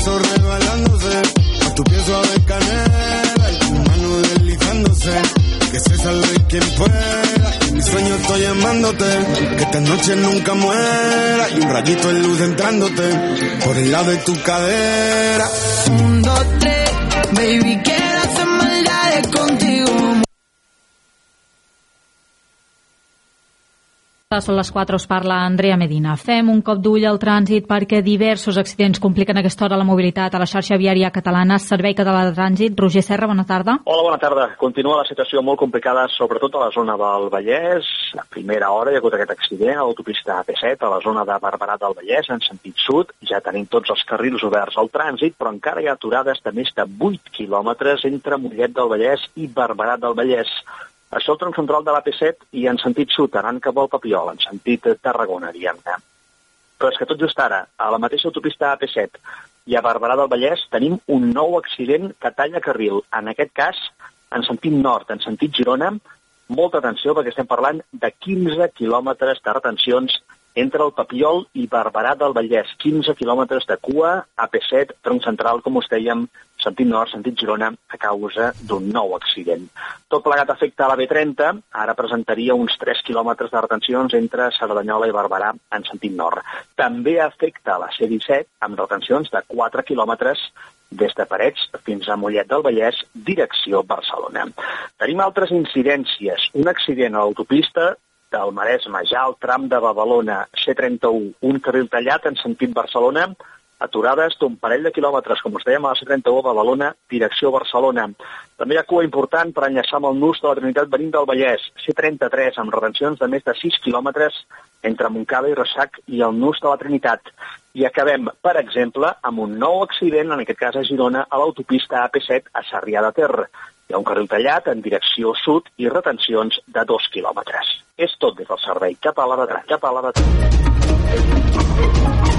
besos rebalándose, a tu piel suave canela y tu mano deslizándose. Que se salve quien pueda, en mi sueño estoy llamándote, que esta noche nunca muera y un rayito de luz entrándote por el lado de tu cadera. Un, dos, tres, baby, quiero Són les 4, us parla Andrea Medina. Fem un cop d'ull al trànsit perquè diversos accidents compliquen aquesta hora la mobilitat a la xarxa viària catalana. Servei Català de Trànsit. Roger Serra, bona tarda. Hola, bona tarda. Continua la situació molt complicada, sobretot a la zona del Vallès. A primera hora hi ha hagut aquest accident a l'autopista AP7, a la zona de Barberà del Vallès, en sentit sud. Ja tenim tots els carrils oberts al trànsit, però encara hi ha aturades de més de 8 quilòmetres entre Mollet del Vallès i Barberà del Vallès. Això el tram central de l'AP7 i en sentit sud, anant cap al Papiol, en sentit Tarragona, diguem-ne. Però és que tot just ara, a la mateixa autopista AP7 i a Barberà del Vallès tenim un nou accident que talla carril. En aquest cas, en sentit nord, en sentit Girona, molta atenció perquè estem parlant de 15 quilòmetres de retencions entre el Papiol i Barberà del Vallès. 15 quilòmetres de cua, AP7, tronc central, com us dèiem, sentit nord, sentit Girona, a causa d'un nou accident. Tot plegat afecta a la B30, ara presentaria uns 3 quilòmetres de retencions entre Cerdanyola i Barberà en sentit nord. També afecta a la C-17, amb retencions de 4 quilòmetres des de Parets fins a Mollet del Vallès, direcció Barcelona. Tenim altres incidències. Un accident a l'autopista del Maresme, ja al tram de Badalona, C31, un carril tallat en sentit Barcelona, aturades d'un parell de quilòmetres, com us dèiem, a la C31 Badalona, direcció Barcelona. També hi ha cua important per enllaçar amb el nus de la Trinitat venint del Vallès, C33, amb retencions de més de 6 quilòmetres entre Montcada i Ressac i el nus de la Trinitat. I acabem, per exemple, amb un nou accident, en aquest cas a Girona, a l'autopista AP7 a Sarrià de Ter. Hi ha un carril tallat en direcció sud i retencions de dos quilòmetres. És tot des del servei català de trànsit. Català de trànsit.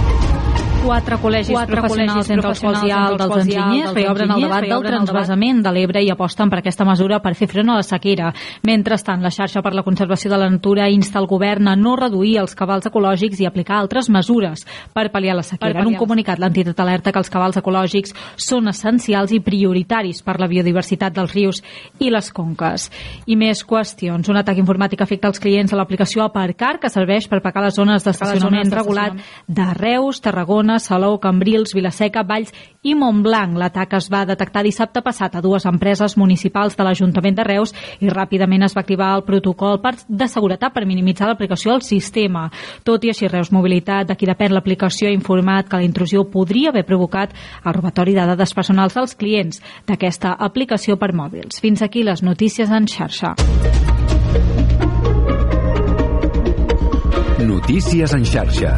Quatre col·legis Quatre professionals, entre els quals hi ha el dels enginyers, reobren el debat del transvasament de l'Ebre i aposten per aquesta mesura per fer front a la sequera. Mentrestant, la xarxa per la conservació de la natura insta el govern a no reduir els cabals ecològics i aplicar altres mesures per pal·liar la sequera. En un comunicat, l'entitat alerta que els cabals ecològics són essencials i prioritaris per la biodiversitat dels rius i les conques. I més qüestions. Un atac informàtic afecta els clients a l'aplicació Aparcar, que serveix per pagar les zones d'estacionament regulat de Reus, Tarragona, Barcelona, Salou, Cambrils, Vilaseca, Valls i Montblanc. L'atac es va detectar dissabte passat a dues empreses municipals de l'Ajuntament de Reus i ràpidament es va activar el protocol de seguretat per minimitzar l'aplicació al sistema. Tot i així, Reus Mobilitat, de qui depèn l'aplicació, ha informat que la intrusió podria haver provocat el robatori de dades personals dels clients d'aquesta aplicació per mòbils. Fins aquí les notícies en xarxa. Notícies en xarxa.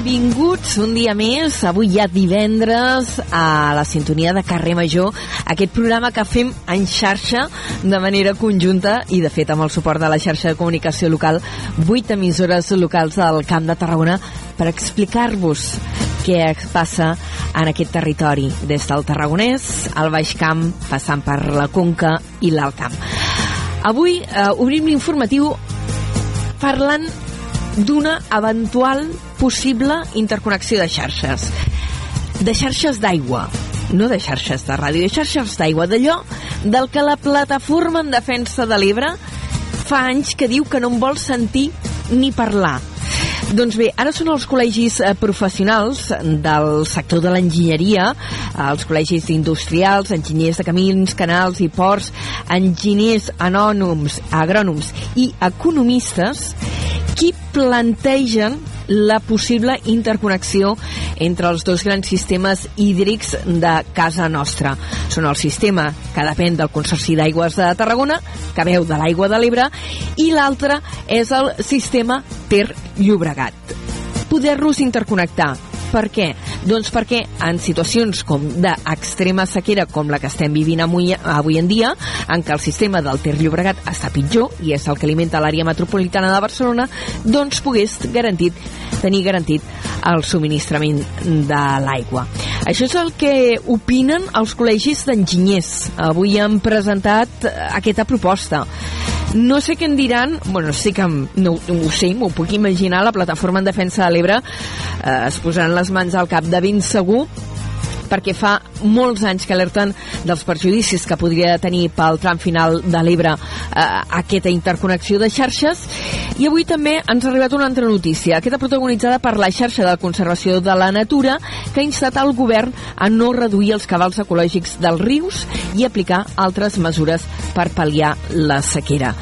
Benvinguts un dia més, avui ja divendres, a la sintonia de Carrer Major, aquest programa que fem en xarxa de manera conjunta i, de fet, amb el suport de la xarxa de comunicació local, vuit emissores locals del Camp de Tarragona per explicar-vos què passa en aquest territori, des del Tarragonès, al Baix Camp, passant per la Conca i l'Alt Camp. Avui eh, obrim l'informatiu parlant d'una eventual possible interconnexió de xarxes. De xarxes d'aigua, no de xarxes de ràdio, de xarxes d'aigua, d'allò del que la plataforma en defensa de l'Ebre fa anys que diu que no en vol sentir ni parlar. Doncs bé, ara són els col·legis eh, professionals del sector de l'enginyeria, eh, els col·legis industrials, enginyers de camins, canals i ports, enginyers anònims, agrònoms i economistes qui plantegen la possible interconnexió entre els dos grans sistemes hídrics de casa nostra. Són el sistema que depèn del Consorci d'Aigües de Tarragona, que veu de l'aigua de l'Ebre, i l'altre és el sistema Ter-Llobregat. Poder-los interconnectar per què? Doncs perquè en situacions com d'extrema sequera com la que estem vivint avui, avui en dia, en què el sistema del Ter Llobregat està pitjor i és el que alimenta l'àrea metropolitana de Barcelona, doncs pogués garantit, tenir garantit el subministrament de l'aigua. Això és el que opinen els col·legis d'enginyers. Avui han presentat aquesta proposta. No sé què en diran, bueno, sí que no, no ho sé, m'ho puc imaginar, la plataforma en defensa de l'Ebre eh, es posaran les mans al cap de ben segur perquè fa molts anys que alerten dels perjudicis que podria tenir pel tram final de l'Ebre eh, aquesta interconnexió de xarxes. I avui també ens ha arribat una altra notícia, aquesta protagonitzada per la xarxa de conservació de la natura que ha instat el govern a no reduir els cabals ecològics dels rius i aplicar altres mesures per pal·liar la sequera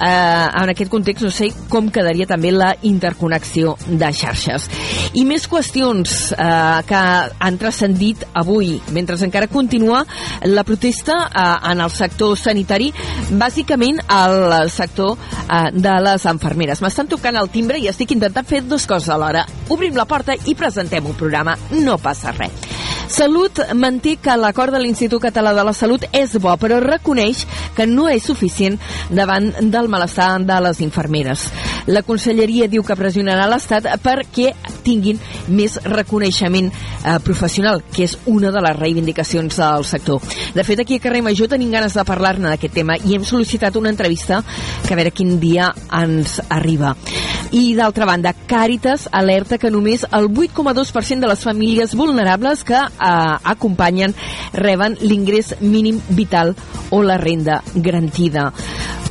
eh, en aquest context no sé com quedaria també la interconnexió de xarxes. I més qüestions eh, que han transcendit avui, mentre encara continua la protesta eh, en el sector sanitari, bàsicament al sector eh, de les enfermeres. M'estan tocant el timbre i estic intentant fer dues coses alhora. Obrim la porta i presentem un programa. No passa res. Salut manté que l'acord de l'Institut Català de la Salut és bo, però reconeix que no és suficient davant del malestar de les infermeres. La conselleria diu que pressionarà l'Estat perquè tinguin més reconeixement eh, professional, que és una de les reivindicacions del sector. De fet, aquí a Carrer Major tenim ganes de parlar-ne d'aquest tema i hem sol·licitat una entrevista que a veure quin dia ens arriba. I d'altra banda, Càritas alerta que només el 8,2% de les famílies vulnerables que eh, acompanyen reben l'ingrés mínim vital o la renda garantida.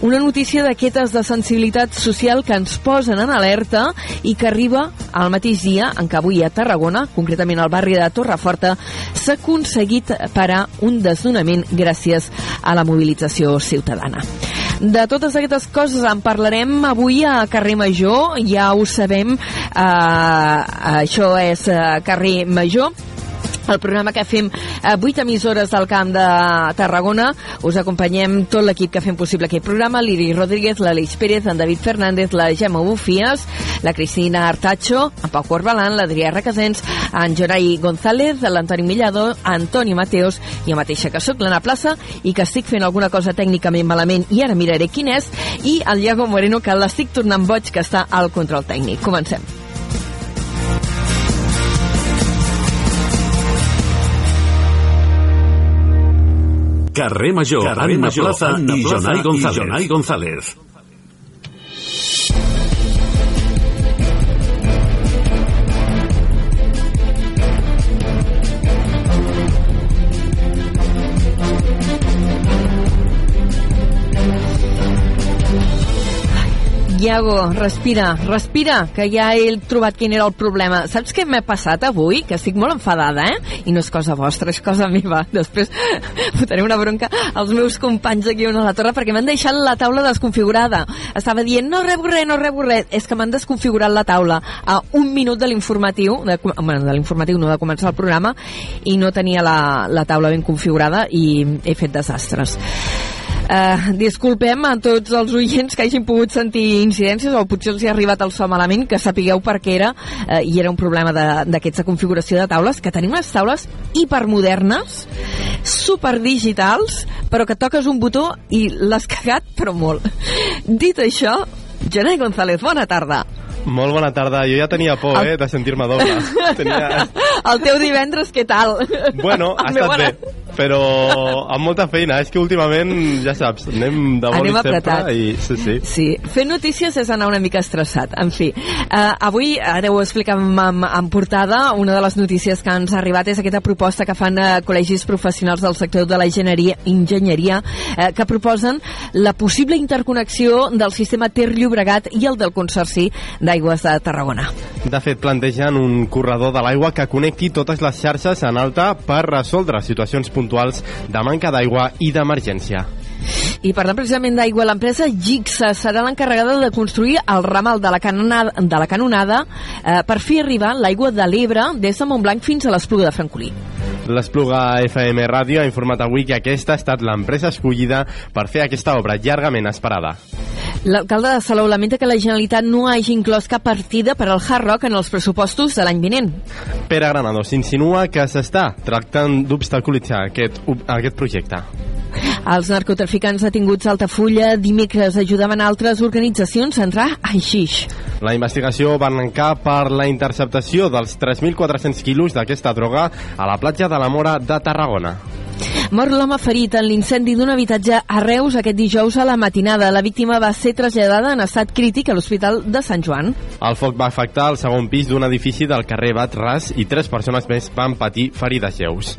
Una notícia d'aquestes de sensibilitat social que ens posen en alerta i que arriba al mateix dia en què avui a Tarragona, concretament al barri de Torreforta, s'ha aconseguit parar un desnonament gràcies a la mobilització ciutadana. De totes aquestes coses en parlarem avui a Carrer Major, ja ho sabem, eh, això és eh, Carrer Major, el programa que fem a eh, 8 emissores del Camp de Tarragona. Us acompanyem tot l'equip que fem possible aquest programa, l'Iri Rodríguez, l'Aleix Pérez, en David Fernández, la Gemma Bufies, la Cristina Artacho, en Pau Corbalan, l'Adrià Requesens, en Jorai González, l'Antoni Millado, Antoni Mateos i a mateixa que sóc l'Anna Plaça i que estic fent alguna cosa tècnicament malament i ara miraré quin és, i el Iago Moreno que l'estic tornant boig que està al control tècnic. Comencem. Carrer Major, Carrer Major, Plaza, Anna i Jonai González. I Jonai González. Iago, respira, respira, que ja he trobat quin era el problema. Saps què m'he passat avui? Que estic molt enfadada, eh? I no és cosa vostra, és cosa meva. Després fotré una bronca als meus companys aquí a la torre perquè m'han deixat la taula desconfigurada. Estava dient, no rebo res, no rebo res. És que m'han desconfigurat la taula a un minut de l'informatiu, de, bueno, de l'informatiu no, de començar el programa, i no tenia la, la taula ben configurada i he fet desastres. Uh, disculpem a tots els oients que hagin pogut sentir incidències o potser els hi ha arribat el so malament, que sapigueu per què era uh, i era un problema d'aquesta configuració de taules, que tenim unes taules hipermodernes, superdigitals, però que toques un botó i l'has cagat, però molt. Dit això, Jonai González, bona tarda. Molt bona tarda. Jo ja tenia por, eh, de sentir-me doble. Tenia... El teu divendres, què tal? Bueno, ha estat bé però amb molta feina. És que últimament, ja saps, anem de boli sempre i sí, sí. Sí, fer notícies és anar una mica estressat. En fi, uh, avui, ara ho explicam en, en portada, una de les notícies que ens ha arribat és aquesta proposta que fan uh, col·legis professionals del sector de la enginyeria, enginyeria uh, que proposen la possible interconnexió del sistema Ter Llobregat i el del Consorci d'Aigües de Tarragona. De fet, plantegen un corredor de l'aigua que connecti totes les xarxes en alta per resoldre situacions puntuals de manca d'aigua i d'emergència. I parlant precisament d'aigua, l'empresa Gixa serà l'encarregada de construir el ramal de la canonada, de la canonada eh, per fer arribar l'aigua de l'Ebre des de Montblanc fins a l'Espluga de Francolí. L'Espluga FM Ràdio ha informat avui que aquesta ha estat l'empresa escollida per fer aquesta obra llargament esperada. L'alcalde de Salou lamenta que la Generalitat no hagi inclòs cap partida per al Hard Rock en els pressupostos de l'any vinent. Pere Granado s'insinua que s'està tractant d'obstaculitzar aquest, aquest projecte. Els narcotraficants detinguts a Altafulla dimecres ajudaven altres organitzacions a entrar a Ixix. La investigació va arrencar per la interceptació dels 3.400 quilos d'aquesta droga a la platja de la Mora de Tarragona. Mor l'home ferit en l'incendi d'un habitatge a Reus aquest dijous a la matinada. La víctima va ser traslladada en estat crític a l'Hospital de Sant Joan. El foc va afectar el segon pis d'un edifici del carrer Ras i tres persones més van patir ferides lleus.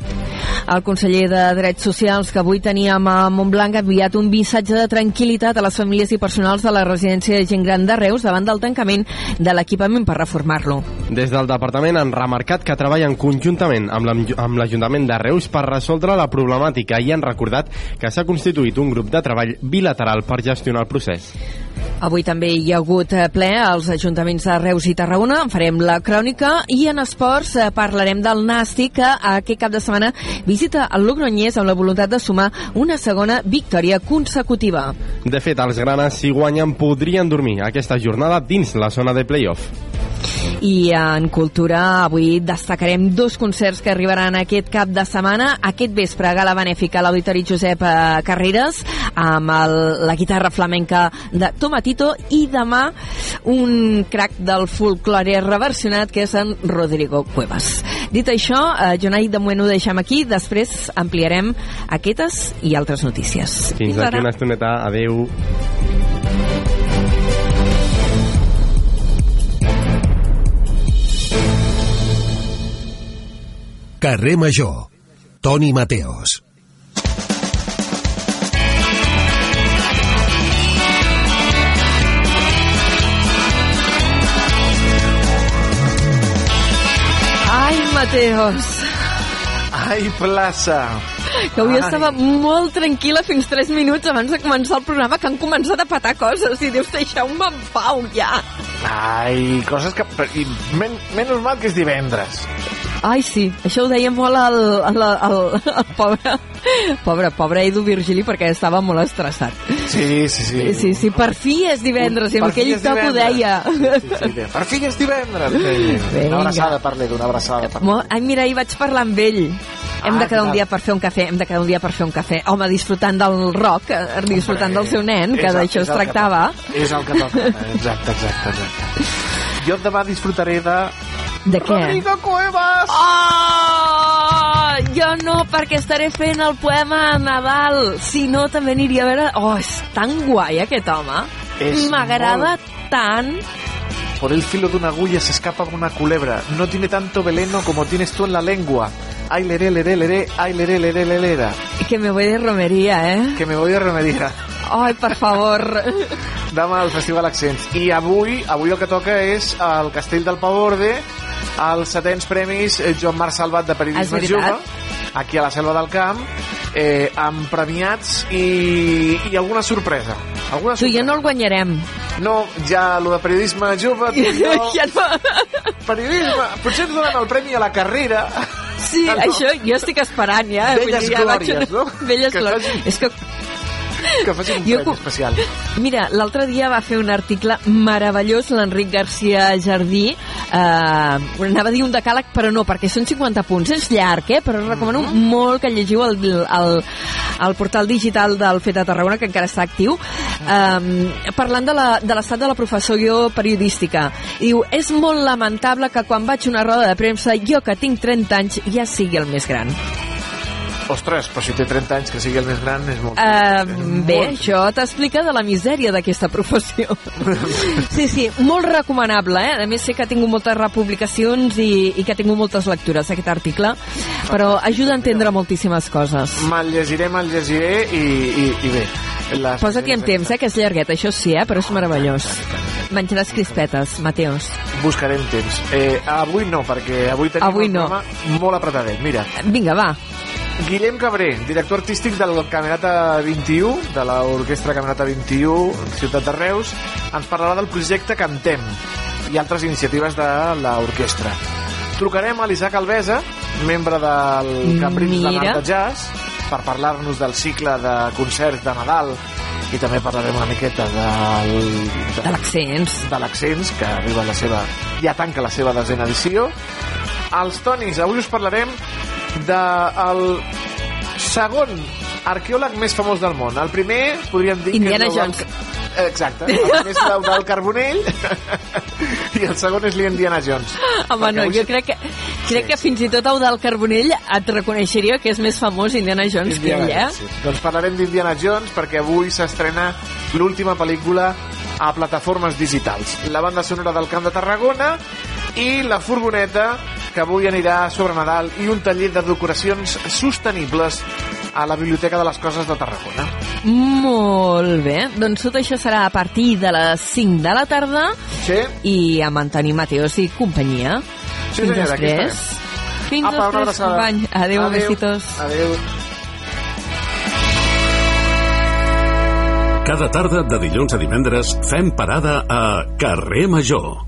El conseller de Drets Socials que avui teníem a Montblanc ha enviat un missatge de tranquil·litat a les famílies i personals de la residència de gent gran de Reus davant del tancament de l'equipament per reformar-lo. Des del departament han remarcat que treballen conjuntament amb l'Ajuntament de Reus per resoldre la problemàtica i han recordat que s'ha constituït un grup de treball bilateral per gestionar el procés. Avui també hi ha hagut eh, ple als ajuntaments de Reus i Tarragona. En farem la crònica i en esports eh, parlarem del Nàstic que aquest cap de setmana visita el Logroñés amb la voluntat de sumar una segona victòria consecutiva. De fet, els granes, si guanyen, podrien dormir aquesta jornada dins la zona de playoff. I en cultura avui destacarem dos concerts que arribaran aquest cap de setmana. Aquest vespre, gala benèfica a l'Auditori Josep eh, Carreras amb el, la guitarra flamenca de Tomatito i demà un crac del folklore reversionat que és en Rodrigo Cuevas. Dit això, eh, Jonai, de moment ho deixem aquí, després ampliarem aquestes i altres notícies. Fins, Fins aquí una estoneta. Adeu. Carrer Major. Toni Mateos. Ai, Mateos. Ai, plaça. Que avui Ai. estava molt tranquil·la fins 3 minuts abans de començar el programa que han començat a patar coses i dius, deixeu-me en pau ja. Ai, coses que... Men, menys mal que és divendres. Ai, sí, això ho deia molt el, el, el, el pobre, pobre, pobre Edu Virgili perquè estava molt estressat. Sí, sí, sí. Sí, sí, per fi és divendres, i amb aquell toc ho deia. Sí, sí, per fi és divendres. Vinga. Una abraçada per l'Edu, una abraçada per l'Edu. Ai, mira, ahir vaig parlar amb ell. Hem ah, de quedar un dia per fer un cafè, hem de quedar un dia per fer un cafè. Home, disfrutant del rock, eh, disfrutant del seu nen, que d'això es tractava. És el que toca, exacte, exacte, exacte. Jo demà disfrutaré de de què? Rodrigo Cuevas! Oh! Jo no, perquè estaré fent el poema a Nadal. Si no, també aniria a veure... Oh, és tan guai, aquest home. M'agrada molt... tant. Por el filo de una agulla se escapa una culebra. No tiene tanto veleno como tienes tú en la lengua. Ay, leré, leré, leré, ay, leré, leré, leré. Que me voy de romería, eh? Que me voy de romería. Ai, per favor. Demà al Festival Accents. I avui, avui el que toca és el Castell del Pavorde, els setens premis eh, Joan Marc Salvat de Periodisme Jove, aquí a la Selva del Camp, eh, amb premiats i, i alguna sorpresa. Alguna sorpresa. Tu ja no el guanyarem. No, ja lo de periodisme jove, tu jo... ja no. Periodisme, potser ens donen el premi a la carrera. Sí, no? això jo estic esperant ja. Velles glòries, vaig... no? Velles glòries. És que que faci un jo, especial. Mira, l'altre dia va fer un article meravellós l'Enric Garcia Jardí eh, anava a dir un decàleg però no, perquè són 50 punts és llarg, eh? però recomano mm -hmm. molt que llegiu el, el, el portal digital del FET de Tarragona que encara està actiu eh, parlant de l'estat de, de la professió periodística diu, és molt lamentable que quan vaig a una roda de premsa jo que tinc 30 anys ja sigui el més gran Ostres, però si té 30 anys que sigui el més gran és molt... Uh, bé, molt... això t'explica de la misèria d'aquesta professió. sí, sí, molt recomanable, eh? A més sé que ha tingut moltes republicacions i, i que ha tingut moltes lectures aquest article, però ajuda a entendre moltíssimes coses. Me'l llegiré, me'l llegiré i, i, i bé. Les Posa-t'hi en temps, eh, que és llarguet, això sí, eh, però és meravellós. Menjaràs crispetes, Mateos. Buscarem temps. Eh, avui no, perquè avui tenim avui no. un programa molt apretadet. Mira. Vinga, va. Guillem Cabré, director artístic del Camerata 21, de l'Orquestra Camerata 21, Ciutat de Reus, ens parlarà del projecte Cantem i altres iniciatives de l'orquestra. Trucarem a l'Isaac Alvesa, membre del Caprici de Mar de Jazz, per parlar-nos del cicle de concerts de Nadal i també parlarem una miqueta del, de, de l'accents. de l'accents que arriba a la seva ja tanca la seva desena edició. Els Tonis, avui us parlarem del segon arqueòleg més famós del món el primer podríem dir Indiana que Jones Exacte, el més del, del Carbonell i el segon és l'Indiana Jones. Home, no, jo crec que, crec sí, que fins i tot el del Carbonell et reconeixeria que és més famós Indiana Jones Indiana que ell, eh? Sí. Doncs parlarem d'Indiana Jones perquè avui s'estrena l'última pel·lícula a plataformes digitals. La banda sonora del Camp de Tarragona i la furgoneta que avui anirà sobre Nadal i un taller de decoracions sostenibles a la Biblioteca de les Coses de Tarragona. Molt bé. Doncs tot això serà a partir de les 5 de la tarda sí. i amb Antoni Mateos i companyia. Sí, Fins senyora, després. Fins Apa, després, company. Adéu, Adéu, besitos. Adéu. Cada tarda de dilluns a divendres fem parada a Carrer Major.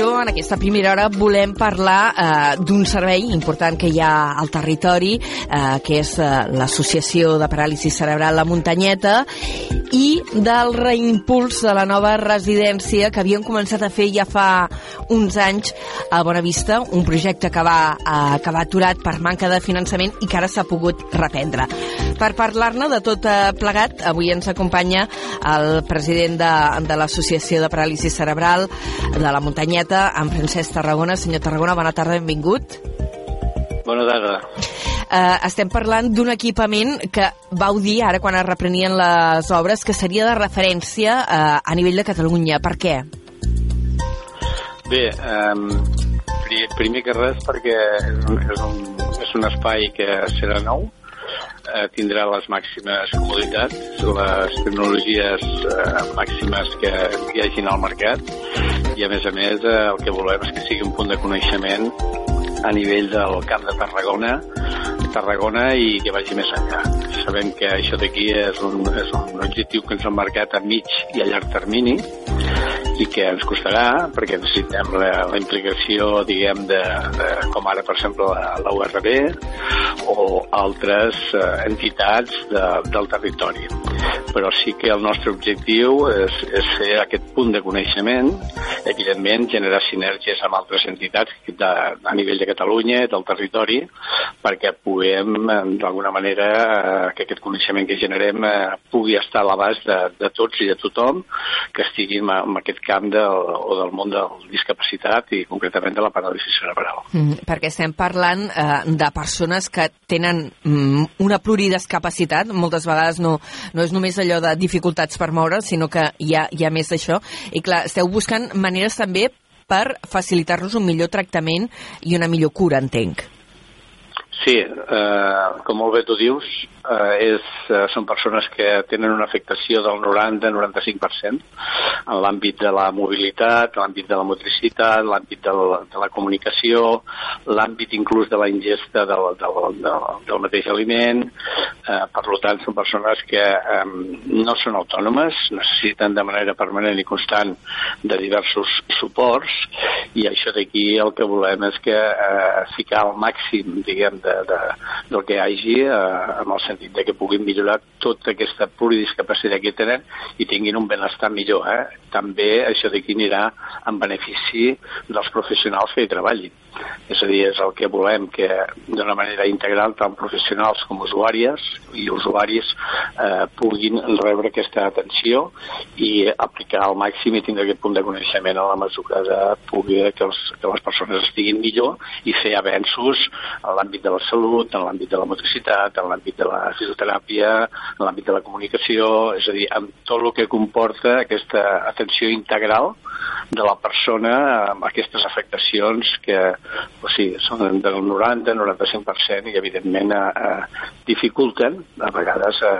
Major, en aquesta primera hora volem parlar eh, d'un servei important que hi ha al territori, eh, que és eh, l'Associació de Paràlisi Cerebral La Muntanyeta, i del reimpuls de la nova residència que havien començat a fer ja fa uns anys a Bonavista, un projecte que va acabar aturat per manca de finançament i que ara s'ha pogut reprendre. Per parlar-ne de tot eh, plegat, avui ens acompanya el president de, de l'Associació de Paràlisi Cerebral de la Muntanyeta, en Francesc Tarragona. Senyor Tarragona, bona tarda, benvingut. Bona tarda. Uh, estem parlant d'un equipament que vau dir ara quan es reprenien les obres que seria de referència uh, a nivell de Catalunya. Per què? Bé, um, primer que res perquè és un, és un, és un espai que serà nou, eh, tindrà les màximes comoditats, les tecnologies eh, màximes que hi hagin al mercat i a més a més eh, el que volem és que sigui un punt de coneixement a nivell del Camp de Tarragona Tarragona i que vagi més enllà. Sabem que això d'aquí és, un, és un objectiu que ens hem marcat a mig i a llarg termini i que ens costarà perquè necessitem la, la implicació diguem de, de, com ara per exemple la, URB o altres eh, entitats de, del territori però sí que el nostre objectiu és, és fer aquest punt de coneixement evidentment generar sinergies amb altres entitats de, a nivell de Catalunya, del territori perquè puguem d'alguna manera eh, que aquest coneixement que generem eh, pugui estar a l'abast de, de tots i de tothom que estiguin en aquest camp del, o del món de la discapacitat i concretament de la paràlisi cerebral. Mm, perquè estem parlant eh, de persones que tenen mm, una pluridiscapacitat, moltes vegades no, no és només allò de dificultats per moure, sinó que hi ha, hi ha més d'això. I clar, esteu buscant maneres també per facilitar-nos un millor tractament i una millor cura, entenc. Sí, eh, com molt bé tu dius, eh, és, eh, són persones que tenen una afectació del 90-95% en l'àmbit de la mobilitat, l'àmbit de la motricitat, l'àmbit de, la, de la comunicació, l'àmbit inclús de la ingesta del, del, del, del mateix aliment. Eh, per tant, són persones que eh, no són autònomes, necessiten de manera permanent i constant de diversos suports i això d'aquí el que volem és que eh, ficar al màxim, diguem, de, de, del que hi hagi eh, amb el sentit de que puguin millorar tota aquesta pluridiscapacitat que tenen i tinguin un benestar millor. Eh? També això d'aquí anirà en benefici dels professionals que hi treballin. És a dir, és el que volem, que d'una manera integral tant professionals com usuàries i usuaris eh, puguin rebre aquesta atenció i aplicar al màxim i tindre aquest punt de coneixement a la mesura de pugui que, els, que les persones estiguin millor i fer avenços en l'àmbit de la salut, en l'àmbit de la motricitat, en l'àmbit de la fisioteràpia, en l'àmbit de la comunicació, és a dir, amb tot el que comporta aquesta atenció integral de la persona amb aquestes afectacions que o sigui, són del 90-95% i evidentment eh, eh, dificulten a vegades eh,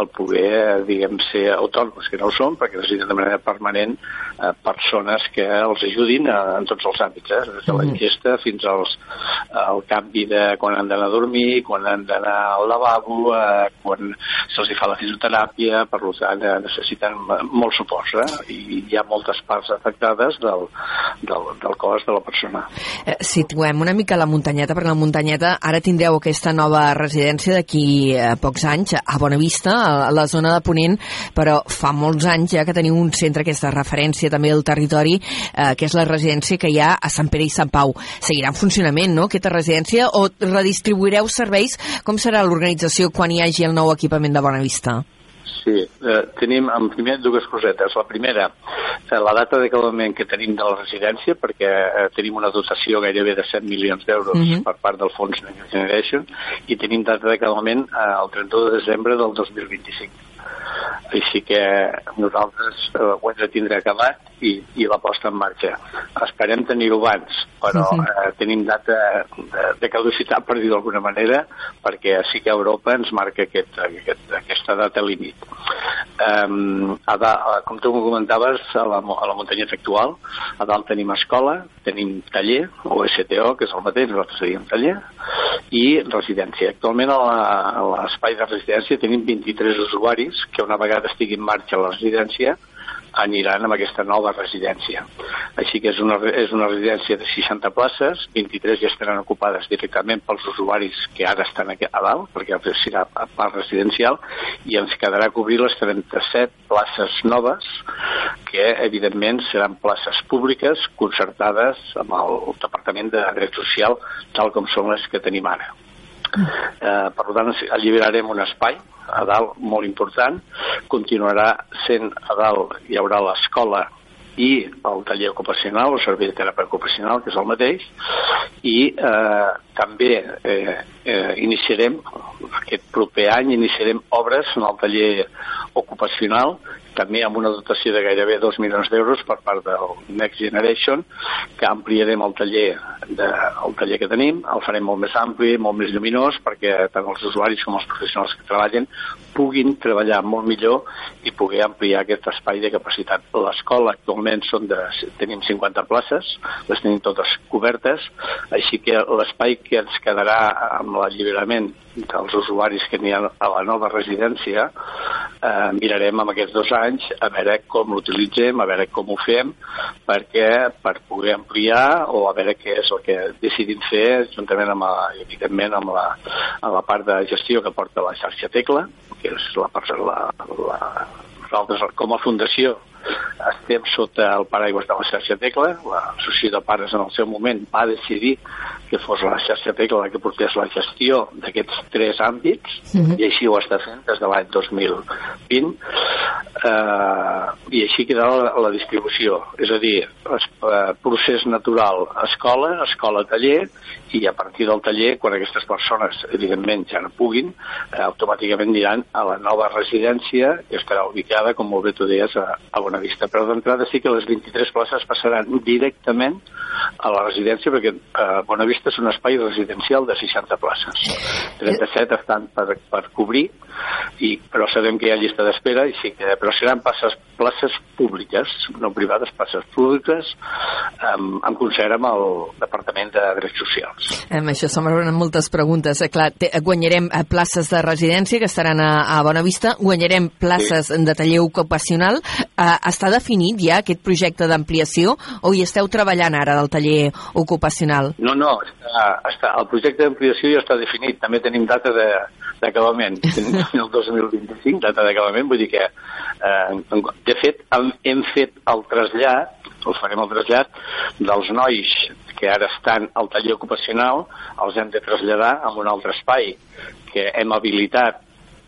el poder eh, diguem ser autònoms, que no ho són perquè necessiten de manera permanent eh, persones que els ajudin eh, en tots els àmbits, eh, des de la ingesta fins als, al canvi de quan han d'anar a dormir, quan han d'anar al lavabo, eh, quan se'ls fa la fisioteràpia, per tant eh, necessiten molt suports eh? i hi ha moltes parts afectades del, del, del cos de la persona. Eh, situem una mica la muntanyeta, perquè la muntanyeta ara tindreu aquesta nova residència d'aquí eh, pocs anys a Bonavista, a la zona de Ponent, però fa molts anys ja que teniu un centre, aquesta referència també del territori, eh, que és la residència que hi ha a Sant Pere i Sant Pau. Seguirà en funcionament, no?, aquesta residència, o redistribuireu serveis? Com serà l'organització quan hi hagi el nou equipament de Bonavista? Sí, eh, tenim en primer dues cosetes. La primera, eh, la data d'acabament que tenim de la residència, perquè eh, tenim una dotació gairebé de 7 milions d'euros uh -huh. per part del Fons Next Generation i tenim data d'acabament eh, el 31 de desembre del 2025 així que nosaltres eh, ho hem de tindre acabat i, i la posta en marxa. Esperem tenir-ho abans, però sí, sí. Eh, tenim data de, de caducitat, per dir d'alguna manera, perquè sí que Europa ens marca aquest, aquest, aquesta data límit. Um, a dalt, com tu comentaves, a la, a la muntanyeta actual, a dalt tenim escola, tenim taller, o STO, que és el mateix, nosaltres diem taller, i residència. Actualment a l'espai de residència tenim 23 usuaris que una vegada estigui en marxa la residència aniran amb aquesta nova residència. Així que és una, és una residència de 60 places, 23 ja estaran ocupades directament pels usuaris que ara estan a dalt, perquè serà part residencial, i ens quedarà cobrir les 37 places noves, que evidentment seran places públiques concertades amb el Departament de Dret Social, tal com són les que tenim ara. Eh, per tant, alliberarem un espai a dalt molt important, continuarà sent a dalt, hi haurà l'escola i el taller ocupacional, el servei de terapia ocupacional, que és el mateix, i eh, també eh, eh, iniciarem, aquest proper any, iniciarem obres en el taller ocupacional també amb una dotació de gairebé 2 milions d'euros per part del Next Generation, que ampliarem el taller, de, el taller que tenim, el farem molt més ampli, molt més lluminós, perquè tant els usuaris com els professionals que treballen puguin treballar molt millor i poder ampliar aquest espai de capacitat. L'escola actualment són de, tenim 50 places, les tenim totes cobertes, així que l'espai que ens quedarà amb l'alliberament dels usuaris que ha a la nova residència, eh, mirarem amb aquests dos anys a veure com l'utilitzem, a veure com ho fem, perquè per poder ampliar o a veure què és el que decidim fer juntament amb, la, evidentment, amb la, amb la part de gestió que porta la xarxa Tecla, que és la, la, la, nosaltres com a fundació estem sota el paraigües de la xarxa Tecla. L'associació de pares en el seu moment va decidir que fos la xarxa Tecla la que portés la gestió d'aquests tres àmbits uh mhm. -huh. i així ho està fent des de l'any 2020 eh, i així quedarà la, la distribució. És a dir, es, eh, procés natural escola, escola-taller i a partir del taller, quan aquestes persones evidentment ja no puguin, eh, automàticament aniran a la nova residència que estarà ubicada, com molt bé tu deies, a, a Bonavista. Però d'entrada sí que les 23 places passaran directament a la residència perquè eh, Bonavista és un espai residencial de 60 places. 37 estan per, per cobrir, i, però sabem que hi ha llista d'espera, i sí que, però seran places, places públiques, no privades, places públiques, amb, en concert amb el Departament de Drets Socials. Amb això s'obren moltes preguntes. Eh, clar, te, guanyarem eh, places de residència que estaran a, a Bonavista, guanyarem places sí. de taller ocupacional. Eh, està definit ja aquest projecte d'ampliació o hi esteu treballant ara del taller ocupacional? No, no, està, està, el projecte d'ampliació ja està definit. També tenim data d'acabament. El 2025, data d'acabament, vull dir que, eh, de fet, hem, hem fet el trasllat, el farem el trasllat, dels nois que ara estan al taller ocupacional, els hem de traslladar a un altre espai que hem habilitat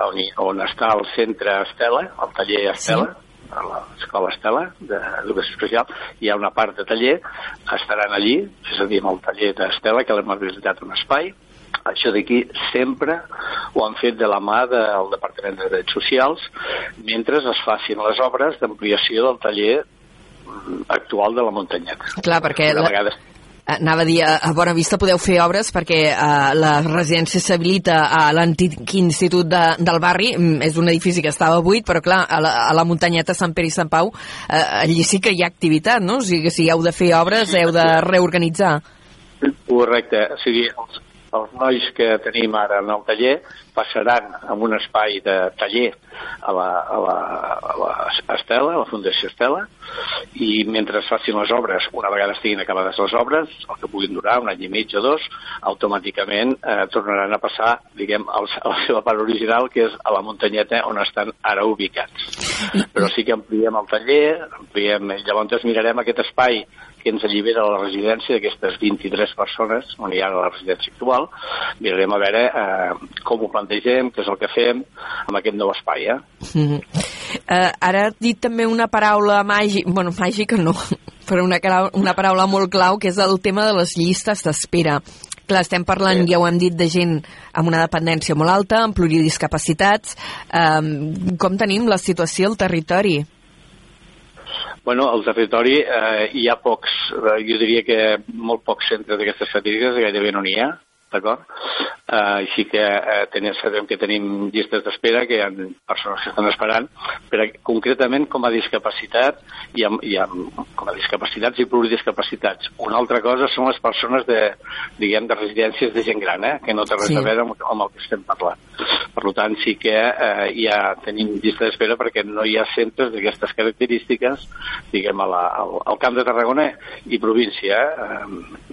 on, on està el centre Estela, el taller Estela, sí a l'escola Estela d'Educació Especial, hi ha una part de taller, estaran allí, és a dir, amb el taller d'Estela, que l'hem habilitat un espai, això d'aquí sempre ho han fet de la mà del Departament de Drets Socials mentre es facin les obres d'ampliació del taller actual de la muntanyeta. Clar, perquè... La... Vegada... Anava a dir, a Bona Vista podeu fer obres perquè uh, la residència s'habilita a l'antic institut de, del barri, mm, és un edifici que estava buit, però clar, a la, a la muntanyeta Sant Pere i Sant Pau, uh, allí sí que hi ha activitat, no? O sigui, si heu de fer obres, heu de reorganitzar. Correcte, o sigui, els, els nois que tenim ara en el taller passaran a un espai de taller a la, a la, a la Estela, a la Fundació Estela, i mentre es facin les obres, una vegada estiguin acabades les obres, el que puguin durar un any i mig o dos, automàticament eh, tornaran a passar, diguem, a la seva part original, que és a la muntanyeta on estan ara ubicats. Però sí que ampliem el taller, ampliem, llavors mirarem aquest espai que ens allibera la residència d'aquestes 23 persones, on hi ha la residència actual, mirarem a veure eh, com ho plantegem, què és el que fem amb aquest nou espai. Eh? Mm -hmm. uh, ara ha dit també una paraula màgica, bueno, màgica no, però una, una paraula molt clau, que és el tema de les llistes d'espera. Clar, estem parlant, sí. ja ho hem dit, de gent amb una dependència molt alta, amb pluridiscapacitats. Um, com tenim la situació al territori? Bueno, al territori eh, hi ha pocs, eh, jo diria que molt pocs centres d'aquestes estadístiques, gairebé no n'hi ha, d'acord? Uh, així que uh, tenim, sabem que tenim llistes d'espera, que hi ha persones que estan esperant, però concretament com a discapacitat hi ha, hi ha com a discapacitats i pluridiscapacitats. Una altra cosa són les persones de, diguem, de residències de gent gran, eh? que no té res sí. a veure amb, amb el que estem parlant. Per tant, sí que eh, ja tenim llista d'espera perquè no hi ha centres d'aquestes característiques, diguem, a la, al, al Camp de Tarragona i província. Eh?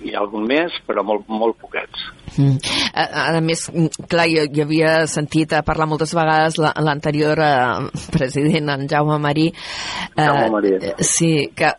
Hi ha algun més, però molt, molt poquets. Mm. A, a més, clar, jo, jo havia sentit a parlar moltes vegades l'anterior eh, president, en Jaume Marí, eh, Jaume Marí. Eh, sí, que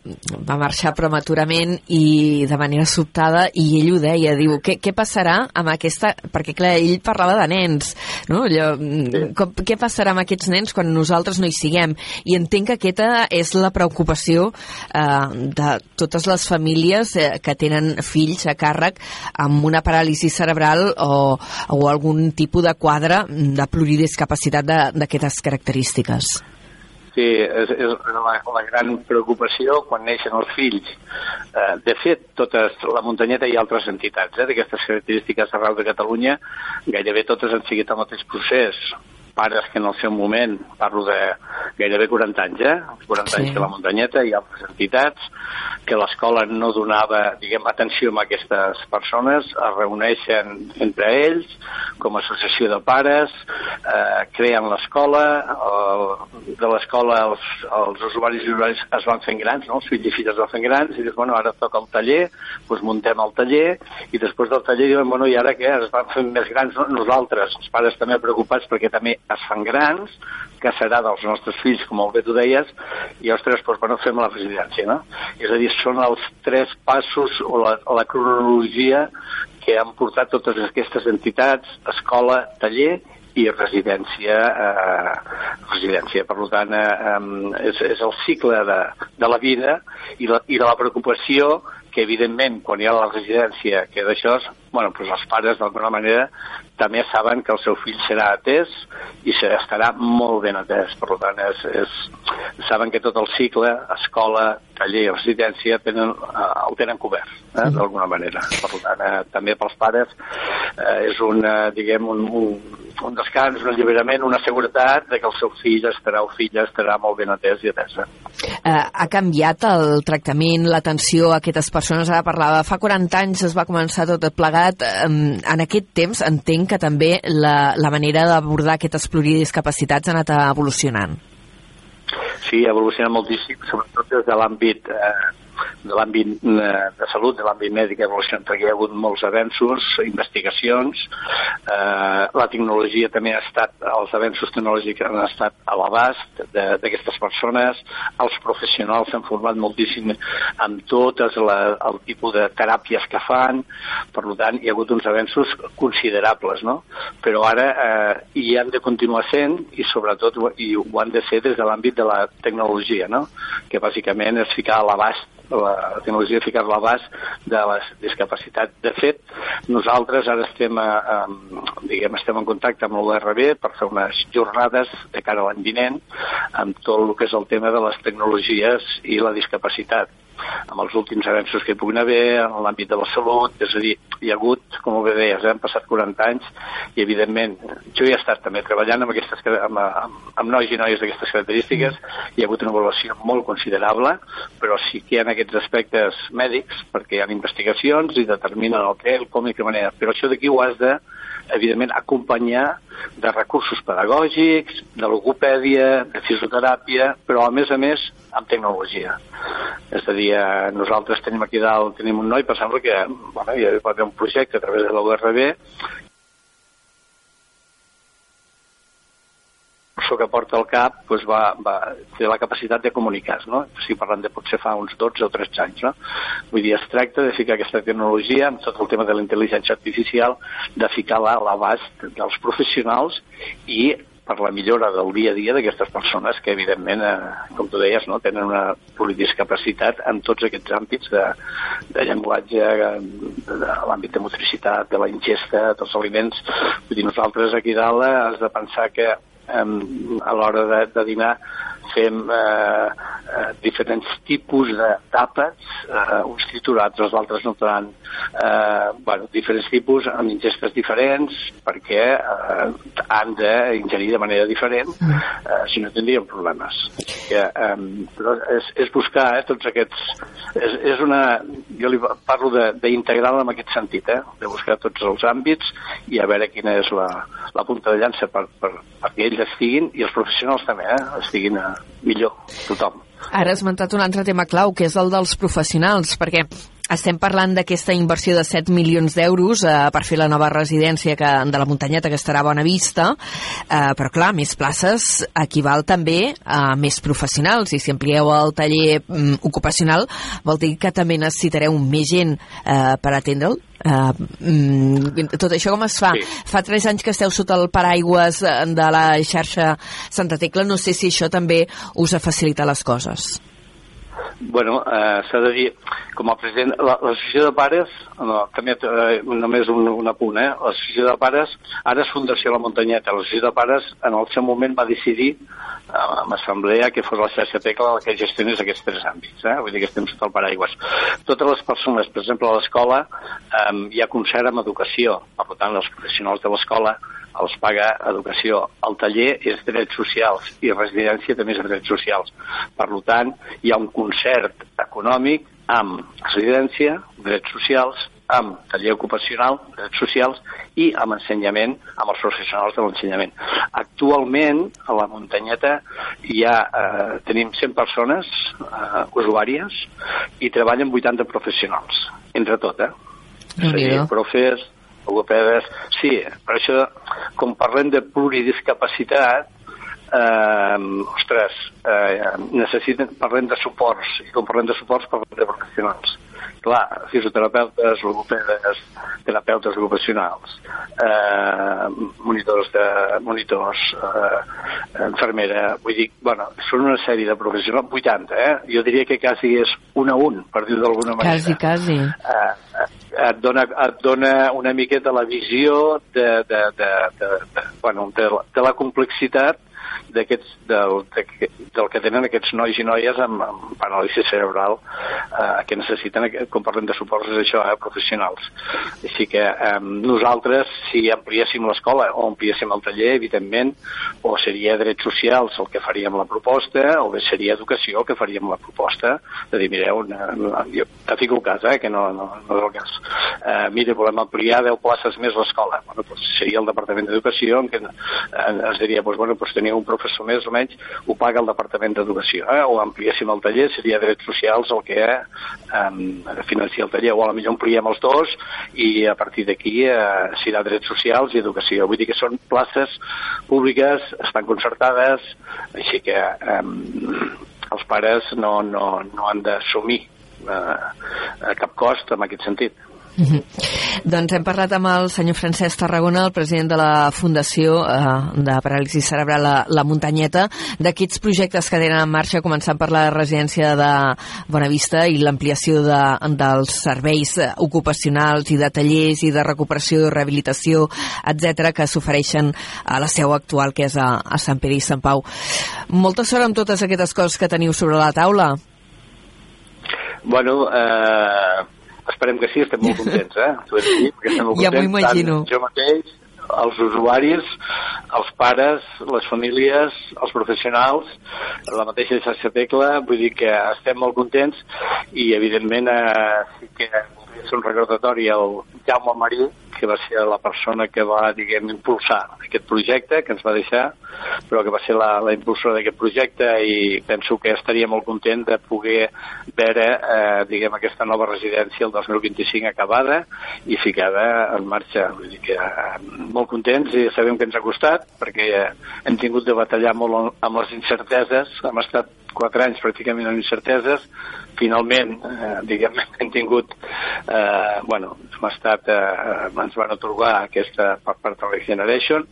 va marxar prematurament i de manera sobtada, i ell ho deia, diu, què, què passarà amb aquesta... Perquè, clar, ell parlava de nens, no? Allò, sí. com, què passarà amb aquests nens quan nosaltres no hi siguem? I entenc que aquesta és la preocupació eh, de totes les famílies eh, que tenen fills a càrrec amb una paràlisi cerebral o, o algun tipus de quadre de pluridiscapacitat d'aquestes característiques. Sí, és, és la, la gran preocupació quan neixen els fills. Eh, de fet, totes, la muntanyeta i altres entitats eh, d'aquestes característiques arreu de Catalunya, gairebé totes han seguit el mateix procés pares que en el seu moment, parlo de gairebé 40 anys, eh? 40 sí. anys que la muntanyeta i altres entitats, que l'escola no donava, diguem, atenció a aquestes persones, es reuneixen entre ells com a associació de pares, eh, creen l'escola, de l'escola els, els usuaris i usuaris es van fent grans, no? els fills i filles es van fent grans, i dius, bueno, ara toca el taller, doncs muntem el taller, i després del taller diuen, bueno, i ara què? Es van fent més grans no? nosaltres, els pares també preocupats perquè també es fan grans, que serà dels nostres fills, com el bé tu deies, i ostres, doncs, bueno, fem la residència, no? És a dir, són els tres passos o la, la cronologia que han portat totes aquestes entitats, escola, taller i residència, eh, residència. Per tant, eh, és, és el cicle de, de la vida i, la, i de la preocupació que evidentment quan hi ha la residència que d'això, bueno, doncs els pares d'alguna manera també saben que el seu fill serà atès i estarà molt ben atès. Per tant, és, és, saben que tot el cicle, escola, taller i residència tenen, eh, el tenen cobert, eh, d'alguna manera. Per tant, eh, també pels pares eh, és un, eh, diguem, un, un, un descans, un alliberament, una seguretat de que el seu fill estarà o filla estarà molt ben atès i atesa. Eh, ha canviat el tractament, l'atenció a aquestes persones persones, ara parlava, fa 40 anys es va començar tot plegat. En aquest temps entenc que també la, la manera d'abordar aquestes pluridiscapacitats ha anat evolucionant. Sí, ha evolucionat moltíssim, sobretot des de l'àmbit eh, de l'àmbit eh, de salut, de l'àmbit mèdic evolucionat, perquè hi ha hagut molts avenços, investigacions, eh, la tecnologia també ha estat, els avenços tecnològics han estat a l'abast d'aquestes persones, els professionals s'han format moltíssim amb totes la, el tipus de teràpies que fan, per tant hi ha hagut uns avenços considerables, no? Però ara eh, hi han de continuar sent i sobretot i ho han de ser des de l'àmbit de la tecnologia, no? Que bàsicament és ficar a l'abast la tecnologia ficar-la a l'abast de la discapacitat. De fet, nosaltres ara estem, a, a, diguem, estem en contacte amb l'URB per fer unes jornades de cara a l'any vinent amb tot el que és el tema de les tecnologies i la discapacitat amb els últims avenços que hi puguin haver en l'àmbit de la salut, és a dir, hi ha hagut, com bé deies, eh, han passat 40 anys i evidentment, jo he estat també treballant amb, aquestes, amb, amb, amb nois i noies d'aquestes característiques, hi ha hagut una evaluació molt considerable, però sí que hi ha aquests aspectes mèdics, perquè hi ha investigacions i determinen el què, el com i que manera, però això d'aquí ho has de evidentment, acompanyar de recursos pedagògics, de logopèdia, de fisioteràpia, però a més a més amb tecnologia. És a dir, eh, nosaltres tenim aquí dalt, tenim un noi, per exemple, que bueno, hi ha un projecte a través de la Persona que porta al cap doncs va, va, té la capacitat de comunicar no? Si parlant de potser fa uns 12 o 13 anys, no? Vull dir, es tracta de ficar aquesta tecnologia amb tot el tema de la intel·ligència artificial, de ficar-la a l'abast dels professionals i per la millora del dia a dia d'aquestes persones que, evidentment, eh, com tu deies, no, tenen una polidiscapacitat en tots aquests àmbits de, de llenguatge, de, de l'àmbit de motricitat, de la ingesta, dels aliments. Vull dir, nosaltres aquí dalt eh, has de pensar que eh, a l'hora de, de dinar fem eh, eh, diferents tipus de tàpes, eh, uns triturats, els altres no tant, eh, bueno, diferents tipus amb ingestes diferents perquè eh, han d'ingerir de manera diferent, eh, si no tindríem problemes. Que, eh, però és, és buscar eh, tots aquests... És, és una, jo li parlo d'integrar-la en aquest sentit, eh, de buscar tots els àmbits i a veure quina és la, la punta de llança per, per, perquè ells estiguin, i els professionals també, eh, estiguin a, millor, tothom. Ara has esmentat un altre tema clau, que és el dels professionals, perquè estem parlant d'aquesta inversió de 7 milions d'euros eh, per fer la nova residència que, de la muntanyeta que estarà a bona vista, eh, però clar, més places equival també a més professionals i si amplieu el taller mm, ocupacional vol dir que també necessitareu més gent eh, per atendre'l? Uh, mm, tot això com es fa? Sí. Fa tres anys que esteu sota el paraigües de la xarxa Santa Tecla, no sé si això també us ha facilitat les coses. Bueno, eh, s'ha de dir, com a president, l'associació de pares, no, també eh, només un, un apunt, eh? l'associació de pares, ara és Fundació La Muntanyeta, l'associació de pares en el seu moment va decidir eh, amb assemblea que fos la xarxa tecla la que gestionés aquests tres àmbits, eh? vull dir que estem sota el paraigües. Totes les persones, per exemple, a l'escola, eh, hi ha concert amb educació, per tant, els professionals de l'escola els paga educació. El taller és drets socials i residència també és drets socials. Per tant, hi ha un concert econòmic amb residència, drets socials, amb taller ocupacional, drets socials, i amb ensenyament, amb els professionals de l'ensenyament. Actualment, a la muntanyeta ha, eh, tenim 100 persones eh, usuàries i treballen 80 professionals, entre tot, eh? No sí, profes, logopedes... Sí, per això, com parlem de pluridiscapacitat, eh, ostres, eh, necessiten, parlem de suports, i com parlem de suports parlem de professionals clar, fisioterapeutes, logopedes, terapeutes ocupacionals, eh, monitors, de, monitors eh, infermera, vull dir, bueno, són una sèrie de professionals, 80, eh? Jo diria que quasi és un a un, per dir d'alguna manera. Quasi, quasi. Eh, et dona, et dona una miqueta la visió de, de, de, de, de, bueno, de, de la complexitat d'aquests del, de, del que tenen aquests nois i noies amb, amb paràlisi cerebral eh, que necessiten, com parlem de suports, és això, eh, professionals. Així que eh, nosaltres, si ampliéssim l'escola o ampliéssim el taller, evidentment, o seria drets socials el que faríem la proposta, o bé seria educació el que faríem la proposta, de dir, mireu, no, no, jo te fico el cas, eh, que no, no, no és el cas. Eh, mira, volem ampliar 10 places més l'escola. Bueno, doncs seria el Departament d'Educació en què eh, es diria, doncs, bueno, doncs teniu un professor més o menys ho paga el Departament d'Educació. Eh? O ampliéssim el taller, seria drets socials el que eh, financia el taller, o a la millor ampliem els dos i a partir d'aquí eh, serà drets socials i educació. Vull dir que són places públiques, estan concertades, així que eh, els pares no, no, no han d'assumir eh, cap cost en aquest sentit. Mm -hmm. Doncs hem parlat amb el senyor Francesc Tarragona, el president de la Fundació eh, de Paràlisi Cerebral La, la Muntanyeta, d'aquests projectes que tenen en marxa, començant per la residència de Bonavista i l'ampliació de, dels serveis ocupacionals i de tallers i de recuperació i rehabilitació, etc que s'ofereixen a la seu actual, que és a, a Sant Pere i Sant Pau. Molta sort amb totes aquestes coses que teniu sobre la taula. Bueno, eh, esperem que sí, estem molt contents, eh? Dir, perquè estem molt ja m'ho imagino. jo mateix, els usuaris, els pares, les famílies, els professionals, la mateixa xarxa tecla, vull dir que estem molt contents i evidentment eh, sí que és un recordatori al Jaume Marí, que va ser la persona que va, diguem, impulsar aquest projecte, que ens va deixar, però que va ser la, la impulsora d'aquest projecte i penso que estaria molt content de poder veure, eh, diguem, aquesta nova residència el 2025 acabada i ficada en marxa. Vull dir que eh, molt contents i sabem que ens ha costat, perquè hem tingut de batallar molt amb les incerteses, hem estat quatre anys pràcticament amb incerteses, finalment, eh, diguem, hem tingut, eh, bueno, hem estat, eh, ens van atorgar aquesta per part de la Generation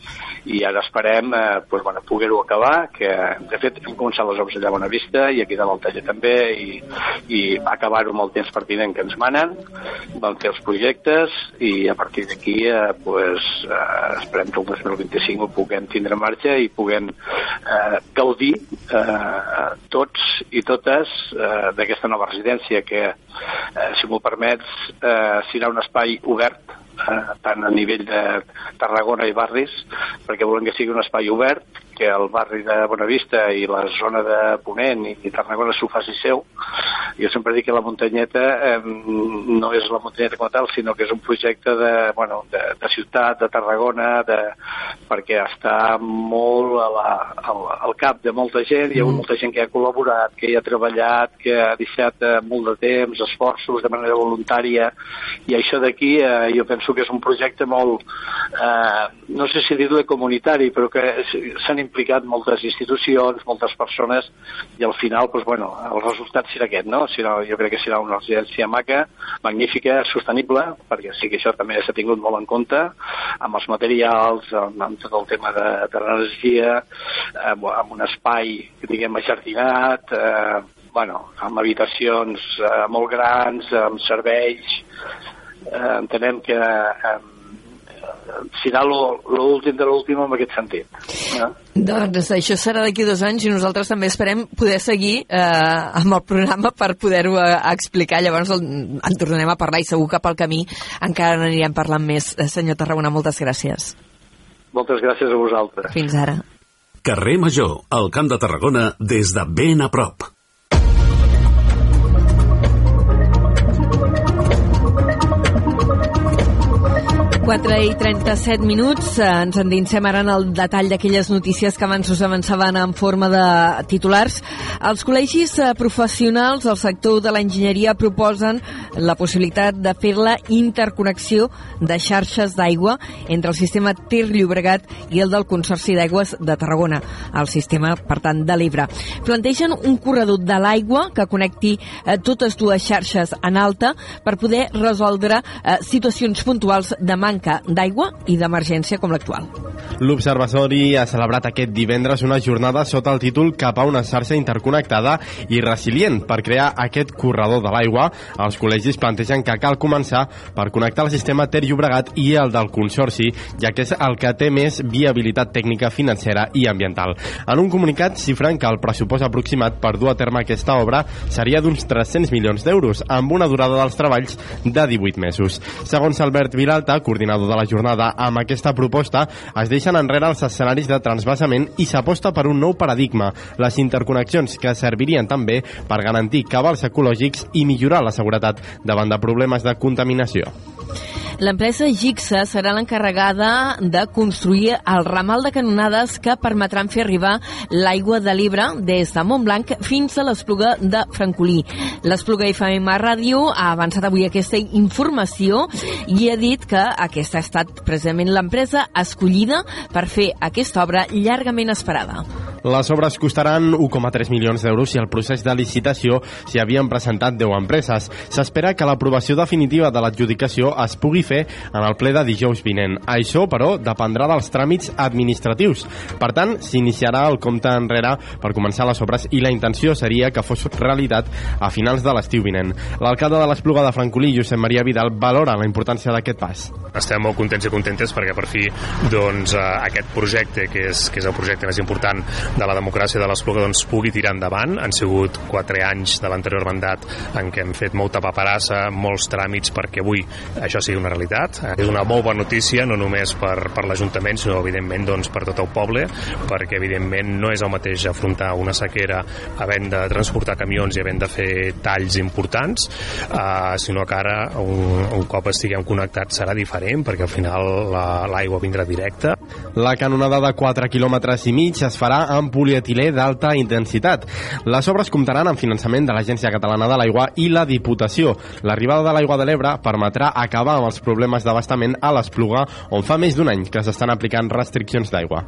i ara esperem eh, pues, bueno, poder-ho acabar, que de fet hem començat les obres allà a Bonavista i aquí de l'Altaller també i, i acabar-ho amb el temps pertinent que ens manen, vam fer els projectes i a partir d'aquí eh, pues, eh, esperem que el 2025 ho puguem tindre en marxa i puguem eh, gaudir eh, tots i totes eh, d'aquesta nova residència que, eh, si m'ho permets, eh, serà un espai obert eh, tant a nivell de Tarragona i barris, perquè volem que sigui un espai obert, que el barri de Bonavista i la zona de Ponent i Tarragona s'ho faci seu. Jo sempre dic que la muntanyeta eh, no és la muntanyeta com tal, sinó que és un projecte de, bueno, de, de ciutat, de Tarragona, de, perquè està molt a la, al, al cap de molta gent, hi ha mm. molta gent que ha col·laborat, que hi ha treballat, que ha deixat eh, molt de temps, esforços de manera voluntària, i això d'aquí eh, jo penso que és un projecte molt, eh, no sé si dir-ho comunitari, però que s'han implicat moltes institucions, moltes persones, i al final, doncs, bueno, el resultat serà aquest, no? Serà, jo crec que serà una residència maca, magnífica, sostenible, perquè sí que això també s'ha tingut molt en compte, amb els materials, amb, amb tot el tema de, de l'energia, amb, amb un espai, diguem, ajardinat, eh, bueno, amb habitacions eh, molt grans, amb serveis, eh, entenem que eh, serà l'últim de l'últim en aquest sentit. Eh? Doncs això serà d'aquí dos anys i nosaltres també esperem poder seguir eh, amb el programa per poder-ho eh, explicar. Llavors el, en tornarem a parlar i segur que pel camí encara n'anirem parlant més. Eh, senyor Tarragona, moltes gràcies. Moltes gràcies a vosaltres. Fins ara. Carrer Major, al Camp de Tarragona, des de ben a prop. 4 i 37 minuts. Eh, ens endinsem ara en el detall d'aquelles notícies que abans us avançaven en forma de titulars. Els col·legis eh, professionals del sector de l'enginyeria proposen la possibilitat de fer la interconnexió de xarxes d'aigua entre el sistema Ter-Llobregat i el del Consorci d'Aigües de Tarragona, el sistema, per tant, de l'Ebre. Plantegen un corredor de l'aigua que connecti eh, totes dues xarxes en alta per poder resoldre situacions puntuals de manca manca d'aigua i d'emergència com l'actual. L'Observatori ha celebrat aquest divendres una jornada sota el títol Cap a una xarxa interconnectada i resilient per crear aquest corredor de l'aigua. Els col·legis plantegen que cal començar per connectar el sistema Ter Llobregat i el del Consorci, ja que és el que té més viabilitat tècnica, financera i ambiental. En un comunicat xifren que el pressupost aproximat per dur a terme aquesta obra seria d'uns 300 milions d'euros, amb una durada dels treballs de 18 mesos. Segons Albert Vilalta, coordinador de la jornada, amb aquesta proposta es deixen enrere els escenaris de transvasament i s'aposta per un nou paradigma, les interconnexions que servirien també per garantir cabals ecològics i millorar la seguretat davant de problemes de contaminació. L'empresa Gixa serà l'encarregada de construir el ramal de canonades que permetran fer arribar l'aigua de l'Ebre des de Montblanc fins a l'Espluga de Francolí. L'Espluga FM Ràdio ha avançat avui aquesta informació i ha dit que aquesta ha estat precisament l'empresa escollida per fer aquesta obra llargament esperada. Les obres costaran 1,3 milions d'euros i el procés de licitació s'hi havien presentat 10 empreses. S'espera que l'aprovació definitiva de l'adjudicació es pugui fer en el ple de dijous vinent. Això, però, dependrà dels tràmits administratius. Per tant, s'iniciarà el compte enrere per començar les obres i la intenció seria que fos realitat a finals de l'estiu vinent. L'alcalde de l'Espluga de Francolí, Josep Maria Vidal, valora la importància d'aquest pas. Estem molt contents i contentes perquè per fi doncs, eh, aquest projecte, que és, que és el projecte més important de la democràcia de l'Espluga doncs, pugui tirar endavant. Han sigut quatre anys de l'anterior mandat en què hem fet molta paperassa, molts tràmits perquè avui això sigui una realitat. És una molt bona notícia, no només per, per l'Ajuntament, sinó evidentment doncs, per tot el poble, perquè evidentment no és el mateix afrontar una sequera havent de transportar camions i havent de fer talls importants, eh, sinó que ara un, un cop estiguem connectats serà diferent perquè al final l'aigua la, vindrà directa. La canonada de 4 quilòmetres i mig es farà amb polietilè d'alta intensitat. Les obres comptaran amb finançament de l'Agència Catalana de l'Aigua i la Diputació. L'arribada de l'aigua de l'Ebre permetrà acabar amb els problemes d'abastament a l'Espluga, on fa més d'un any que s'estan aplicant restriccions d'aigua.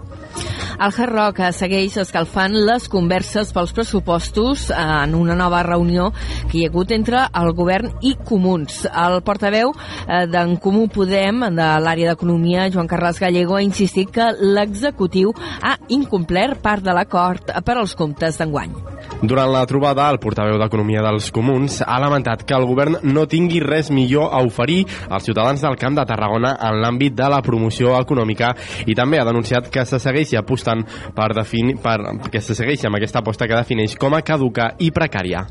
El Hard Rock segueix escalfant les converses pels pressupostos en una nova reunió que hi ha hagut entre el govern i Comuns. El portaveu eh, d'en Comú Podem, de l'àrea d'Economia, Joan Carles Gallego, ha insistit que l'executiu ha incomplert part de l'acord per als comptes d'enguany. Durant la trobada, el portaveu d'Economia dels Comuns ha lamentat que el govern no tingui res millor a oferir als ciutadans del Camp de Tarragona en l'àmbit de la promoció econòmica i també ha denunciat que se segueixi apostant per, definir, per que se segueixi amb aquesta aposta que defineix com a caduca i precària.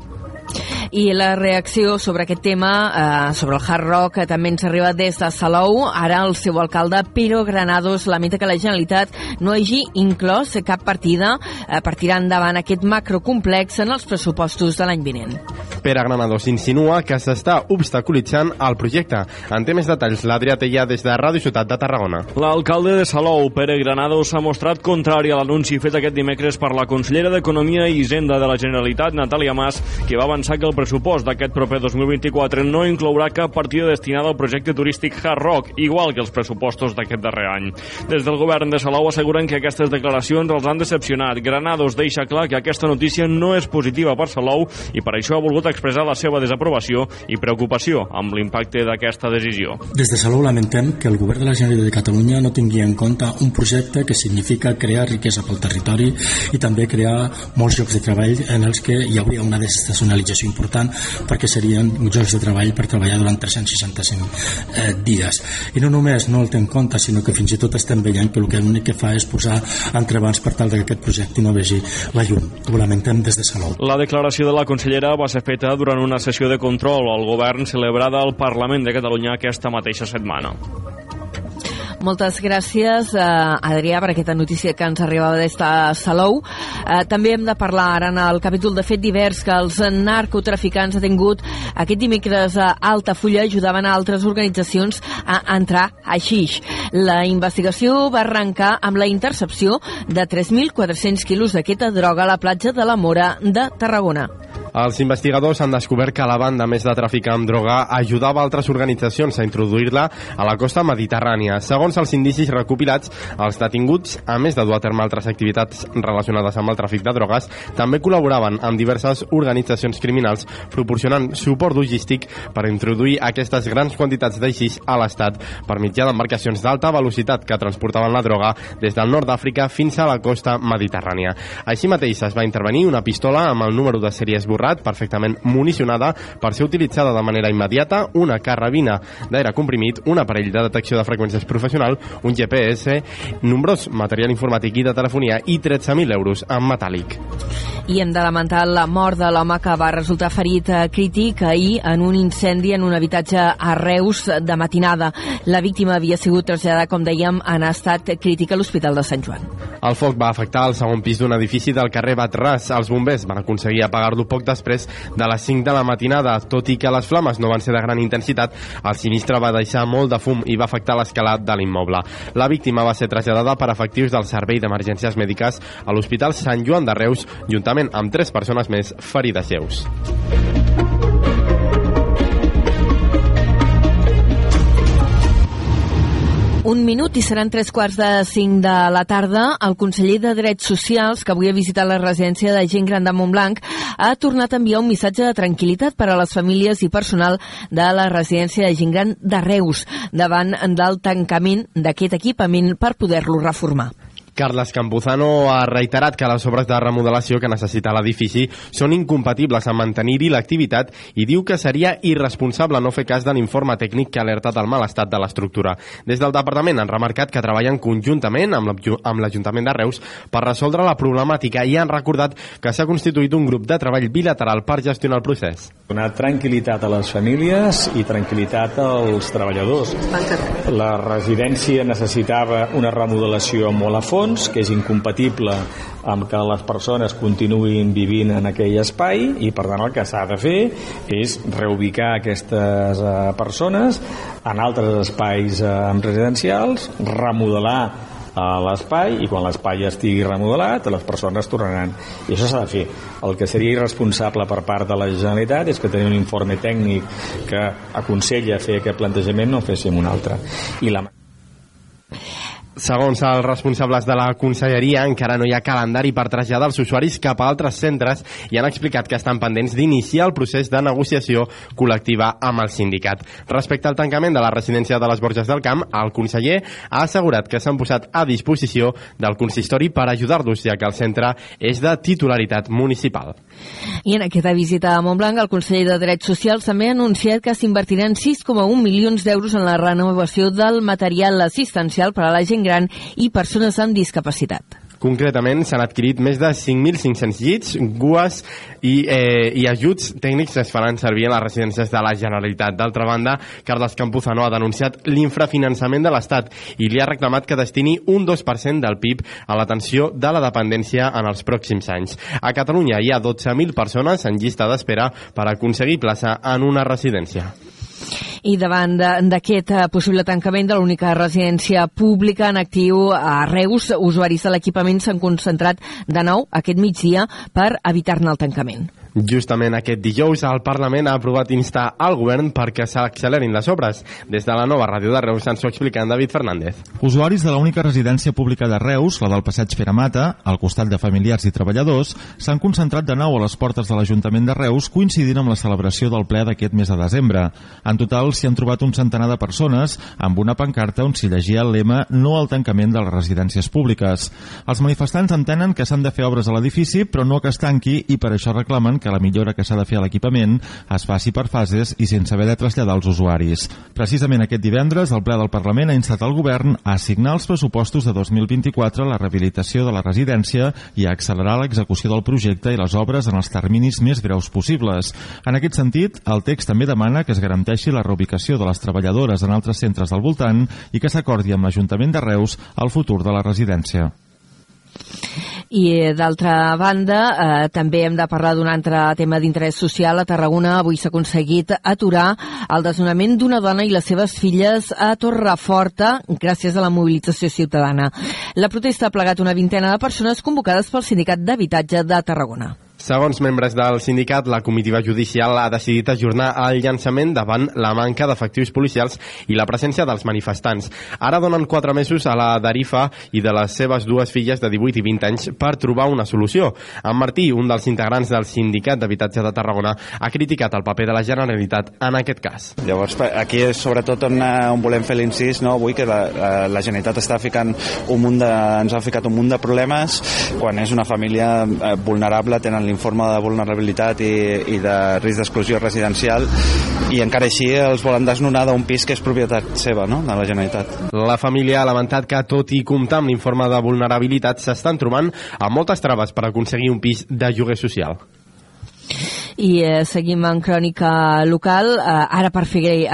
I la reacció sobre aquest tema, eh, sobre el hard rock, que també ens arriba des de Salou. Ara el seu alcalde, Piro Granados, lamenta que la Generalitat no hagi inclòs cap partida eh, per tirar endavant aquest macrocomplex en els pressupostos de l'any vinent. Pere Granados insinua que s'està obstaculitzant el projecte. En té més detalls l'Adrià Teia des de Ràdio Ciutat de Tarragona. L'alcalde de Salou, Pere Granados, s'ha mostrat contrari a l'anunci fet aquest dimecres per la consellera d'Economia i Hisenda de la Generalitat, Natàlia Mas, que va avançar que el pressupost d'aquest proper 2024 no inclourà cap partida destinada al projecte turístic Hard Rock, igual que els pressupostos d'aquest darrer any. Des del govern de Salou asseguren que aquestes declaracions els han decepcionat. Granados deixa clar que aquesta notícia no és positiva per Salou i per això ha volgut expressar la seva desaprovació i preocupació amb l'impacte d'aquesta decisió. Des de Salou lamentem que el govern de la Generalitat de Catalunya no tingui en compte un projecte que significa crear riquesa pel territori i també crear molts llocs de treball en els que hi hauria una desestacionalització important important perquè serien jocs de treball per treballar durant 365 eh, dies. I no només no el té en compte, sinó que fins i tot estem veient que el que l'únic que fa és posar entrebancs per tal que aquest projecte no vegi la llum. Ho lamentem des de Salou. La declaració de la consellera va ser feta durant una sessió de control al govern celebrada al Parlament de Catalunya aquesta mateixa setmana. Moltes gràcies, eh, Adrià, per aquesta notícia que ens arribava des de Salou. Eh, també hem de parlar ara en el capítol de fet divers que els narcotraficants ha tingut aquest dimecres a Altafulla ajudaven a altres organitzacions a entrar a Xix. La investigació va arrencar amb la intercepció de 3.400 quilos d'aquesta droga a la platja de la Mora de Tarragona. Els investigadors han descobert que la banda, més de traficar amb droga, ajudava altres organitzacions a introduir-la a la costa mediterrània. Segons els indicis recopilats, els detinguts, a més de dur a terme altres activitats relacionades amb el tràfic de drogues, també col·laboraven amb diverses organitzacions criminals proporcionant suport logístic per introduir aquestes grans quantitats d'eixis a l'Estat per mitjà d'embarcacions d'alta velocitat que transportaven la droga des del nord d'Àfrica fins a la costa mediterrània. Així mateix es va intervenir una pistola amb el número de sèrie esborrat Montserrat, perfectament municionada per ser utilitzada de manera immediata, una carrabina d'aire comprimit, un aparell de detecció de freqüències professional, un GPS, nombrós material informàtic i de telefonia i 13.000 euros en metàl·lic. I hem de lamentar la mort de l'home que va resultar ferit eh, crític ahir en un incendi en un habitatge a Reus de matinada. La víctima havia sigut traslladada, com dèiem, en estat crític a l'Hospital de Sant Joan. El foc va afectar el segon pis d'un edifici del carrer Batràs. Els bombers van aconseguir apagar-lo poc després de les 5 de la matinada. Tot i que les flames no van ser de gran intensitat, el sinistre va deixar molt de fum i va afectar l'escalat de l'immoble. La víctima va ser traslladada per efectius del Servei d'Emergències Mèdiques a l'Hospital Sant Joan de Reus, juntament amb tres persones més ferides lleus. Un minut i seran tres quarts de cinc de la tarda. El conseller de Drets Socials, que avui ha visitat la residència de gent gran de Montblanc, ha tornat a enviar un missatge de tranquil·litat per a les famílies i personal de la residència de gent gran de Reus davant del tancament d'aquest equipament per poder-lo reformar. Carles Campuzano ha reiterat que les obres de remodelació que necessita l'edifici són incompatibles amb mantenir-hi l'activitat i diu que seria irresponsable no fer cas de l'informe tècnic que ha alertat el mal estat de l'estructura. Des del departament han remarcat que treballen conjuntament amb l'Ajuntament de Reus per resoldre la problemàtica i han recordat que s'ha constituït un grup de treball bilateral per gestionar el procés. Donar tranquil·litat a les famílies i tranquil·litat als treballadors. La residència necessitava una remodelació molt a fons fons, que és incompatible amb que les persones continuïn vivint en aquell espai i per tant el que s'ha de fer és reubicar aquestes eh, persones en altres espais eh, residencials, remodelar a l'espai i quan l'espai estigui remodelat les persones tornaran. I això s'ha de fer. El que seria irresponsable per part de la Generalitat és que tenir un informe tècnic que aconsella fer aquest plantejament no féssim un altre. I la Segons els responsables de la conselleria, encara no hi ha calendari per traslladar els usuaris cap a altres centres i han explicat que estan pendents d'iniciar el procés de negociació col·lectiva amb el sindicat. Respecte al tancament de la residència de les Borges del Camp, el conseller ha assegurat que s'han posat a disposició del consistori per ajudar-los, ja que el centre és de titularitat municipal. I en aquesta visita a Montblanc, el conseller de Drets Socials també ha anunciat que s'invertiran 6,1 milions d'euros en la renovació del material assistencial per a la gent gran i persones amb discapacitat. Concretament, s'han adquirit més de 5.500 llits, gues i, eh, i ajuts tècnics que es faran servir a les residències de la Generalitat. D'altra banda, Carles Campuzano ha denunciat l'infrafinançament de l'Estat i li ha reclamat que destini un 2% del PIB a l'atenció de la dependència en els pròxims anys. A Catalunya hi ha 12.000 persones en llista d'espera per aconseguir plaça en una residència. I davant d'aquest eh, possible tancament de l'única residència pública en actiu a Reus, usuaris de l'equipament s'han concentrat de nou aquest migdia per evitar-ne el tancament. Justament aquest dijous el Parlament ha aprovat instar al govern perquè s'accelerin les obres. Des de la nova ràdio de Reus ens ho explica en David Fernández. Usuaris de l'única residència pública de Reus, la del Passeig Feramata, al costat de familiars i treballadors, s'han concentrat de nou a les portes de l'Ajuntament de Reus coincidint amb la celebració del ple d'aquest mes de desembre. En total s'hi han trobat un centenar de persones amb una pancarta on s'hi llegia el lema no al tancament de les residències públiques. Els manifestants entenen que s'han de fer obres a l'edifici però no que es tanqui i per això reclamen que que la millora que s'ha de fer a l'equipament es faci per fases i sense haver de traslladar els usuaris. Precisament aquest divendres, el ple del Parlament ha instat el govern a assignar els pressupostos de 2024 a la rehabilitació de la residència i a accelerar l'execució del projecte i les obres en els terminis més breus possibles. En aquest sentit, el text també demana que es garanteixi la reubicació de les treballadores en altres centres del voltant i que s'acordi amb l'Ajuntament de Reus el futur de la residència. I d'altra banda, eh, també hem de parlar d'un altre tema d'interès social. A Tarragona avui s'ha aconseguit aturar el desnonament d'una dona i les seves filles a Torreforta gràcies a la mobilització ciutadana. La protesta ha plegat una vintena de persones convocades pel Sindicat d'Habitatge de Tarragona. Segons membres del sindicat, la comitiva judicial ha decidit ajornar el llançament davant la manca d'efectius policials i la presència dels manifestants. Ara donen quatre mesos a la Darifa i de les seves dues filles de 18 i 20 anys per trobar una solució. En Martí, un dels integrants del sindicat d'habitatge de Tarragona, ha criticat el paper de la Generalitat en aquest cas. Llavors, aquí és sobretot on, eh, on volem fer l'incís, no? avui que la, la Generalitat està ficant un munt de, ens ha ficat un munt de problemes quan és una família eh, vulnerable, tenen l'informe de vulnerabilitat i, i de risc d'exclusió residencial i encara així els volen desnonar d'un pis que és propietat seva, no?, de la Generalitat. La família ha lamentat que, tot i comptar amb l'informe de vulnerabilitat, s'estan trobant amb moltes traves per aconseguir un pis de lloguer social. I eh, seguim en crònica local, eh, ara per fer eh,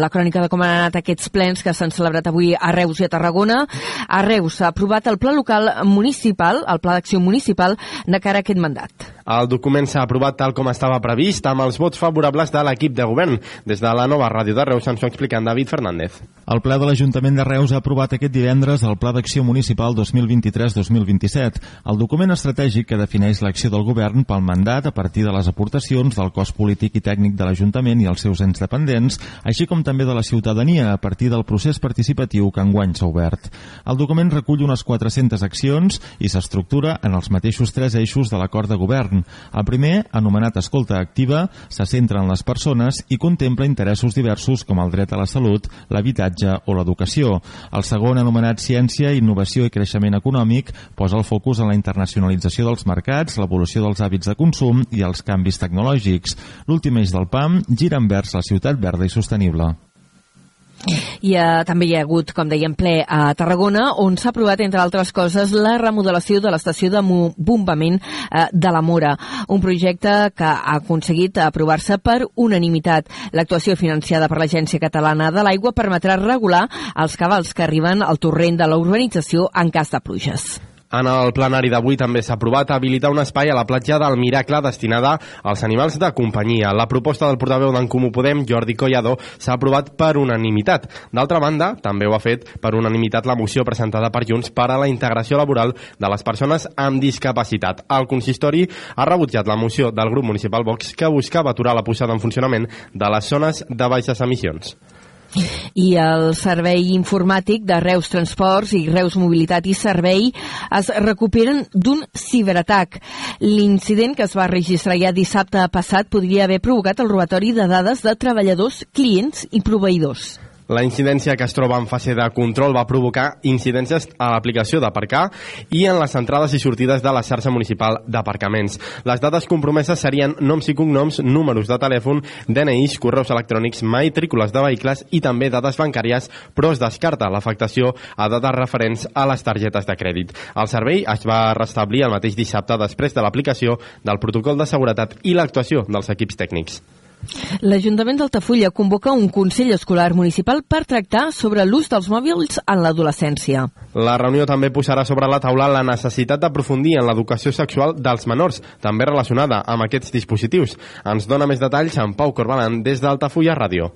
la crònica de com han anat aquests plens que s'han celebrat avui a Reus i a Tarragona. A Reus s'ha aprovat el pla local municipal, el pla d'acció municipal, de cara a aquest mandat. El document s'ha aprovat tal com estava previst, amb els vots favorables de l'equip de govern. Des de la nova ràdio de Reus ens ho explica en David Fernández. El ple de l'Ajuntament de Reus ha aprovat aquest divendres el Pla d'Acció Municipal 2023-2027, el document estratègic que defineix l'acció del govern pel mandat a partir de les aportacions del cos polític i tècnic de l'Ajuntament i els seus ens dependents, així com també de la ciutadania a partir del procés participatiu que enguany s'ha obert. El document recull unes 400 accions i s'estructura en els mateixos tres eixos de l'acord de govern. El primer, anomenat Escolta Activa, se centra en les persones i contempla interessos diversos com el dret a la salut, l'habitatge o l'educació. El segon, anomenat Ciència, Innovació i Creixement Econòmic, posa el focus en la internacionalització dels mercats, l'evolució dels hàbits de consum i els canvis tecnològics. L'últim eix del PAM gira envers la ciutat verda i sostenible. I eh, també hi ha hagut, com dèiem, ple a Tarragona, on s'ha aprovat, entre altres coses, la remodelació de l'estació de bombament eh, de la Mora, un projecte que ha aconseguit aprovar-se per unanimitat. L'actuació financiada per l'Agència Catalana de l'Aigua permetrà regular els cabals que arriben al torrent de la urbanització en cas de pluges. En el plenari d'avui també s'ha aprovat habilitar un espai a la platja del Miracle destinada als animals de companyia. La proposta del portaveu d'en Comú Podem, Jordi Collado, s'ha aprovat per unanimitat. D'altra banda, també ho ha fet per unanimitat la moció presentada per Junts per a la integració laboral de les persones amb discapacitat. El consistori ha rebutjat la moció del grup municipal Vox que buscava aturar la posada en funcionament de les zones de baixes emissions i el servei informàtic de Reus Transports i Reus Mobilitat i Servei es recuperen d'un ciberatac. L'incident que es va registrar ja dissabte passat podria haver provocat el robatori de dades de treballadors, clients i proveïdors. La incidència que es troba en fase de control va provocar incidències a l'aplicació d'aparcar i en les entrades i sortides de la xarxa municipal d'aparcaments. Les dades compromeses serien noms i cognoms, números de telèfon, DNIs, correus electrònics, matrícules de vehicles i també dades bancàries, però es descarta l'afectació a dades referents a les targetes de crèdit. El servei es va restablir el mateix dissabte després de l'aplicació del protocol de seguretat i l'actuació dels equips tècnics. L'Ajuntament d'Altafulla convoca un Consell Escolar Municipal per tractar sobre l'ús dels mòbils en l'adolescència. La reunió també posarà sobre la taula la necessitat d'aprofundir en l'educació sexual dels menors, també relacionada amb aquests dispositius. Ens dona més detalls en Pau Corbalan des d'Altafulla Ràdio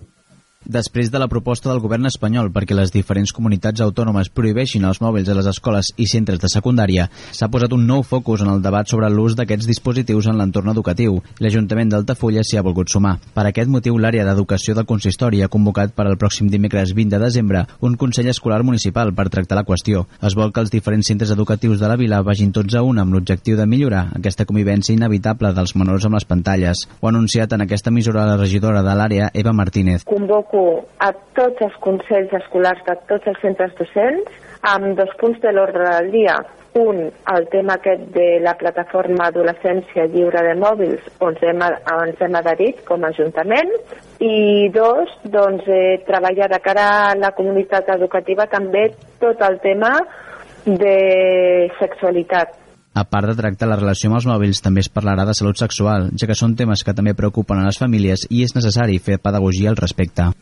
després de la proposta del govern espanyol perquè les diferents comunitats autònomes prohibeixin els mòbils a les escoles i centres de secundària, s'ha posat un nou focus en el debat sobre l'ús d'aquests dispositius en l'entorn educatiu. L'Ajuntament d'Altafulla s'hi ha volgut sumar. Per aquest motiu, l'àrea d'educació del consistori ha convocat per al pròxim dimecres 20 de desembre un Consell Escolar Municipal per tractar la qüestió. Es vol que els diferents centres educatius de la vila vagin tots a un amb l'objectiu de millorar aquesta convivència inevitable dels menors amb les pantalles. Ho ha anunciat en aquesta emissora la regidora de l'àrea, Eva Martínez. Convoco convoco a tots els consells escolars de tots els centres docents amb dos punts de l'ordre del dia. Un, el tema aquest de la plataforma Adolescència Lliure de Mòbils, on hem, ens hem adherit com a Ajuntament, i dos, doncs, eh, treballar de cara a la comunitat educativa també tot el tema de sexualitat a part de tractar la relació amb els mòbils, també es parlarà de salut sexual, ja que són temes que també preocupen a les famílies i és necessari fer pedagogia al respecte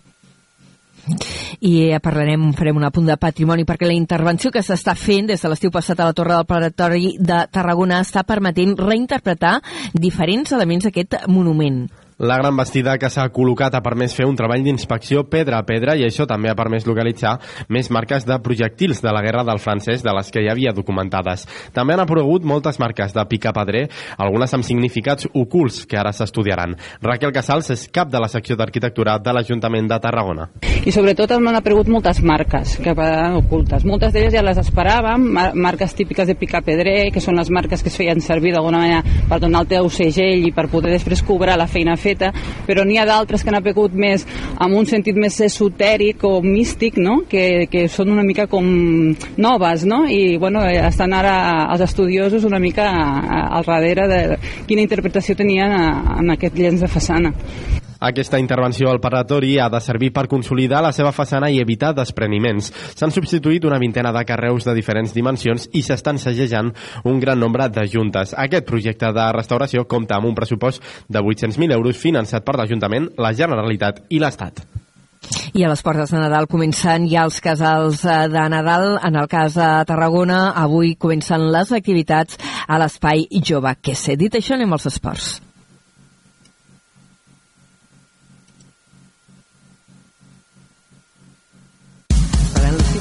i parlarem, farem un apunt de patrimoni perquè la intervenció que s'està fent des de l'estiu passat a la Torre del Paratori de Tarragona està permetent reinterpretar diferents elements d'aquest monument. La gran bastida que s'ha col·locat ha permès fer un treball d'inspecció pedra a pedra i això també ha permès localitzar més marques de projectils de la guerra del francès de les que hi havia documentades. També han aparegut moltes marques de pica-pedrer, algunes amb significats ocults que ara s'estudiaran. Raquel Casals és cap de la secció d'arquitectura de l'Ajuntament de Tarragona. I sobretot han aparegut moltes marques que quedaran ocultes. Moltes d'elles ja les esperàvem, marques típiques de pica-pedrer, que són les marques que es feien servir d'alguna manera per donar el teu segell i per poder després cobrar la feina feta però n'hi ha d'altres que han apegut més amb un sentit més esotèric o místic, no? que, que són una mica com noves, no? i bueno, estan ara els estudiosos una mica al darrere de quina interpretació tenien en aquest llenç de façana. Aquesta intervenció al paratori ha de servir per consolidar la seva façana i evitar despreniments. S'han substituït una vintena de carreus de diferents dimensions i s'estan segejant un gran nombre de juntes. Aquest projecte de restauració compta amb un pressupost de 800.000 euros finançat per l'Ajuntament, la Generalitat i l'Estat. I a les portes de Nadal comencen ja els casals eh, de Nadal. En el cas de Tarragona, avui comencen les activitats a l'espai jove. Que s'he dit això, anem als esports.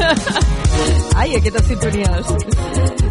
Ai, aquestes sintonies.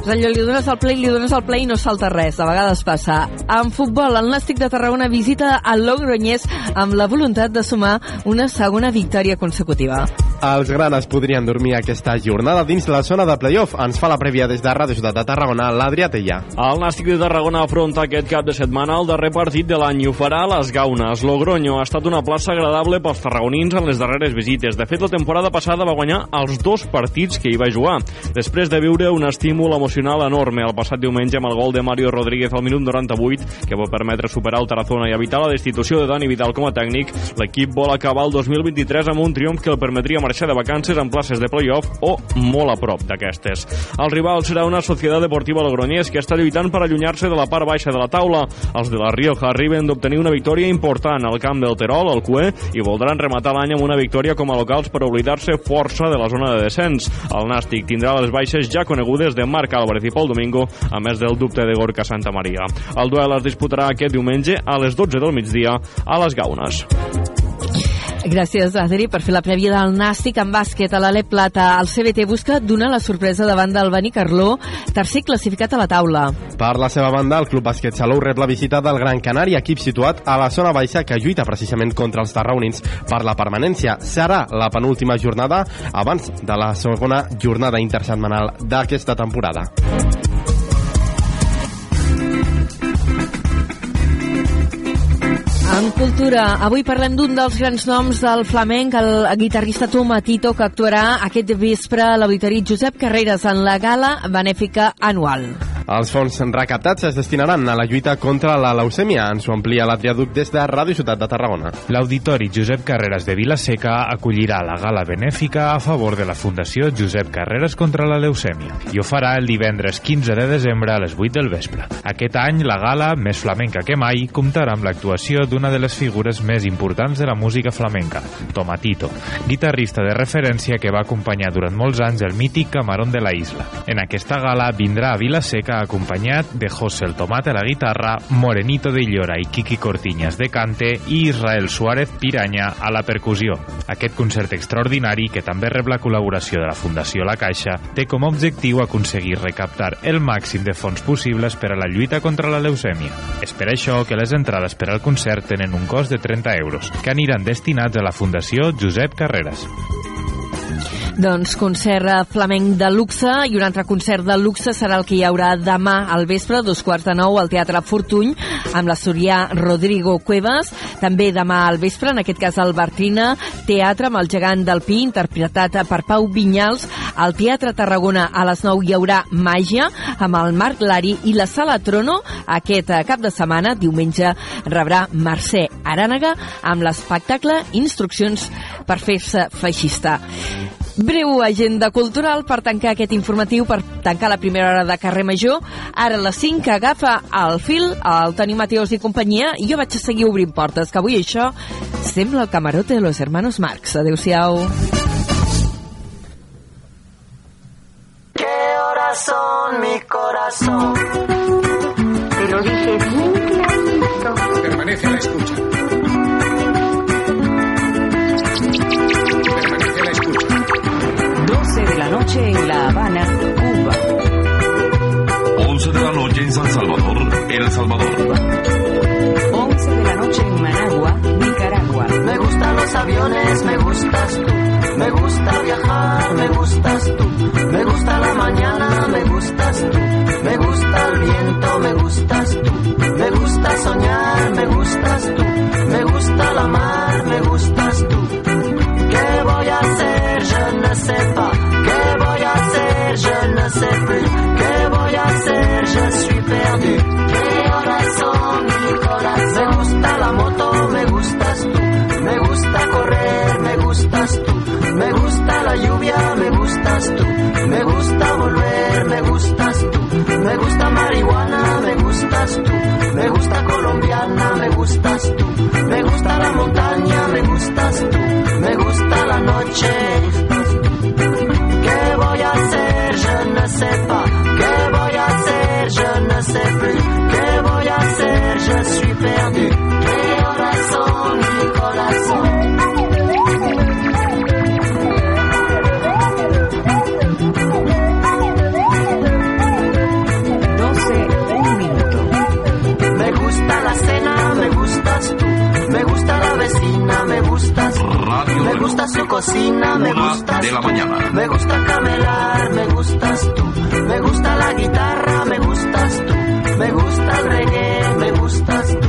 Allò, li dones el play, li dones el play i no salta res. A vegades passa. En futbol, el Nàstic de Tarragona visita el Logroñés amb la voluntat de sumar una segona victòria consecutiva. Els granes podrien dormir aquesta jornada dins la zona de playoff. Ens fa la prèvia des de Ràdio Ciutat de Tarragona, l'Adrià Tella. El Nàstic de Tarragona afronta aquest cap de setmana el darrer partit de l'any i ho farà a les Gaunes. Logroño ha estat una plaça agradable pels tarragonins en les darreres visites. De fet, la temporada passada va guanyar els dos partits que hi va jugar, després de viure un estímul emocional enorme el passat diumenge amb el gol de Mario Rodríguez al minut 98, que va permetre superar el Tarazona i evitar la destitució de Dani Vidal com a tècnic. L'equip vol acabar el 2023 amb un triomf que el permetria marxar de vacances en places de playoff o molt a prop d'aquestes. El rival serà una Societat Deportiva Logroñés que està lluitant per allunyar-se de la part baixa de la taula. Els de la Rioja arriben d'obtenir una victòria important al camp del Terol, al CUE, i voldran rematar l'any amb una victòria com a locals per oblidar-se força de la zona de descens. El Nàstic tindrà les baixes ja conegudes de Marc Álvarez i Pol Domingo, a més del dubte de Gorka Santa Maria. El duel es disputarà aquest diumenge a les 12 del migdia a les Gaunes. Gràcies, Adri, per fer la prèvia del Nàstic en bàsquet a l'Ale Plata. El CBT busca donar la sorpresa davant del Benicarló, tercer classificat a la taula. Per la seva banda, el Club Bàsquet Salou rep la visita del Gran Canari, equip situat a la zona baixa que lluita precisament contra els tarraunins per la permanència. Serà la penúltima jornada abans de la segona jornada intersetmanal d'aquesta temporada. En cultura, avui parlem d'un dels grans noms del flamenc, el guitarrista Tomatito, que actuarà aquest vespre a l'Auditori Josep Carreras en la gala benèfica anual. Els fons recaptats es destinaran a la lluita contra la leucèmia. Ens ho amplia l'Adriaduc des de Ràdio Ciutat de Tarragona. L'Auditori Josep Carreras de Vilaseca acollirà la gala benèfica a favor de la Fundació Josep Carreras contra la leucèmia i ho farà el divendres 15 de desembre a les 8 del vespre. Aquest any, la gala, més flamenca que mai, comptarà amb l'actuació d'una de les figures més importants de la música flamenca, Tomatito, guitarrista de referència que va acompanyar durant molts anys el mític Camarón de la Isla. En aquesta gala vindrà a Vilaseca acompanyat de José el Tomate a la guitarra, Morenito de Illora i Kiki Cortiñas de cante i Israel Suárez Piranya a la percussió. Aquest concert extraordinari, que també rep la col·laboració de la Fundació La Caixa, té com a objectiu aconseguir recaptar el màxim de fons possibles per a la lluita contra la leucèmia. És per això que les entrades per al concert tenen un cost de 30 euros, que aniran destinats a la Fundació Josep Carreras. Doncs concert flamenc de luxe i un altre concert de luxe serà el que hi haurà demà al vespre, dos quarts de nou, al Teatre Fortuny, amb l'asturià Rodrigo Cuevas. També demà al vespre, en aquest cas al Bartrina, teatre amb el gegant del Pi, interpretat per Pau Vinyals. Al Teatre Tarragona a les 9 hi haurà Màgia, amb el Marc Lari i la Sala Trono. Aquest cap de setmana, diumenge, rebrà Mercè Arànega amb l'espectacle Instruccions per fer-se feixista. Breu agenda cultural per tancar aquest informatiu, per tancar la primera hora de carrer Major. Ara a les 5 agafa el fil el Toni Mateos i companyia i jo vaig a seguir obrint portes, que avui això sembla el camarote de los hermanos Marx. Adéu-siau. ¿Qué horas son mi corazón? Te lo dije noche en La Habana, Cuba. 11 de la noche en San Salvador, El Salvador. 11 de la noche en Managua, Nicaragua. Me gustan los aviones, me gustas tú. Me gusta viajar, me gustas tú. Me gusta la mañana, me gustas tú. Me gusta el viento, me gustas tú. Me gusta soñar, me gustas tú. Me gusta la mar, me gustas tú. ¿Qué voy a hacer? Je ne sais pas. ¿Qué voy a hacer? Je ne sais plus. ¿Qué voy a hacer? Je suis perdu. ¿Qué horas son mi corazón? Me gusta la moto, me gustas tú. Me gusta correr, me gustas tú. Me gusta la lluvia, me gustas tú. Me gusta volver, me gustas tú. Me gusta marihuana, gustas tú. Me gusta colombiana, me gustas tú. Me gusta la montaña, me gustas tú. Me gusta la noche. ¿Qué voy a hacer? Je ne sais pas. ¿Qué voy a hacer? Je ne sais plus. ¿Qué voy a hacer? Je suis perdu. ¿Qué horas son mi corazón? Me gustas de la mañana. Me gusta camelar, me gustas tú. Me gusta la guitarra, me gustas tú. Me gusta el reggae, me gustas tú.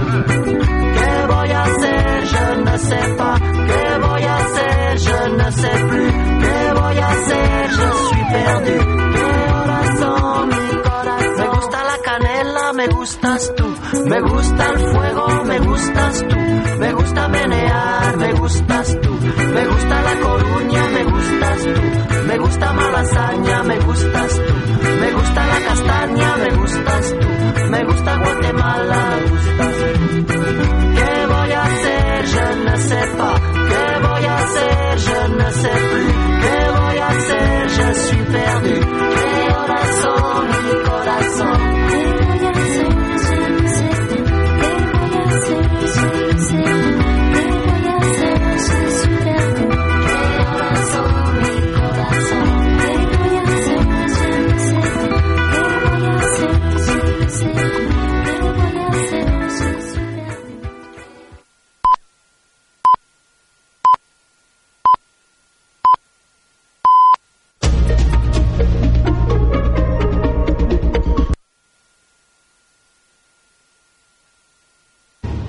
¿Qué voy a hacer? Je ne sais pas. ¿Qué voy a hacer? Je ne sais plus. ¿Qué voy a hacer? Je suis perdu. ¿Qué horas son mi corazón? Me gusta la canela, me gustas tú. Me gusta el fuego, me gustas tú. Me gusta menear, me gustas tú. Me gusta la coruña, me gustas tú. Me gusta malasaña, me gustas tú. Me gusta la castaña, me gustas tú. Me gusta Guatemala, me gustas tú. ¿Qué voy a hacer? Je ne sais pas.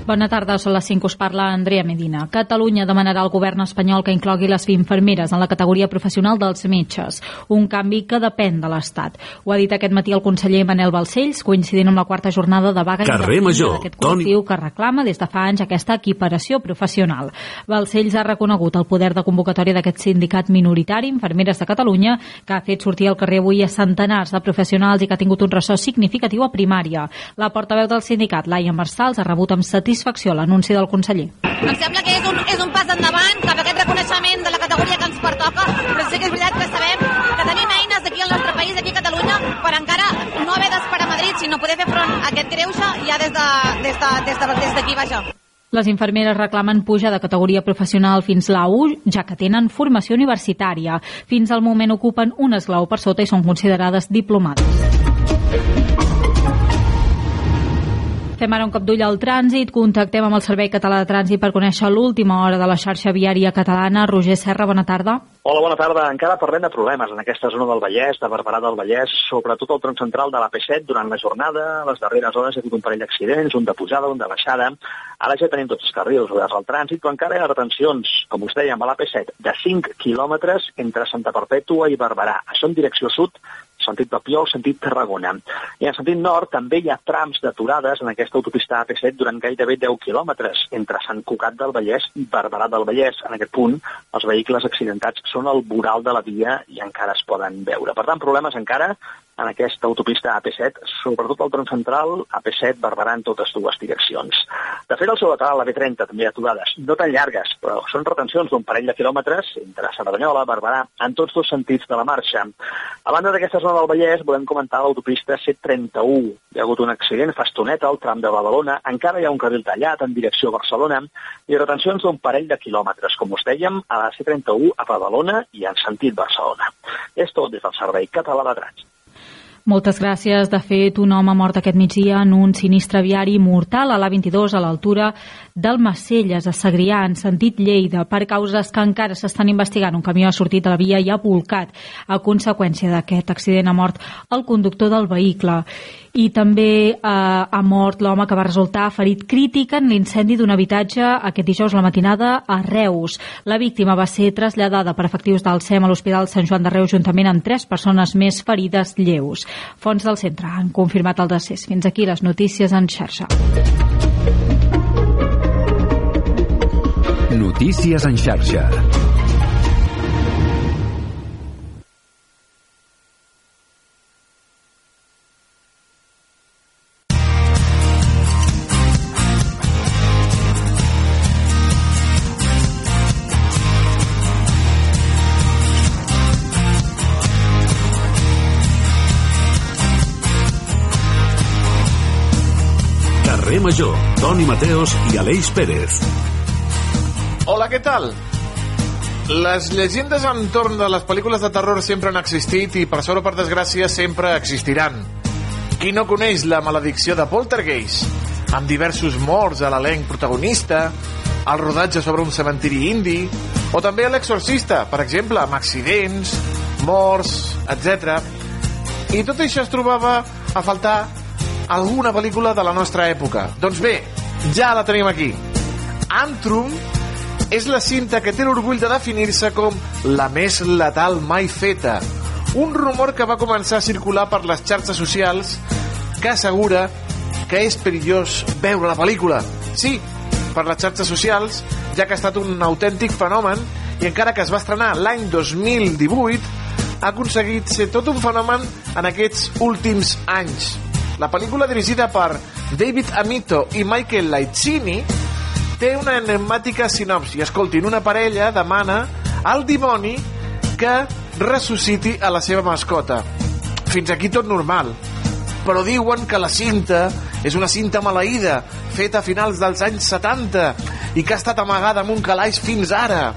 Bona tarda, són les 5, us parla Andrea Medina. Catalunya demanarà al govern espanyol que inclogui les infermeres en la categoria professional dels metges, un canvi que depèn de l'Estat. Ho ha dit aquest matí el conseller Manel Balcells, coincidint amb la quarta jornada de vaga Carrer Major, d'aquest col·lectiu que reclama des de fa anys aquesta equiparació professional. Balcells ha reconegut el poder de convocatòria d'aquest sindicat minoritari, Infermeres de Catalunya, que ha fet sortir al carrer avui a centenars de professionals i que ha tingut un ressò significatiu a primària. La portaveu del sindicat, Laia Marçals, ha rebut amb satisfacció l'anunci del conseller. Em sembla que és un, és un pas endavant cap a aquest reconeixement de la categoria que ens pertoca, però sí que és veritat que sabem que tenim eines aquí al nostre país, aquí a Catalunya, per encara no haver d'esperar a Madrid, sinó poder fer front a aquest greuge ja des d'aquí, de, des de, des de, des d'aquí, vaja. Les infermeres reclamen pujar de categoria professional fins la U, ja que tenen formació universitària. Fins al moment ocupen un esglau per sota i són considerades diplomades. Fem ara un cop d'ull al trànsit. Contactem amb el Servei Català de Trànsit per conèixer l'última hora de la xarxa viària catalana. Roger Serra, bona tarda. Hola, bona tarda. Encara parlem de problemes en aquesta zona del Vallès, de Barberà del Vallès, sobretot al tron central de la P7 durant la jornada. Les darreres hores hi ha hagut un parell d'accidents, un de pujada, un de baixada. Ara ja tenim tots els carrils oberts al trànsit, però encara hi ha retencions, com us dèiem, a la P7, de 5 quilòmetres entre Santa Perpètua i Barberà. Això en direcció sud sentit Papiol, sentit Tarragona. I en sentit nord també hi ha trams d'aturades en aquesta autopista AP7 durant gairebé 10 quilòmetres entre Sant Cugat del Vallès i Barberà del Vallès. En aquest punt, els vehicles accidentats són al voral de la via i encara es poden veure. Per tant, problemes encara en aquesta autopista AP7, sobretot al tron central, AP7, Barberà en totes dues direccions. De fet, al seu lateral, la B30, també aturades, no tan llargues, però són retencions d'un parell de quilòmetres entre Cerdanyola, Barberà, en tots dos sentits de la marxa. A banda d'aquesta zona del Vallès, volem comentar l'autopista C31. Hi ha hagut un accident fa estoneta al tram de Badalona, encara hi ha un carril tallat en direcció a Barcelona i retencions d'un parell de quilòmetres, com us dèiem, a la C31 a Badalona i en sentit Barcelona. És tot des del Servei Català de Trànsit. Moltes gràcies. De fet, un home mort aquest migdia en un sinistre viari mortal a l'A22 a l'altura del Macelles, a Segrià, en sentit Lleida, per causes que encara s'estan investigant. Un camió ha sortit de la via i ha volcat. A conseqüència d'aquest accident ha mort el conductor del vehicle. I també eh, ha mort l'home que va resultar ferit crític en l'incendi d'un habitatge aquest dijous la matinada a Reus. La víctima va ser traslladada per efectius del SEM a l'Hospital Sant Joan de Reus juntament amb tres persones més ferides lleus. Fons del centre han confirmat el decés. Fins aquí les notícies en xarxa. Notícies en xarxa. Carrer Major, Toni Mateos i Aleix Pérez. Hola, què tal? Les llegendes entorn de les pel·lícules de terror sempre han existit i, per sort o per desgràcia, sempre existiran. Qui no coneix la maledicció de Poltergeist? Amb diversos morts a l'elenc protagonista, el rodatge sobre un cementiri indi, o també l'exorcista, per exemple, amb accidents, morts, etc. I tot això es trobava a faltar alguna pel·lícula de la nostra època. Doncs bé, ja la tenim aquí. Antrum és la cinta que té l'orgull de definir-se com la més letal mai feta. Un rumor que va començar a circular per les xarxes socials que assegura que és perillós veure la pel·lícula. Sí, per les xarxes socials, ja que ha estat un autèntic fenomen i encara que es va estrenar l'any 2018, ha aconseguit ser tot un fenomen en aquests últims anys. La pel·lícula dirigida per David Amito i Michael Laitzini té una enigmàtica sinopsi. Escoltin, una parella demana al dimoni que ressusciti a la seva mascota. Fins aquí tot normal. Però diuen que la cinta és una cinta maleïda, feta a finals dels anys 70 i que ha estat amagada amb un calaix fins ara.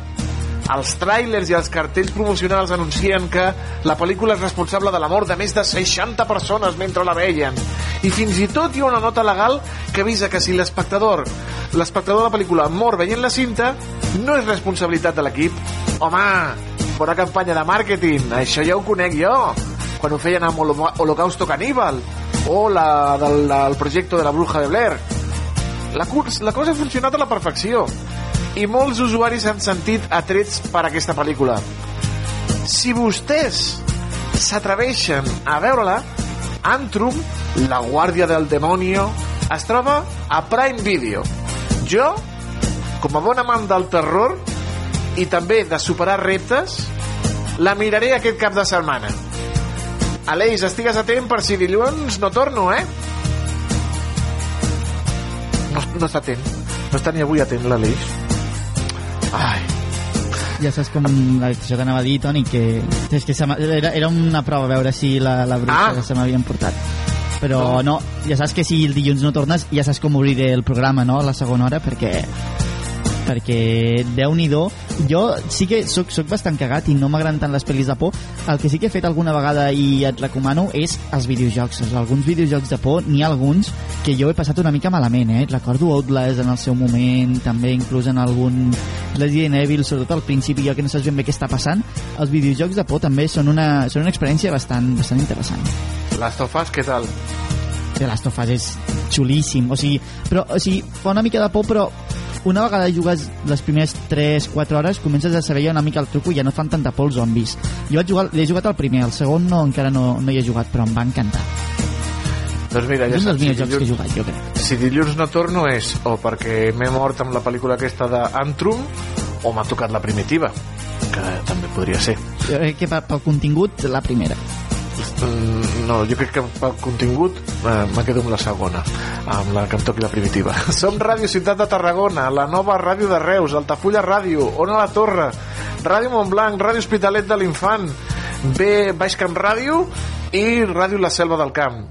Els tràilers i els cartells promocionals anuncien que la pel·lícula és responsable de la mort de més de 60 persones mentre la veien. I fins i tot hi ha una nota legal que avisa que si l'espectador l'espectador de la pel·lícula mor veient la cinta, no és responsabilitat de l'equip. Home, bona campanya de màrqueting, això ja ho conec jo, quan ho feien amb Holo- Holocausto Caníbal, o la del, del projecte de la bruja de Blair. La, la cosa ha funcionat a la perfecció i molts usuaris han sentit atrets per aquesta pel·lícula. Si vostès s'atreveixen a veure-la, Antrum, la guàrdia del demonio, es troba a Prime Video. Jo, com a bon amant del terror i també de superar reptes, la miraré aquest cap de setmana. Aleix, estigues atent per si dilluns no torno, eh? No, no està atent. No està ni avui atent, l'Aleix. Ai, Ja saps com això que anava a dir, Toni, que, és que se era, era una prova veure si la, la bruixa Ah. se m'havien portat. Però no, ja saps que si el dilluns no tornes, ja saps com obriré el programa, no?, a la segona hora, perquè perquè déu nhi jo sí que soc, soc bastant cagat i no m'agraden tant les pel·lis de por. El que sí que he fet alguna vegada i et recomano és els videojocs, alguns videojocs de por n'hi ha alguns que jo he passat una mica malament eh? recordo Outlast en el seu moment també inclús en algun Resident Evil sobretot al principi jo que no saps ben bé què està passant. Els videojocs de por també són una, són una experiència bastant, bastant interessant. Last of Us, què tal? The Last of Us és xulíssim o sigui, però, o sigui, fa una mica de por però una vegada jugues les primeres 3-4 hores comences a saber ja una mica el truco i ja no fan tanta por els zombis. Jo vaig jugar, he jugat al primer, el segon no, encara no, no hi he jugat però em va encantar. Doncs mira, ja és un dels millors jocs que he jugat jo crec. si dilluns no torno és o perquè m'he mort amb la pel·lícula aquesta d'Antrum o m'ha tocat la primitiva, que també podria ser. jo crec que pel, contingut la primera No, jo crec que pel contingut eh, me quedo amb la segona, amb la que em toqui la primitiva. Som Ràdio Ciutat de Tarragona, la nova ràdio de Reus, Altafulla Ràdio, Ona la Torre, Ràdio Montblanc, Ràdio Hospitalet de l'Infant, B Baix Camp Ràdio i Ràdio La Selva del Camp.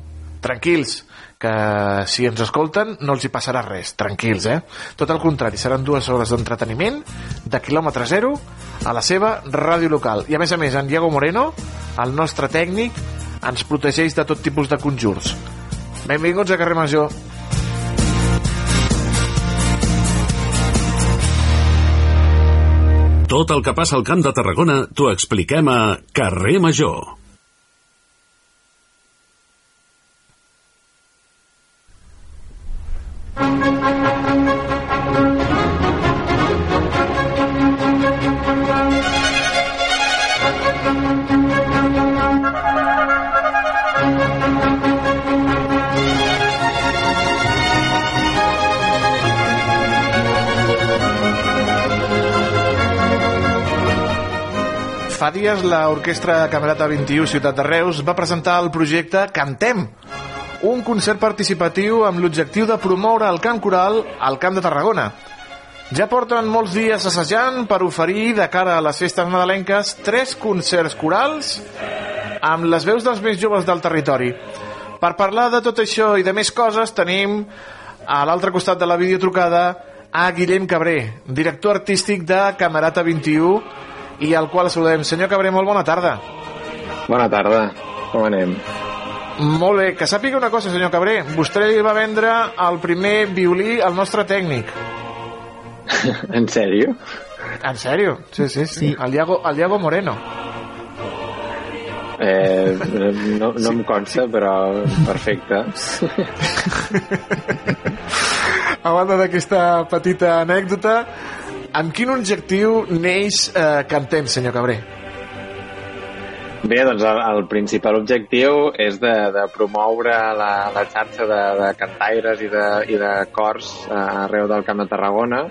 Tranquils, que si ens escolten no els hi passarà res, tranquils, eh? Tot el contrari, seran dues hores d'entreteniment de quilòmetre zero a la seva ràdio local. I a més a més, en Diego Moreno, el nostre tècnic, ens protegeix de tot tipus de conjurs. Benvinguts a Carrer Major. Tot el que passa al Camp de Tarragona t'ho expliquem a Carrer Major. Dies l'Orquestra Camerata 21 Ciutat de Reus va presentar el projecte Cantem, un concert participatiu amb l'objectiu de promoure el cant coral al Camp de Tarragona. Ja porten molts dies assajant per oferir, de cara a les festes nadalenques, tres concerts corals amb les veus dels més joves del territori. Per parlar de tot això i de més coses tenim a l'altre costat de la videotrucada a Guillem Cabré, director artístic de Camerata 21 i al qual saludem. Senyor Cabré, molt bona tarda. Bona tarda, com anem? Molt bé, que sàpiga una cosa, senyor Cabré. Vostè li va vendre el primer violí al nostre tècnic. en sèrio? En sèrio? Sí, sí, sí. sí. El, Iago, el Iago Moreno. Eh, no, no em consta, però perfecte. A banda d'aquesta petita anècdota, amb quin objectiu neix eh, Cantem, senyor Cabré? Bé, doncs el, el principal objectiu és de, de promoure la, la xarxa de, de cantaires i de, i de cors eh, arreu del Camp de Tarragona,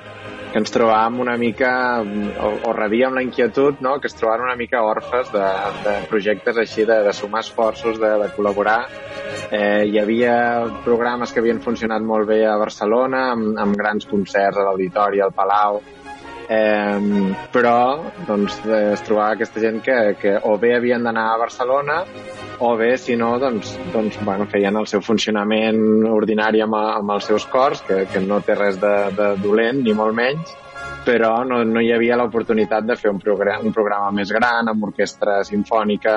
que ens trobàvem una mica, o, o rebíem la inquietud, no?, que es trobaven una mica orfes de, de projectes així, de, de sumar esforços, de, de col·laborar. Eh, hi havia programes que havien funcionat molt bé a Barcelona, amb, amb grans concerts a l'Auditori, al Palau, Eh, però doncs, es trobava aquesta gent que, que o bé havien d'anar a Barcelona o bé, si no, doncs, doncs bueno, feien el seu funcionament ordinari amb, amb els seus cors, que, que no té res de, de dolent, ni molt menys, però no, no hi havia l'oportunitat de fer un programa, un programa més gran, amb orquestra sinfònica,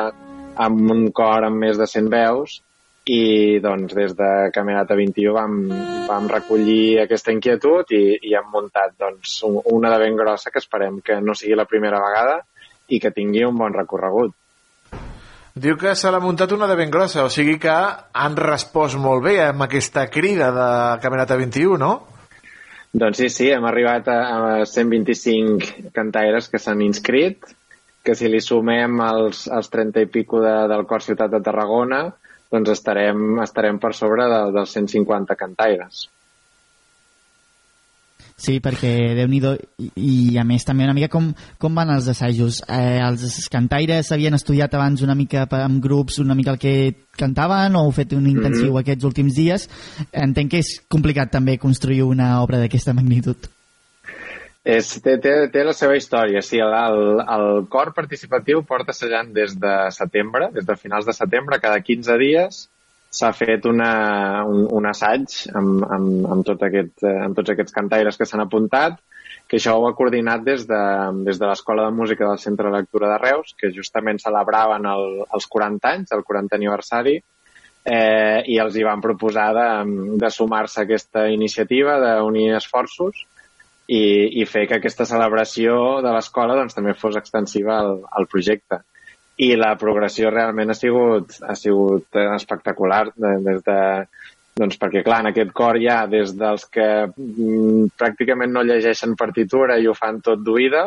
amb un cor amb més de 100 veus, i doncs des de Camerata 21 vam, vam recollir aquesta inquietud i, i hem muntat doncs, una de ben grossa que esperem que no sigui la primera vegada i que tingui un bon recorregut. Diu que se l'ha muntat una de ben grossa, o sigui que han respost molt bé amb aquesta crida de Camerata 21, no? Doncs sí, sí, hem arribat a, a 125 cantaires que s'han inscrit, que si li sumem els, els 30 i pico de, del Cor Ciutat de Tarragona, doncs estarem, estarem per sobre de, dels 150 cantaires. Sí, perquè déu nhi i, i a més també una mica com, com van els assajos? Eh, els cantaires havien estudiat abans una mica amb grups, una mica el que cantaven o heu fet un intensiu mm -hmm. aquests últims dies? Entenc que és complicat també construir una obra d'aquesta magnitud. És, té, té, té la seva història. Sí, el, el, el cor participatiu porta assajant des de setembre, des de finals de setembre, cada 15 dies s'ha fet una, un, un assaig amb, amb, amb, tot aquest, amb tots aquests cantaires que s'han apuntat, que això ho ha coordinat des de, des de l'Escola de Música del Centre de Lectura de Reus, que justament celebraven el, els 40 anys, el 40 aniversari, eh, i els hi van proposar de, de sumar-se a aquesta iniciativa, d'unir esforços, i, i fer que aquesta celebració de l'escola doncs, també fos extensiva al, al projecte. I la progressió realment ha sigut, ha sigut espectacular des de, doncs perquè, clar, en aquest cor hi ha des dels que mm, pràcticament no llegeixen partitura i ho fan tot d'oïda,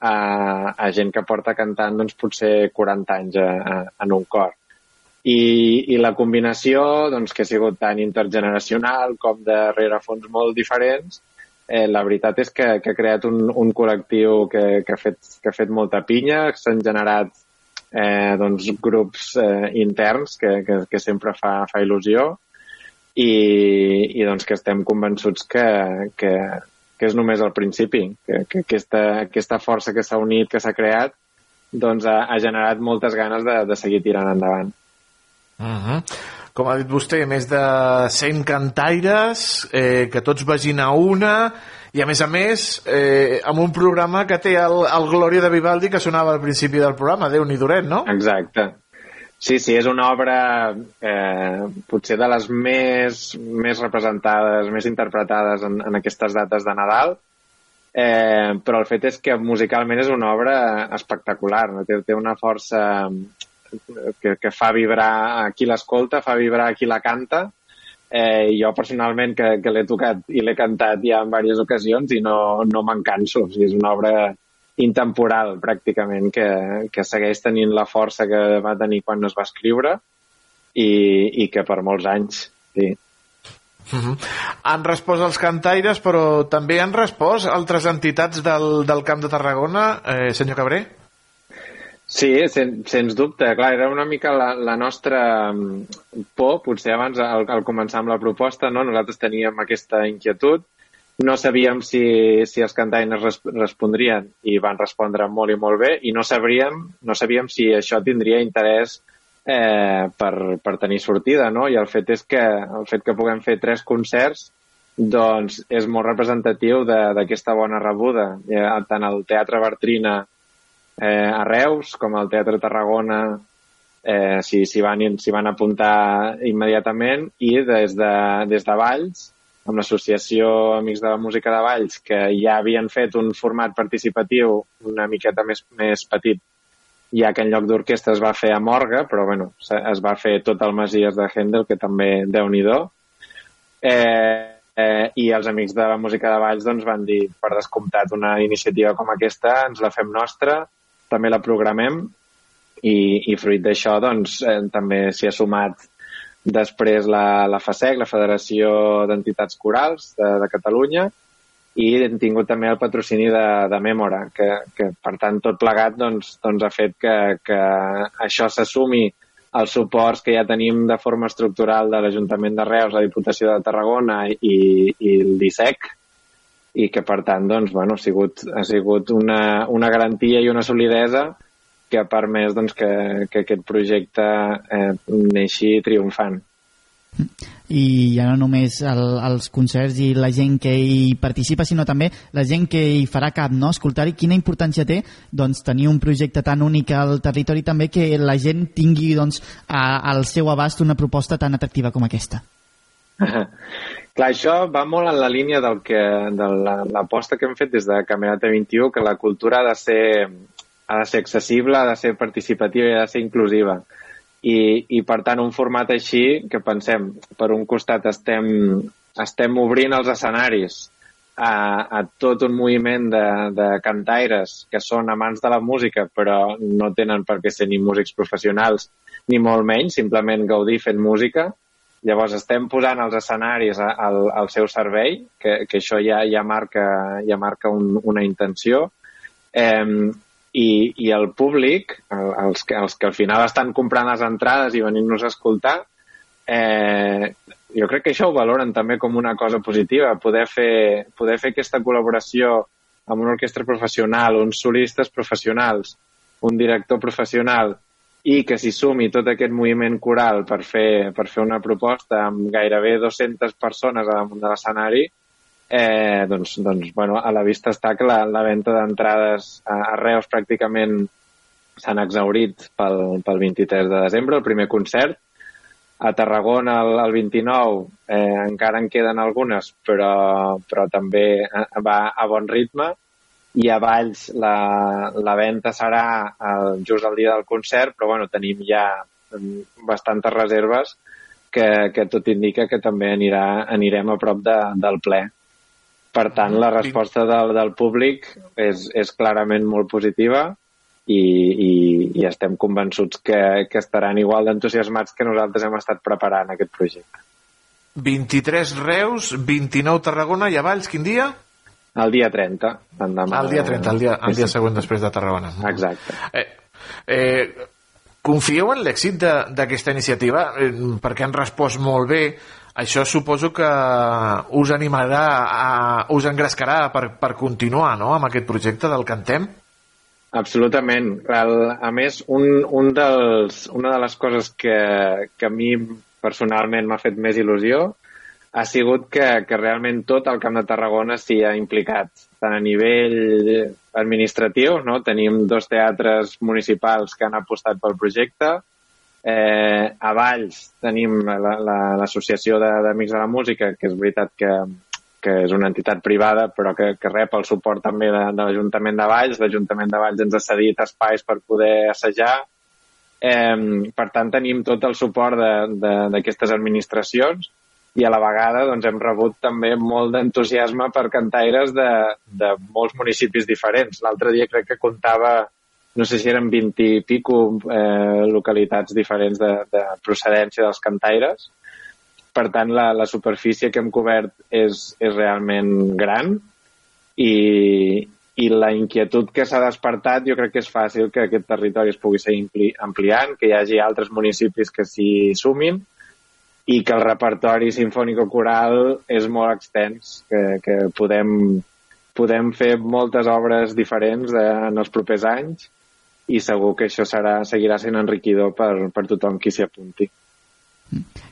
a, a gent que porta cantant doncs, potser 40 anys a, a, en un cor. I, i la combinació, doncs, que ha sigut tant intergeneracional com de rerefons molt diferents, eh, la veritat és que, que ha creat un, un col·lectiu que, que, ha fet, que ha fet molta pinya, s'han generat eh, doncs, grups eh, interns que, que, que sempre fa, fa il·lusió. I, i doncs que estem convençuts que, que, que és només el principi, que, que aquesta, aquesta força que s'ha unit, que s'ha creat, doncs ha, ha generat moltes ganes de, de seguir tirant endavant. Uh -huh com ha dit vostè, més de 100 cantaires, eh, que tots vagin a una, i a més a més, eh, amb un programa que té el, el Glòria de Vivaldi que sonava al principi del programa, déu nhi duret, no? Exacte. Sí, sí, és una obra eh, potser de les més, més representades, més interpretades en, en aquestes dates de Nadal, eh, però el fet és que musicalment és una obra espectacular, no? té, té una força que, que fa vibrar a qui l'escolta, fa vibrar a qui la canta. Eh, jo personalment que, que l'he tocat i l'he cantat ja en diverses ocasions i no, no me'n canso. O sigui, és una obra intemporal pràcticament que, que segueix tenint la força que va tenir quan es va escriure i, i que per molts anys sí. Uh -huh. Han respost els cantaires, però també han respost altres entitats del, del Camp de Tarragona, eh, senyor Cabré? Sí, sen, sens dubte. Clar, era una mica la, la nostra mm, por, potser abans, al, al començar amb la proposta, no? nosaltres teníem aquesta inquietud, no sabíem si, si els cantaines res, respondrien i van respondre molt i molt bé i no sabríem, no sabíem si això tindria interès eh, per, per tenir sortida, no? I el fet és que el fet que puguem fer tres concerts doncs és molt representatiu d'aquesta bona rebuda. Eh, tant el Teatre Bertrina eh, a Reus, com al Teatre Tarragona, eh, s'hi van, van apuntar immediatament i des de, des de Valls amb l'associació Amics de la Música de Valls, que ja havien fet un format participatiu una miqueta més, més petit, ja que en lloc d'orquestra es va fer a Morga, però bueno, es va fer tot el Masies de Händel, que també déu nhi eh, eh, i els amics de la música de Valls doncs, van dir, per descomptat, una iniciativa com aquesta ens la fem nostra, també la programem i, i fruit d'això doncs, eh, també s'hi ha sumat després la, la FASEC, la Federació d'Entitats Corals de, de Catalunya, i hem tingut també el patrocini de, de Memora, que, que per tant tot plegat doncs, doncs ha fet que, que això s'assumi els suports que ja tenim de forma estructural de l'Ajuntament de Reus, la Diputació de Tarragona i, i el DISEC, i que per tant doncs, bueno, ha sigut, ha sigut una, una garantia i una solidesa que ha permès doncs, que, que aquest projecte eh, neixi triomfant. I ja no només el, els concerts i la gent que hi participa, sinó també la gent que hi farà cap, no? Escoltar-hi quina importància té doncs, tenir un projecte tan únic al territori també que la gent tingui doncs, a, al seu abast una proposta tan atractiva com aquesta. Clar, això va molt en la línia del que, de l'aposta la, que hem fet des de Camerata 21, que la cultura ha de ser ha de ser accessible, ha de ser participativa i ha de ser inclusiva. I, i per tant, un format així que pensem, per un costat estem, estem obrint els escenaris a, a tot un moviment de, de cantaires que són amants de la música però no tenen per què ser ni músics professionals ni molt menys, simplement gaudir fent música. Llavors estem posant els escenaris al, al seu servei, que, que això ja, ja marca, ja marca un, una intenció. Eh, i, i el públic, els que, els que al final estan comprant les entrades i venint-nos a escoltar, eh, jo crec que això ho valoren també com una cosa positiva, poder fer, poder fer aquesta col·laboració amb una orquestra professional, uns solistes professionals, un director professional i que s'hi sumi tot aquest moviment coral per fer, per fer una proposta amb gairebé 200 persones damunt de l'escenari, eh, doncs, doncs bueno, a la vista està que la, la venda d'entrades a, a Reus pràcticament s'han exaurit pel, pel 23 de desembre, el primer concert. A Tarragona el, el 29 eh, encara en queden algunes, però, però també va a bon ritme. I a Valls la, la venda serà el, just el dia del concert, però bueno, tenim ja bastantes reserves que, que tot indica que també anirà, anirem a prop de, del ple. Per tant, la resposta del, del públic és, és clarament molt positiva i, i, i estem convençuts que, que estaran igual d'entusiasmats que nosaltres hem estat preparant aquest projecte. 23 Reus, 29 Tarragona i a Valls, quin dia? El dia 30, l'endemà. El dia 30, el dia, el dia següent després de Tarragona. Exacte. Eh, eh, confieu en l'èxit d'aquesta iniciativa? Eh, perquè han respost molt bé això suposo que us animarà, a, us engrescarà per, per continuar no? amb aquest projecte del Cantem? Absolutament. El, a més, un, un dels, una de les coses que, que a mi personalment m'ha fet més il·lusió ha sigut que, que realment tot el Camp de Tarragona s'hi ha implicat, tant a nivell administratiu, no? tenim dos teatres municipals que han apostat pel projecte, Eh, a Valls tenim l'Associació la, la, d'Amics de la Música, que és veritat que, que és una entitat privada, però que, que rep el suport també de, de l'Ajuntament de Valls. L'Ajuntament de Valls ens ha cedit espais per poder assajar. Eh, per tant, tenim tot el suport d'aquestes administracions i a la vegada doncs, hem rebut també molt d'entusiasme per cantaires de, de molts municipis diferents. L'altre dia crec que comptava no sé si eren 20 i pico eh, localitats diferents de, de procedència dels cantaires. Per tant, la, la superfície que hem cobert és, és realment gran i, i la inquietud que s'ha despertat jo crec que és fàcil que aquest territori es pugui seguir ampliant, que hi hagi altres municipis que s'hi sumin i que el repertori sinfònico-coral és molt extens, que, que podem, podem fer moltes obres diferents de, en els propers anys i segur que això serà, seguirà sent enriquidor per, per tothom qui s'hi apunti.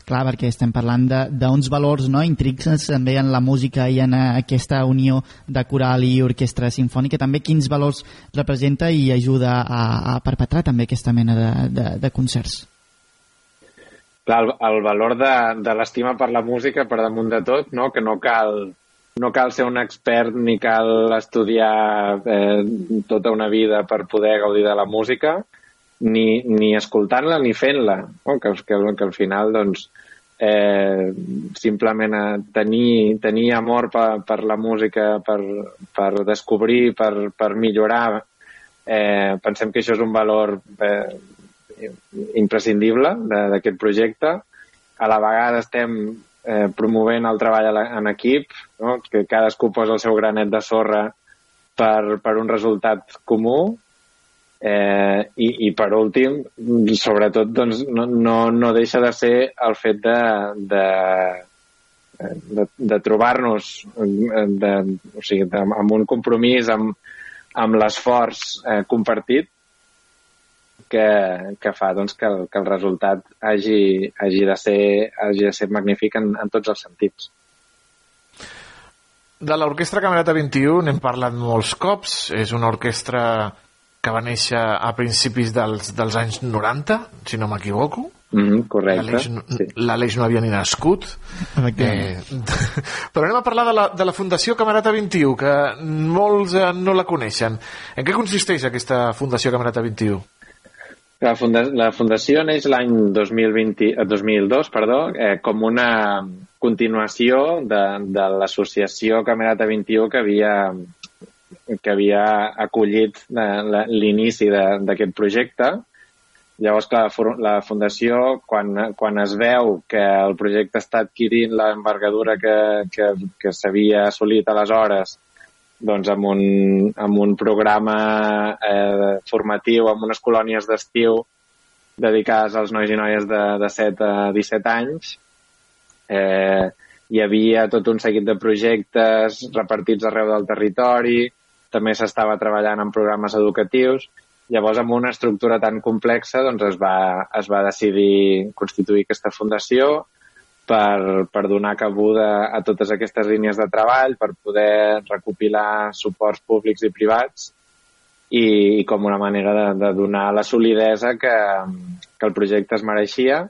Clar, perquè estem parlant d'uns valors no, intrínsecs també en la música i en eh, aquesta unió de coral i orquestra sinfònica. També quins valors representa i ajuda a, a perpetrar també aquesta mena de, de, de concerts? Clar, el, el valor de, de l'estima per la música per damunt de tot, no? que no cal, no cal ser un expert ni cal estudiar eh, tota una vida per poder gaudir de la música, ni, ni escoltant-la ni fent-la, no? que, que, que al final doncs, eh, simplement a tenir, tenir amor per, per la música, per, per descobrir, per, per millorar, eh, pensem que això és un valor eh, imprescindible d'aquest projecte. A la vegada estem eh, promovent el treball en equip, no? que cadascú posa el seu granet de sorra per, per un resultat comú eh, i, i per últim, sobretot doncs, no, no, no deixa de ser el fet de, de, de, de trobar-nos o sigui, amb un compromís, amb, amb l'esforç eh, compartit que, que fa doncs, que, el, que el resultat hagi, hagi, de ser, hagi de ser magnífic en, en tots els sentits. De l'Orquestra Camerata 21 n'hem parlat molts cops. És una orquestra que va néixer a principis dels, dels anys 90, si no m'equivoco. Mm -hmm, correcte. L'Aleix sí. no havia ni nascut. Eh, però anem a parlar de la, de la Fundació Camerata 21, que molts eh, no la coneixen. En què consisteix aquesta Fundació Camerata 21? La, funda la Fundació neix l'any 2020, 2002 perdó, eh, com una continuació de, de l'associació Camerata 21 que havia, que havia acollit l'inici d'aquest projecte. Llavors, clar, la Fundació, quan, quan es veu que el projecte està adquirint l'envergadura que, que, que s'havia assolit aleshores doncs, amb, un, amb un programa eh, formatiu, amb unes colònies d'estiu dedicades als nois i noies de, de 7 a 17 anys. Eh, hi havia tot un seguit de projectes repartits arreu del territori, també s'estava treballant en programes educatius. Llavors, amb una estructura tan complexa, doncs es va, es va decidir constituir aquesta fundació per, per donar cabuda a totes aquestes línies de treball, per poder recopilar suports públics i privats i, i com una manera de, de donar la solidesa que, que el projecte es mereixia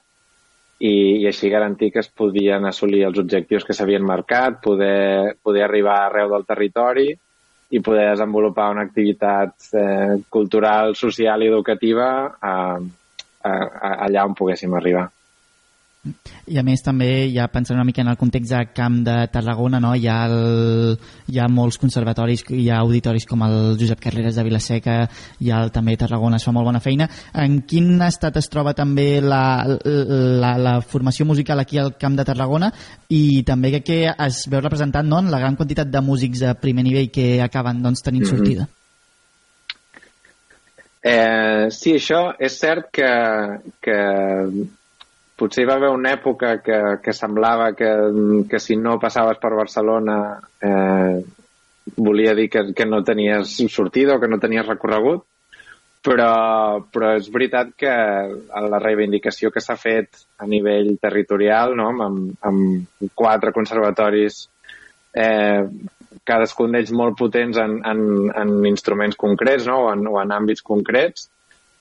i, i així garantir que es podien assolir els objectius que s'havien marcat, poder, poder arribar arreu del territori i poder desenvolupar una activitat eh, cultural, social i educativa a, a, a, allà on poguéssim arribar. I a més també, ja pensant una mica en el context de Camp de Tarragona, no? hi, ha el, hi ha molts conservatoris, hi ha auditoris com el Josep Carreras de Vilaseca, hi ha el, també Tarragona, es fa molt bona feina. En quin estat es troba també la, la, la formació musical aquí al Camp de Tarragona i també que, que es veu representat no? en la gran quantitat de músics de primer nivell que acaben doncs, tenint mm -hmm. sortida? Eh, sí, això és cert que, que potser hi va haver una època que, que semblava que, que si no passaves per Barcelona eh, volia dir que, que no tenies sortida o que no tenies recorregut, però, però és veritat que la reivindicació que s'ha fet a nivell territorial, no? amb, amb quatre conservatoris, eh, cadascun d'ells molt potents en, en, en instruments concrets no? o, en, o en àmbits concrets,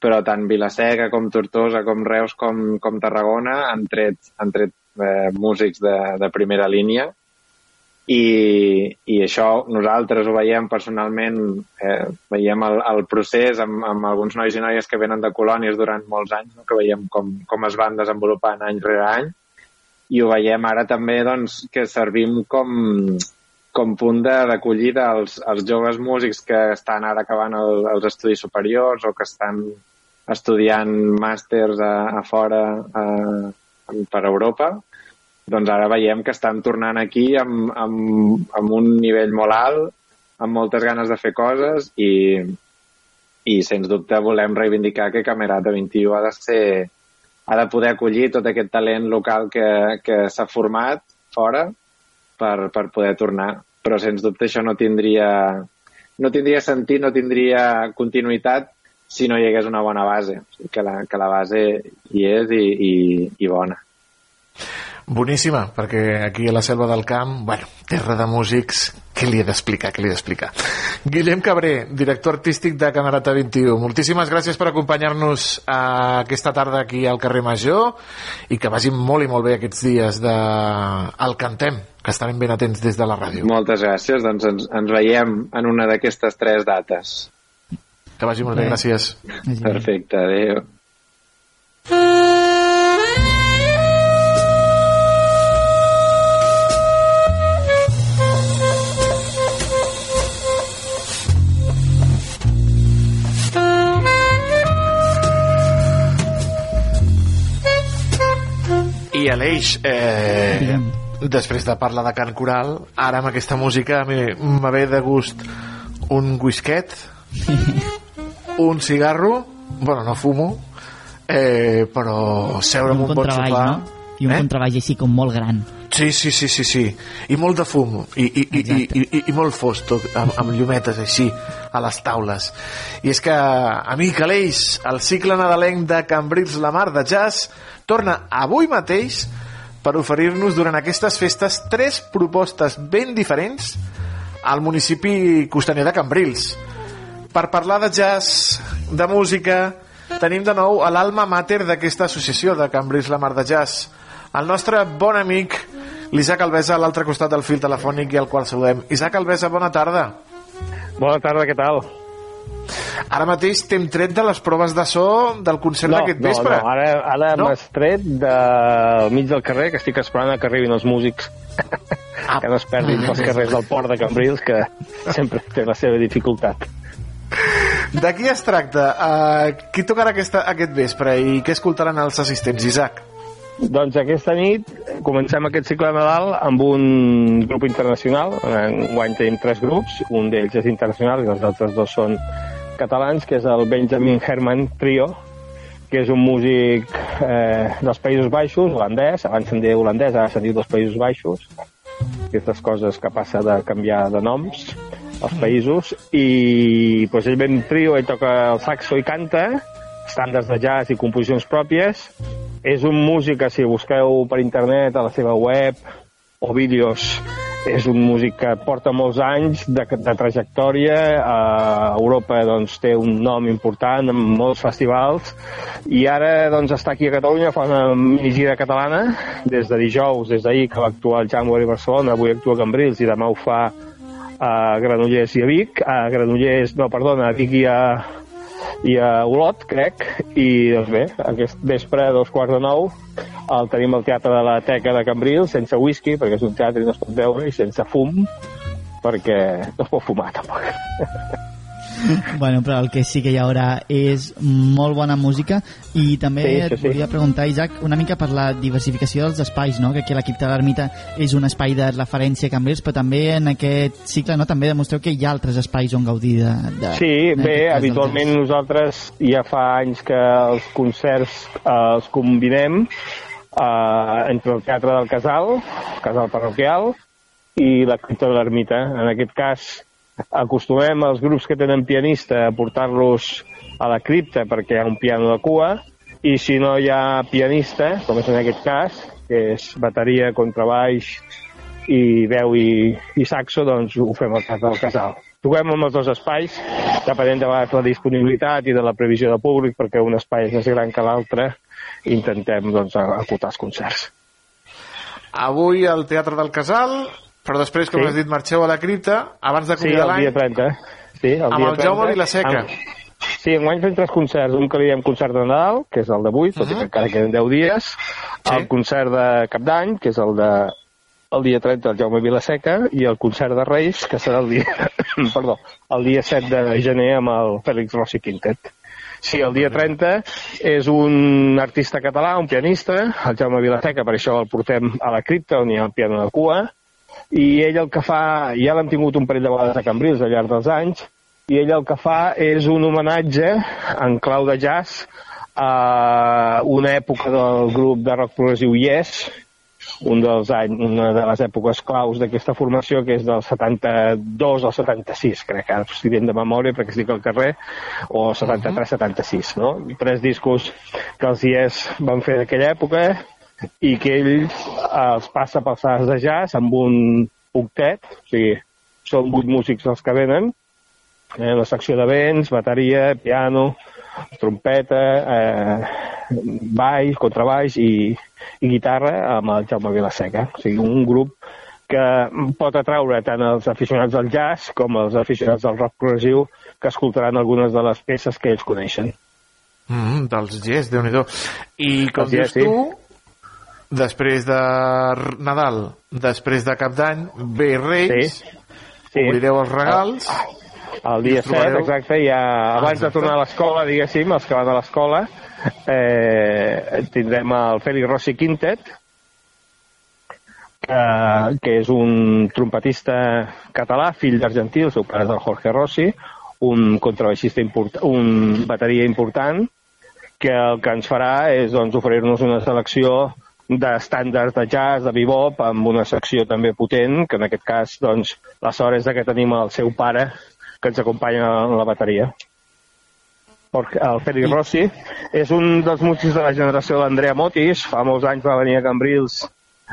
però tant Vilaseca com Tortosa, com Reus, com, com Tarragona han tret, han tret eh, músics de, de primera línia i, i això nosaltres ho veiem personalment, eh, veiem el, el procés amb, amb alguns nois i noies que venen de colònies durant molts anys, no? que veiem com, com es van desenvolupant any rere any, i ho veiem ara també doncs, que servim com, com punt d'acollida als, als joves músics que estan ara acabant el, els estudis superiors o que estan estudiant màsters a, a fora a, per Europa, doncs ara veiem que estan tornant aquí amb, amb, amb un nivell molt alt, amb moltes ganes de fer coses i, i sens dubte volem reivindicar que Camerata 21 ha de ser ha de poder acollir tot aquest talent local que, que s'ha format fora per, per poder tornar. Però sens dubte això no tindria, no tindria sentit, no tindria continuïtat si no hi hagués una bona base, que la, que la base hi és i, i, i bona. Boníssima, perquè aquí a la selva del camp, bueno, terra de músics, què li he d'explicar, què li he d'explicar? Guillem Cabré, director artístic de Camerata 21. Moltíssimes gràcies per acompanyar-nos eh, aquesta tarda aquí al carrer Major i que vagin molt i molt bé aquests dies de El Cantem, que estarem ben atents des de la ràdio. Moltes gràcies, doncs ens, ens veiem en una d'aquestes tres dates. Que vagi molt bé, gràcies. Perfecte, adéu. I Aleix, eh, després de parlar de cant coral, ara amb aquesta música me ve de gust un whisket, un cigarro, bueno, no fumo, eh, però seure en un, bon contraball, sofà... no? I un eh? contraball així com molt gran. Sí, sí, sí, sí, sí. I molt de fum, i, i, i, i, i, i, molt fos, tot, amb, amb llumetes així, a les taules. I és que, amic Aleix, el cicle nadalenc de Cambrils la Mar de Jazz torna avui mateix per oferir-nos durant aquestes festes tres propostes ben diferents al municipi costaner de Cambrils. Per parlar de jazz, de música, tenim de nou a l'alma mater d'aquesta associació de Cambrils la Mar de Jazz, el nostre bon amic l'Isaac Alvesa a l'altre costat del fil telefònic i al qual saludem. Isaac Alvesa, bona tarda. Bona tarda, què tal? Ara mateix t'hem tret de les proves de so del concert d'aquest no, vespre. No, ara, ara No? m'has tret del mig del carrer, que estic esperant que arribin els músics. Ah. que no es perdin pels carrers del port de Cambrils, que sempre té la seva dificultat. De qui es tracta? Uh, qui tocarà aquesta, aquest vespre i què escoltaran els assistents, Isaac? Doncs aquesta nit comencem aquest cicle de Nadal amb un grup internacional. En guany tenim tres grups, un d'ells és internacional i els altres dos són catalans, que és el Benjamin Herman Trio, que és un músic eh, dels Països Baixos, holandès, abans se'n deia holandès, ara se'n diu dels Països Baixos, aquestes coses que passa de canviar de noms als països, i doncs, ell ve en trio, ell toca el saxo i canta, estàndards de jazz i composicions pròpies, és un músic que si busqueu per internet a la seva web o vídeos és un músic que porta molts anys de, de trajectòria. A Europa doncs, té un nom important en molts festivals. I ara doncs, està aquí a Catalunya fa una minigira catalana des de dijous, des d'ahir que va actuar al January a Barcelona, avui actua a Cambrils i demà ho fa a Granollers i a Vic a Granollers, no, perdona, a Vic i a, i a Olot, crec, i doncs bé, aquest vespre a dos quarts de nou el tenim al Teatre de la Teca de Cambrils, sense whisky, perquè és un teatre i no es pot veure, i sense fum, perquè no es pot fumar, tampoc. bueno, però el que sí que hi haurà és molt bona música i també Sí, et sí, volia preguntar, Isaac, una mica per la diversificació dels espais, no? que aquí l'equip de l'Ermita és un espai de referència a Cambrils, però també en aquest cicle no? també demostreu que hi ha altres espais on gaudir de... de Sí, bé, cas, habitualment nosaltres ja fa anys que els concerts eh, els combinem eh, entre el Teatre del Casal, Casal Parroquial, i la Cripta de l'Ermita. En aquest cas, acostumem els grups que tenen pianista a portar-los a la cripta perquè hi ha un piano de cua, i si no hi ha pianista, com és en aquest cas, que és bateria, contrabaix i veu i, i saxo, doncs ho fem al Teatre del Casal. Toquem amb els dos espais, depenent de la disponibilitat i de la previsió de públic, perquè un espai és més gran que l'altre, intentem doncs, acotar els concerts. Avui al Teatre del Casal, però després, com Sí. has dit, marxeu a la cripta, abans de Sí, convidar el l'any, dia 30. Sí, el amb dia el Jaume 30, Vilaseca. Amb... Sí, enguany fem tres concerts. Un que li diem concert de Nadal, que és el d'avui, tot i que encara queden 10 dies. El concert de Cap d'Any, que és el de el dia 30 del Jaume Vilaseca, i el concert de Reis, que serà el dia, perdó, el dia 7 de gener amb el Fèlix Rossi Quintet. Sí, el dia 30 és un artista català, un pianista, el Jaume Vilaseca, per això el portem a la cripta, on hi ha el piano de cua, i ell el que fa, ja l'hem tingut un parell de vegades a Cambrils al llarg dels anys, i ell el que fa és un homenatge en clau de jazz a una època del grup de rock progressiu Yes, un dels anys, una de les èpoques claus d'aquesta formació, que és del 72 al 76, crec, ara estic dient de memòria perquè estic al carrer, o 73-76, no? Tres discos que els Yes van fer d'aquella època i que ell eh, els passa pels sales de jazz amb un octet, o sigui, són vuit músics els que venen, eh, la secció de vents, bateria, piano, trompeta, eh, baix, contrabaix i, i guitarra amb el Jaume Vilaseca. O sigui, un grup que pot atraure tant els aficionats del jazz com els aficionats del rock progressiu que escoltaran algunes de les peces que ells coneixen. Mm, dels Yes, déu nhi I com dius tu, després de Nadal, després de Cap d'Any, ve Reis, Sí. obrireu els regals... El i dia us trobareu- 7, exacte, ja abans de exacte. tornar a l'escola, diguéssim, els que van a l'escola, eh, tindrem el Félix Rossi Quintet, que, que és un trompetista català, fill d'argentí, el seu pare és el Jorge Rossi, un contrabaixista important, un bateria important, que el que ens farà és doncs, oferir-nos una selecció d'estàndards de jazz, de bebop, amb una secció també potent, que en aquest cas, doncs, la sort és que tenim el seu pare, que ens acompanya en la bateria. El Félix Rossi és un dels músics de la generació d'Andrea Motis. Fa molts anys va venir a Cambrils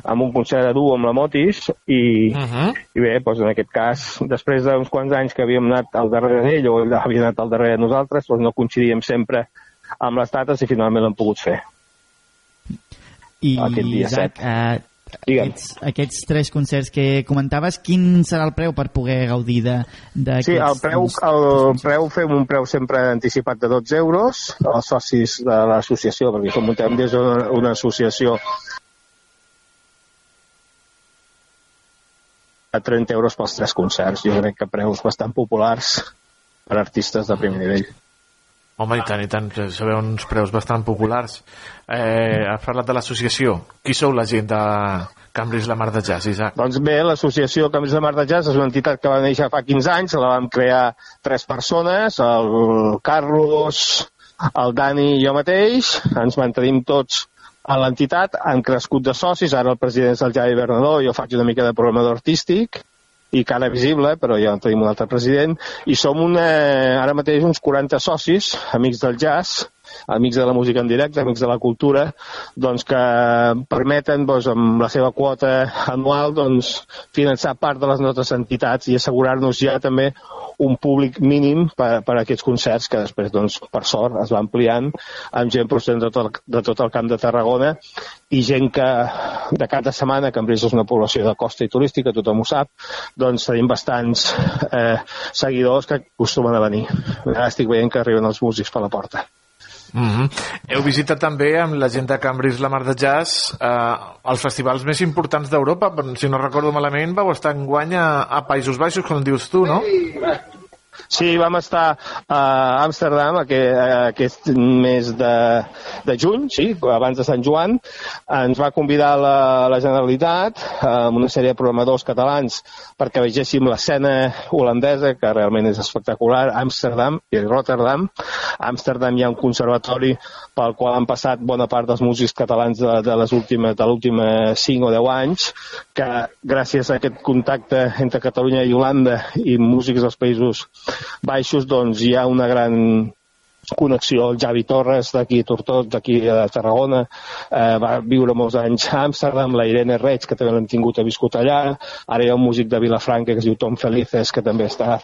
amb un concert de duo amb la Motis i, uh -huh. i bé, doncs en aquest cas, després d'uns quants anys que havíem anat al darrere d'ell o ell havia anat al darrere de nosaltres, doncs no coincidíem sempre amb les dates i finalment l'hem pogut fer. I, Aquest dia Isaac, set. eh, aquests, aquests tres concerts que comentaves, quin serà el preu per poder gaudir de, de Sí, el preu, el preu fem un preu sempre anticipat de 12 euros als socis de l'associació, perquè com muntem des d'una una associació a 30 euros pels tres concerts. Jo crec que preus bastant populars per artistes de primer nivell. Home, i tant, i tant, sabeu uns preus bastant populars. Eh, has parlat de l'associació. Qui sou la gent de Cambris la Mar de Jazz, Isaac? Doncs bé, l'associació Camins de Mar de Jazz és una entitat que va néixer fa 15 anys, la vam crear tres persones, el Carlos, el Dani i jo mateix, ens mantenim tots a l'entitat, han crescut de socis, ara el president és el Javi Bernadó, jo faig una mica de programador artístic, i cara visible, però ja en tenim un altre president, i som una, ara mateix uns 40 socis, amics del jazz, amics de la música en directe, amics de la cultura, doncs que permeten doncs, amb la seva quota anual doncs, finançar part de les nostres entitats i assegurar-nos ja també un públic mínim per, per a aquests concerts que després, doncs, per sort, es va ampliant amb gent procedent de tot, el, de tot el camp de Tarragona i gent que de cada setmana, que Cambrils és una població de costa i turística, tothom ho sap, doncs tenim bastants eh, seguidors que acostumen a venir. Ara estic veient que arriben els músics per la porta. Mm -hmm. Heu visitat també amb la gent de Cambris la Mar de Jazz eh, els festivals més importants d'Europa. Si no recordo malament, vau estar en guany a, a Països Baixos, com dius tu, no? Sí, vam estar a Amsterdam aquest, aquest mes de, de juny, sí, abans de Sant Joan. Ens va convidar la, la Generalitat amb una sèrie de programadors catalans perquè vegéssim l'escena holandesa, que realment és espectacular, Amsterdam i Rotterdam. A Amsterdam hi ha un conservatori pel qual han passat bona part dels músics catalans de, de les últimes de l'última 5 o 10 anys, que gràcies a aquest contacte entre Catalunya i Holanda i músics dels països baixos, doncs hi ha una gran connexió. El Javi Torres, d'aquí a Tortot, d'aquí a Tarragona, eh, va viure molts anys a Amsterdam, la Irene Reig, que també l'hem tingut, ha viscut allà, ara hi ha un músic de Vilafranca que es diu Tom Felices, que també està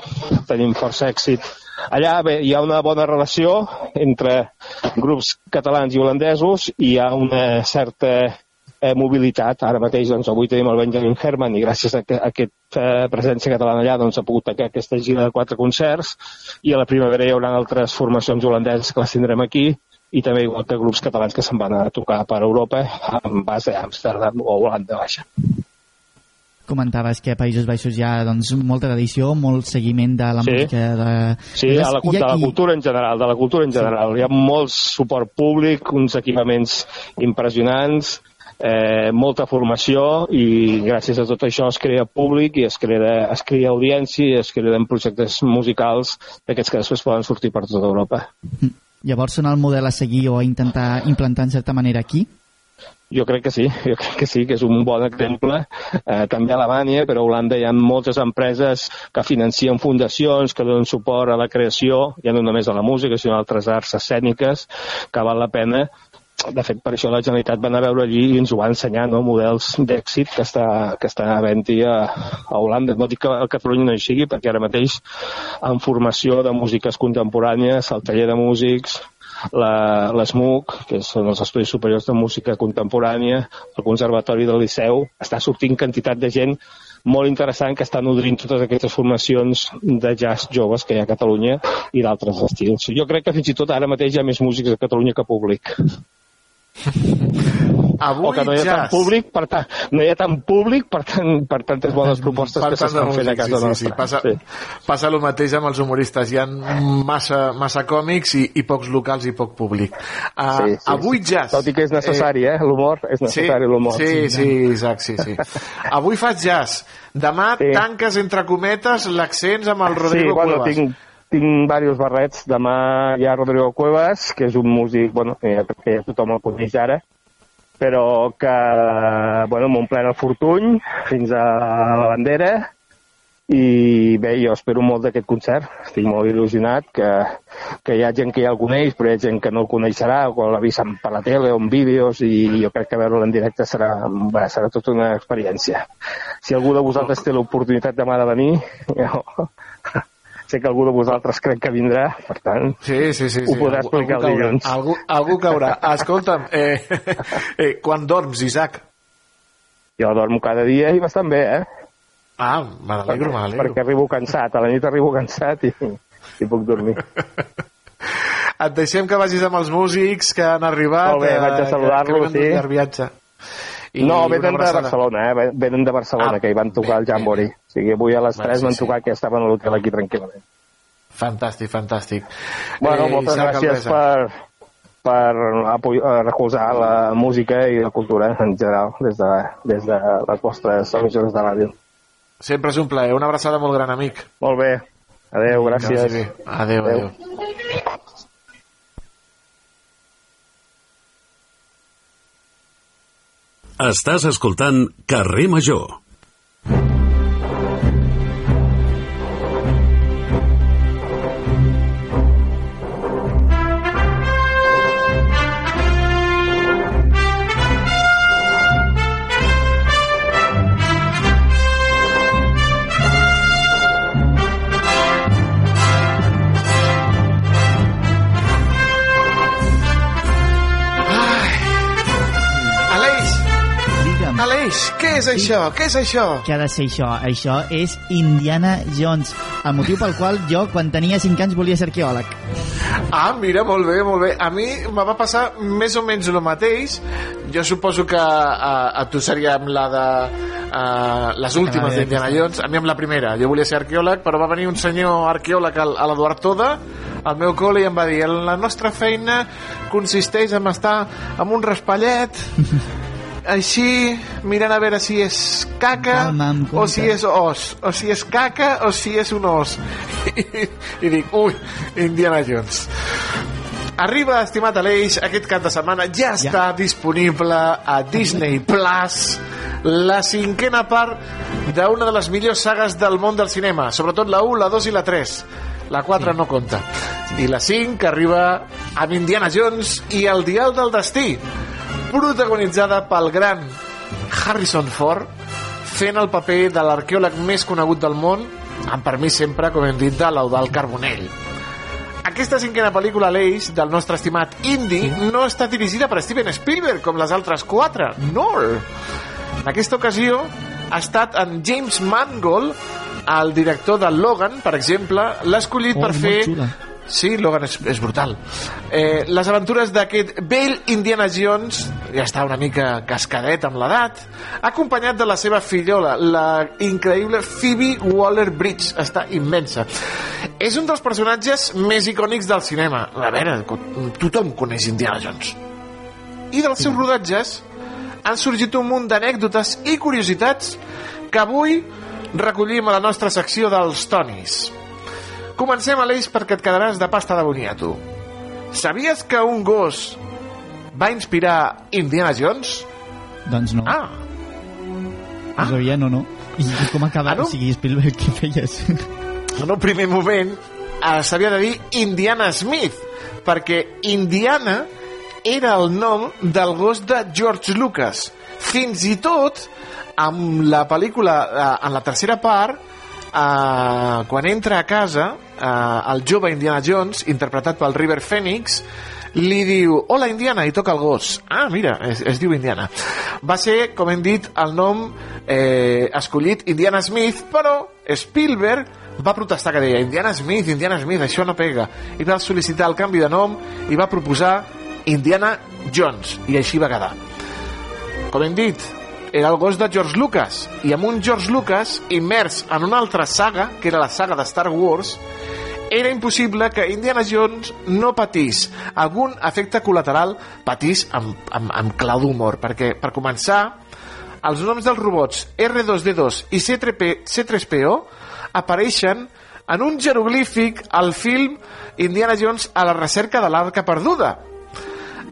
tenint força èxit. Allà bé, hi ha una bona relació entre grups catalans i holandesos i hi ha una certa eh, mobilitat. Ara mateix doncs, avui tenim el Benjamin Herman i gràcies a, que, a aquesta eh, presència catalana allà doncs, ha pogut fer aquesta gira de quatre concerts i a la primavera hi haurà altres formacions holandeses que les tindrem aquí i també igual que grups catalans que se'n van a tocar per Europa en base a Amsterdam o Holanda, vaja. Comentaves que a Països Baixos hi ha doncs, molta tradició, molt seguiment de la Sí. música de... Sí, a la, de la cultura en general, de la cultura en general. Hi ha molt suport públic, uns equipaments impressionants, eh, molta formació i gràcies a tot això es crea públic i es crea, es crea audiència i es creen projectes musicals d'aquests que després poden sortir per tota Europa. Llavors són el model a seguir o a intentar implantar en certa manera aquí? Jo crec que sí, jo crec que sí, que és un bon exemple. Eh, també a Alemanya, però a Holanda hi ha moltes empreses que financien fundacions, que donen suport a la creació, ja no només a la música, sinó a altres arts escèniques, que val la pena de fet, per això la Generalitat va anar a veure allí i ens ho va ensenyar, no? models d'èxit que està, que està havent-hi a, a Holanda. No dic que a Catalunya no hi sigui, perquè ara mateix en formació de músiques contemporànies, el taller de músics, la- l'ESMUC, que són els Estudis Superiors de Música Contemporània, el Conservatori del Liceu, està sortint quantitat de gent molt interessant que està nodrint totes aquestes formacions de jazz joves que hi ha a Catalunya i d'altres estils. Jo crec que fins i tot ara mateix hi ha més músics a Catalunya que públic. Avui o que no hi ha tant públic, per tant, no hi ha tant públic per, tant, per tantes bones propostes Per que s'estan fent a casa sí, sí, nostra. sí. Passa, passa el mateix amb els humoristes. Hi ha massa, massa còmics i, i pocs locals i poc públic. Uh, Sí, sí, avui sí. jazz. Tot i que és necessari, eh? L'humor és necessari, sí, l'humor. Sí, sí, Isaac, sí, sí. Avui fas jazz. Demà sí. tanques, entre cometes, l'accents amb el Rodrigo sí, bueno, Cuevas. tinc, tinc diversos barrets. Demà hi ha Rodrigo Cuevas, que és un músic, bueno, que ja, que ja tothom el coneix ara, però que, bueno, m'omplen el fortuny fins a la bandera i bé, jo espero molt d'aquest concert. Estic molt il·lusionat que, que hi ha gent que ja el coneix, però hi ha gent que no el coneixerà o que l'ha vist per la tele o en vídeos i jo crec que veure'l en directe serà, va, serà tota una experiència. Si algú de vosaltres té l'oportunitat demà de venir, jo, sé que algú de vosaltres crec que vindrà, per tant, Sí, sí, sí. ho sí. podrà Algú- explicar algú el caurà. dilluns. Algú, algú caurà. Escolta'm, eh, eh, quan dorms, Isaac? Jo dormo cada dia i bastant bé, eh? Ah, me n'alegro, me n'alegro. Perquè arribo cansat, a la nit arribo cansat i, i puc dormir. Et deixem que vagis amb els músics que han arribat. Molt bé, eh, vaig a que- saludar-los, sí. viatge. I no, venen de. Barcelona, eh? Venen de Barcelona, Ah, que hi van tocar el Jambori. O sigui, avui a les Va, 3 sí, van sí. tocar que estaven a l'hotel aquí tranquil·lament. Fantàstic, fantàstic. Bueno, Eh, moltes gràcies per, per eh, recolzar la música i la cultura en general des de, des de les vostres emissores de ràdio. Sempre és un plaer. Una abraçada molt gran, amic. Molt bé. Adéu, gràcies. Vagi bé. Adéu, adéu. Estàs escoltant Carrer Major. Què és això? Què és això? Què ha de ser això? Això és Indiana Jones, el motiu pel qual jo, quan tenia 5 anys, volia ser arqueòleg. Ah, mira, molt bé, molt bé. A mi me va passar més o menys el mateix. Jo suposo que a, a tu seria amb la de uh, les últimes d'Indiana Jones, a mi amb la primera. Jo volia ser arqueòleg, però va venir un senyor arqueòleg al- a l'Eduard Toda, al meu col·le, i em va dir la nostra feina consisteix en estar amb un raspallet així, mirant a veure si és caca o si és os, o si és caca o si és un os. I, i dic, ui, Indiana Jones. Arriba, estimat Aleix, aquest cap de setmana ja està disponible a Disney Plus la cinquena part d'una de les millors sagues del món del cinema, sobretot la 1, la 2 i la 3. La 4 no compta. I la 5 que arriba amb Indiana Jones i el Dial del Destí, protagonitzada pel gran Harrison Ford, fent el paper de l'arqueòleg més conegut del món, amb permís sempre, com hem dit, de l'Eudal Carbonell. Aquesta cinquena pel·lícula, l'Eix, del nostre estimat Indy, no està dirigida per Steven Spielberg, com les altres quatre. No! En aquesta ocasió ha estat en James Mangold, el director de Logan, per exemple, l'ha escollit Oh, per fer... xula. Sí, Logan és, és brutal. Eh, les aventures d'aquest vell Indiana Jones, ja està una mica cascadet amb l'edat, acompanyat de la seva fillola, la increïble Phoebe Waller-Bridge. Està immensa. És un dels personatges més icònics del cinema. A veure, tothom coneix Indiana Jones. I dels seus rodatges han sorgit un munt d'anècdotes i curiositats que avui recollim a la nostra secció dels Tonis. Comencem, Aleix, perquè et quedaràs de pasta de boniato. Sabies que un gos va inspirar Indiana Jones? Doncs no. Ah. Ah. No sabia, no, no. I, i com acaba? Ah, no? O sigui, Spielberg, què feies? En un primer moment eh, s'havia de dir Indiana Smith, perquè Indiana era el nom del gos de George Lucas. Fins i tot, amb la pel·lícula, eh, en la tercera part, eh, quan entra a casa, eh, el jove Indiana Jones, interpretat pel River Phoenix, li diu, hola Indiana, i toca el gos. Ah, mira, es, es diu Indiana. Va ser, com hem dit, el nom eh, escollit Indiana Smith, però Spielberg va protestar que deia Indiana Smith, Indiana Smith, això no pega. I va sol·licitar el canvi de nom i va proposar Indiana Jones, i així va quedar. Com hem dit, era el gos de George Lucas, i amb un George Lucas immers en una altra saga, que era la saga de Star Wars, era impossible que Indiana Jones no patís algun efecte col·lateral, patís amb, amb, amb clau d'humor, perquè, per començar, els noms dels robots R2D2 i C3P, C3PO apareixen en un jeroglífic al film Indiana Jones a la recerca de l'arca perduda.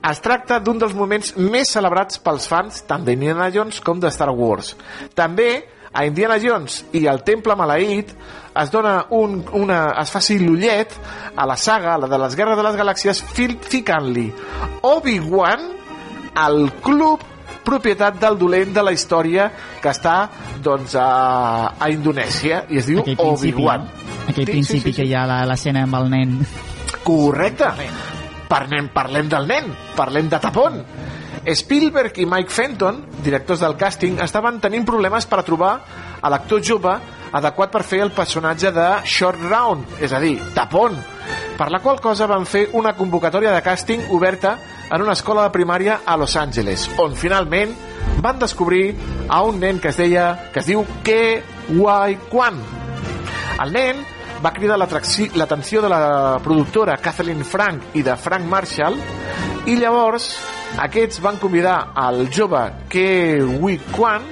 Es tracta d'un dels moments més celebrats pels fans tant d'Indiana Jones com de Star Wars. També a Indiana Jones i al Temple Maleït es dona un, una, es faci l'ullet a la saga, la de les Guerres de les Galàxies, ficant-li Obi-Wan al club propietat del dolent de la història que està doncs, a, a Indonèsia i es diu Aquell principi, Obi-Wan. no? Aquell principi que hi ha l'escena amb el nen. Correcte. Parlem, parlem del nen, parlem de Tapón. Spielberg i Mike Fenton, directors del càsting, estaven tenint problemes per a trobar a l'actor jove adequat per fer el personatge de Short Round, és a dir, Tapón, per la qual cosa van fer una convocatòria de càsting oberta en una escola de primària a Los Angeles, on finalment van descobrir a un nen que es deia que es diu Ke Wai Kwan. El nen va cridar l'atenció de la productora Kathleen Frank i de Frank Marshall i llavors aquests van convidar al jove Ke Wai Kwan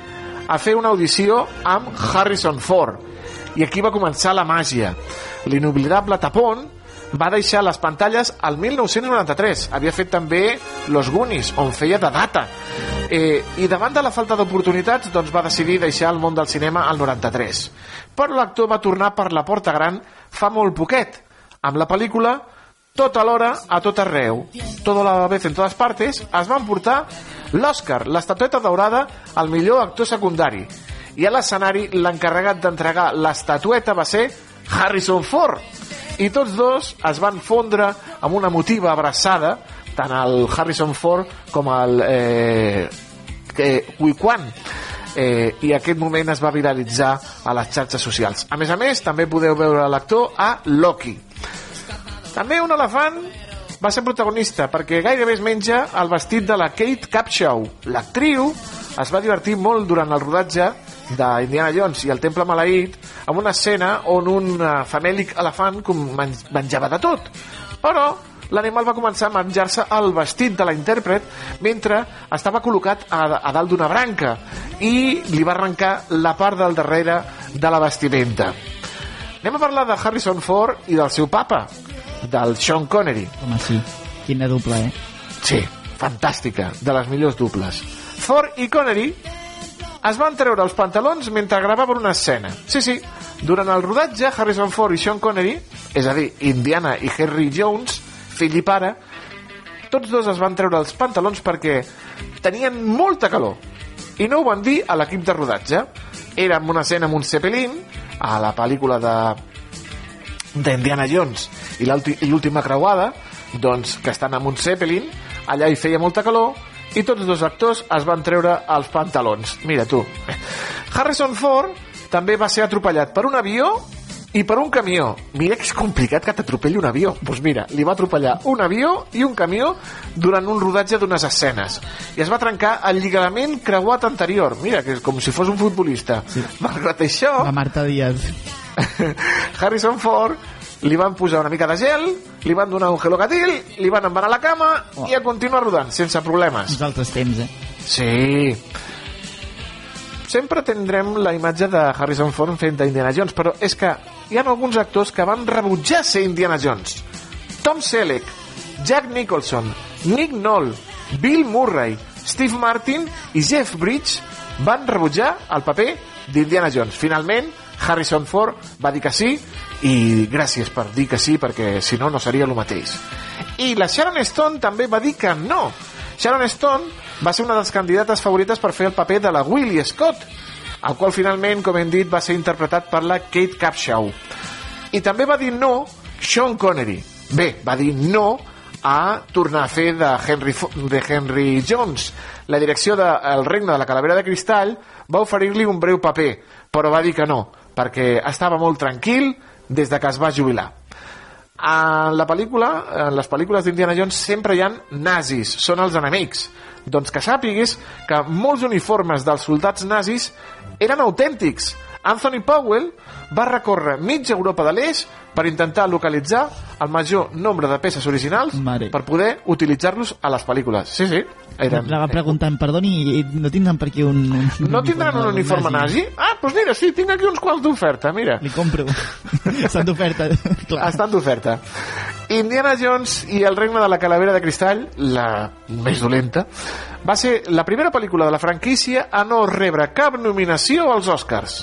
a fer una audició amb Harrison Ford. I aquí va començar la màgia. L'inoblidable Tapón va deixar les pantalles al 1993 havia fet també Los Goonies on feia de data eh, i davant de la falta d'oportunitats doncs va decidir deixar el món del cinema al 93 però l'actor va tornar per la porta gran fa molt poquet amb la pel·lícula tot alhora, a tot arreu, tota la vez en totes partes, es van portar l'Oscar, l'estatueta daurada al millor actor secundari. I a l'escenari l'encarregat d'entregar l'estatueta va ser Harrison Ford. I tots dos es van fondre amb una emotiva abraçada, tant el Harrison Ford com el eh, eh, Wikwan. Eh, I aquest moment es va viralitzar a les xarxes socials. A més a més, també podeu veure l'actor a Loki. També un elefant va ser protagonista perquè gairebé es menja el vestit de la Kate Capshaw. L'actriu es va divertir molt durant el rodatge d'Indiana Jones i el Temple Maleït amb una escena on un eh, famèlic elefant com men menjava de tot. Però l'animal va començar a menjar-se el vestit de la intèrpret mentre estava col·locat a, a dalt d'una branca i li va arrencar la part del darrere de la vestimenta. Anem a parlar de Harrison Ford i del seu papa, del Sean Connery. Home, sí. Quina dupla, eh? Sí, fantàstica, de les millors duples. Ford i Connery es van treure els pantalons mentre gravaven una escena. Sí, sí, durant el rodatge, Harrison Ford i Sean Connery, és a dir, Indiana i Henry Jones, fill i pare, tots dos es van treure els pantalons perquè tenien molta calor. I no ho van dir a l'equip de rodatge. Era en una escena amb un Zeppelin, a la pel·lícula de d'Indiana Jones i l'última creuada doncs que estan amb un Zeppelin allà hi feia molta calor i tots dos actors es van treure els pantalons mira tu Harrison Ford també va ser atropellat per un avió i per un camió. Mira que és complicat que t'atropelli un avió. Doncs pues mira, li va atropellar un avió i un camió durant un rodatge d'unes escenes. I es va trencar el lligament creuat anterior. Mira, que és com si fos un futbolista. Sí. Malgrat això... La Marta Díaz. Harrison Ford li van posar una mica de gel, li van donar un gelocatil, li van envanar la cama oh. i a continuar rodant, sense problemes. Uns altres temps, eh? Sí. Sempre tindrem la imatge de Harrison Ford fent d'Indiana Jones, però és que hi ha alguns actors que van rebutjar ser Indiana Jones. Tom Selleck, Jack Nicholson, Nick Knoll, Bill Murray, Steve Martin i Jeff Bridges van rebutjar el paper d'Indiana Jones. Finalment, Harrison Ford va dir que sí i gràcies per dir que sí perquè si no no seria el mateix I la Sharon Stone també va dir que no. Sharon Stone va ser una de les candidates favorites per fer el paper de la Willie Scott, el qual finalment, com hem dit, va ser interpretat per la Kate Capshaw. I també va dir no Sean Connery. Bé, va dir no a tornar a fer de Henry, de Henry Jones. La direcció de El regne de la calavera de cristall va oferir-li un breu paper, però va dir que no, perquè estava molt tranquil des de que es va jubilar. En la pel·lícula, en les pel·lícules d'Indiana Jones sempre hi han nazis, són els enemics. Doncs que sàpiguis que molts uniformes dels soldats nazis eren autèntics. Anthony Powell va recórrer mitja Europa de l'Eix per intentar localitzar el major nombre de peces originals Mare. per poder utilitzar-los a les pel·lícules. Sí, sí. Eren, La va preguntant, perdoni, no tindran per aquí un... un no tindran un uniforme nazi? Ah, doncs mira, sí, tinc aquí uns quants d'oferta, mira. Li compro. Estan d'oferta, clar. Estan d'oferta. Indiana Jones i el regne de la calavera de cristall, la més dolenta, va ser la primera pel·lícula de la franquícia a no rebre cap nominació als Oscars.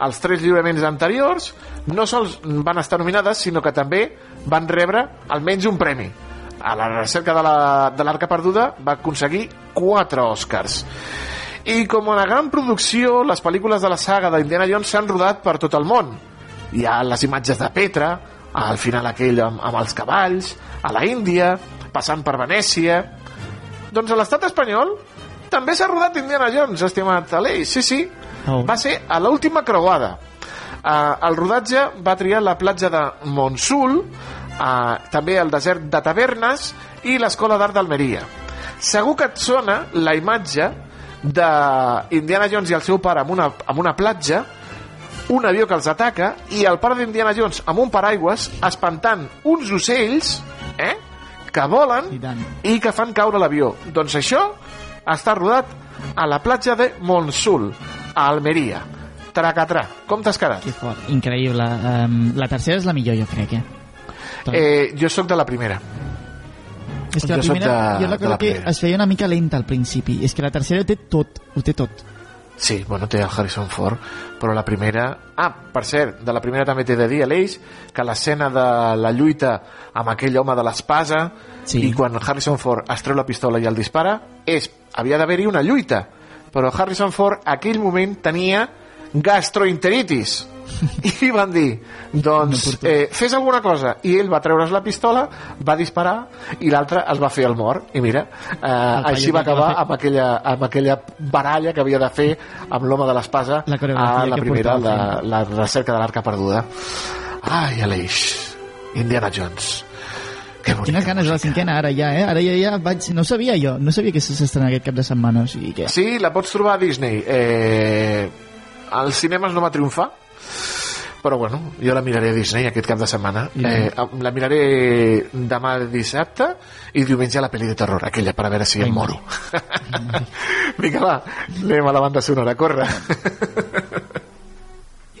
Els tres lliuraments anteriors no sols van estar nominades, sinó que també van rebre almenys un premi. A la recerca de la- de l'Arca Perduda va aconseguir quatre Oscars. I com una gran producció, les pel·lícules de la saga d'Indiana Jones s'han rodat per tot el món. Hi ha les imatges de Petra, al final aquell amb, amb els cavalls, a la Índia, passant per Venècia... Doncs a l'estat espanyol també s'ha rodat Indiana Jones, estimat Aleix, sí, sí. Oh. Va ser a l'última creuada. Uh, el rodatge va triar la platja de Monsul, uh, també el desert de Tavernes i l'Escola d'Art d'Almeria. Segur que et sona la imatge d'Indiana Jones i el seu pare amb una, amb una platja, un avió que els ataca i el pare d'Indiana Jones amb un paraigües espantant uns ocells eh, que volen i que fan caure l'avió. Doncs això està rodat a la platja de Monsul, a Almeria. Tracatrà. Com t'has quedat? Que fort, increïble. Um, la tercera és la millor, jo crec, eh? Eh, jo sóc de la primera. És que la jo primera, de- jo recordo la que primera. es feia una mica lenta al principi. És que la tercera ho té tot, ho té tot. Sí, bueno, té el Harrison Ford, però la primera... Ah, per cert, de la primera també t'he de dir, Aleix, que l'escena de la lluita amb aquell home de l'espasa sí. i quan Harrison Ford es treu la pistola i el dispara, és, havia d'haver-hi una lluita, però Harrison Ford aquell moment tenia gastroenteritis. I van dir doncs eh, fes alguna cosa. I ell va treure's la pistola va disparar i l'altre es va fer el mort. I mira, eh, així va que acabar amb aquella, amb aquella baralla que havia de fer amb l'home de l'espasa a la que primera, la, la recerca de l'arca perduda. Ai Aleix Indiana Jones. Quines ganes de la cinquena ara ja, eh? Ara ja, ja vaig... No sabia jo, no sabia que s'estrena aquest cap de setmana, o sigui que... Sí, la pots trobar a Disney. Eh, als cinemes no va triomfar, però bueno, jo la miraré a Disney aquest cap de setmana. Eh, la miraré demà dissabte i diumenge la pel·li de terror, aquella, per a veure si em moro. Vinga, va, anem a la banda sonora, corre.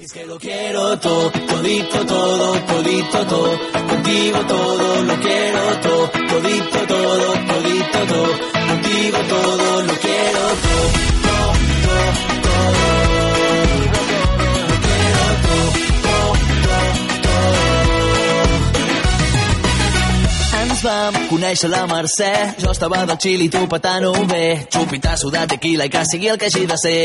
Es que lo quiero todo, todito todo, todito todo, contigo todo, lo quiero todo, todito todo, todito todo, contigo todo, lo quiero todo, Ens vam conèixer la Mercè, jo estava del Xili i tu patant-ho bé, xupitasso de tequila i que sigui el que hagi de ser.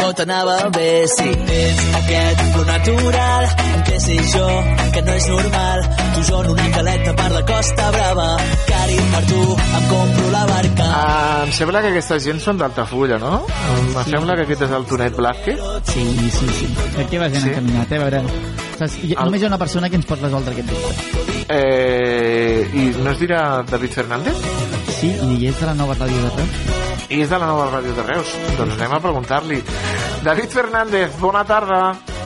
Tot anava bé, sí. Tens aquest flow natural, què sé jo, que no és normal. Tu jo en una caleta per la Costa Brava, cari per tu, em compro la barca. Ah, em sembla que aquesta gent són d'Altafulla, no? Em Sí. sembla que aquest és el Tonet Blázquez. Sí, sí, sí. Crec que va gent Sí? encaminat, eh? A veure... Hi, només hi ha una persona que ens pot resoldre aquest dubte. Eh, I no es dirà David Fernández? Sí, i és de la nova ràdio de Reus. I és de la nova ràdio de Reus. Doncs anem a preguntar-li. David Fernández, bona tarda.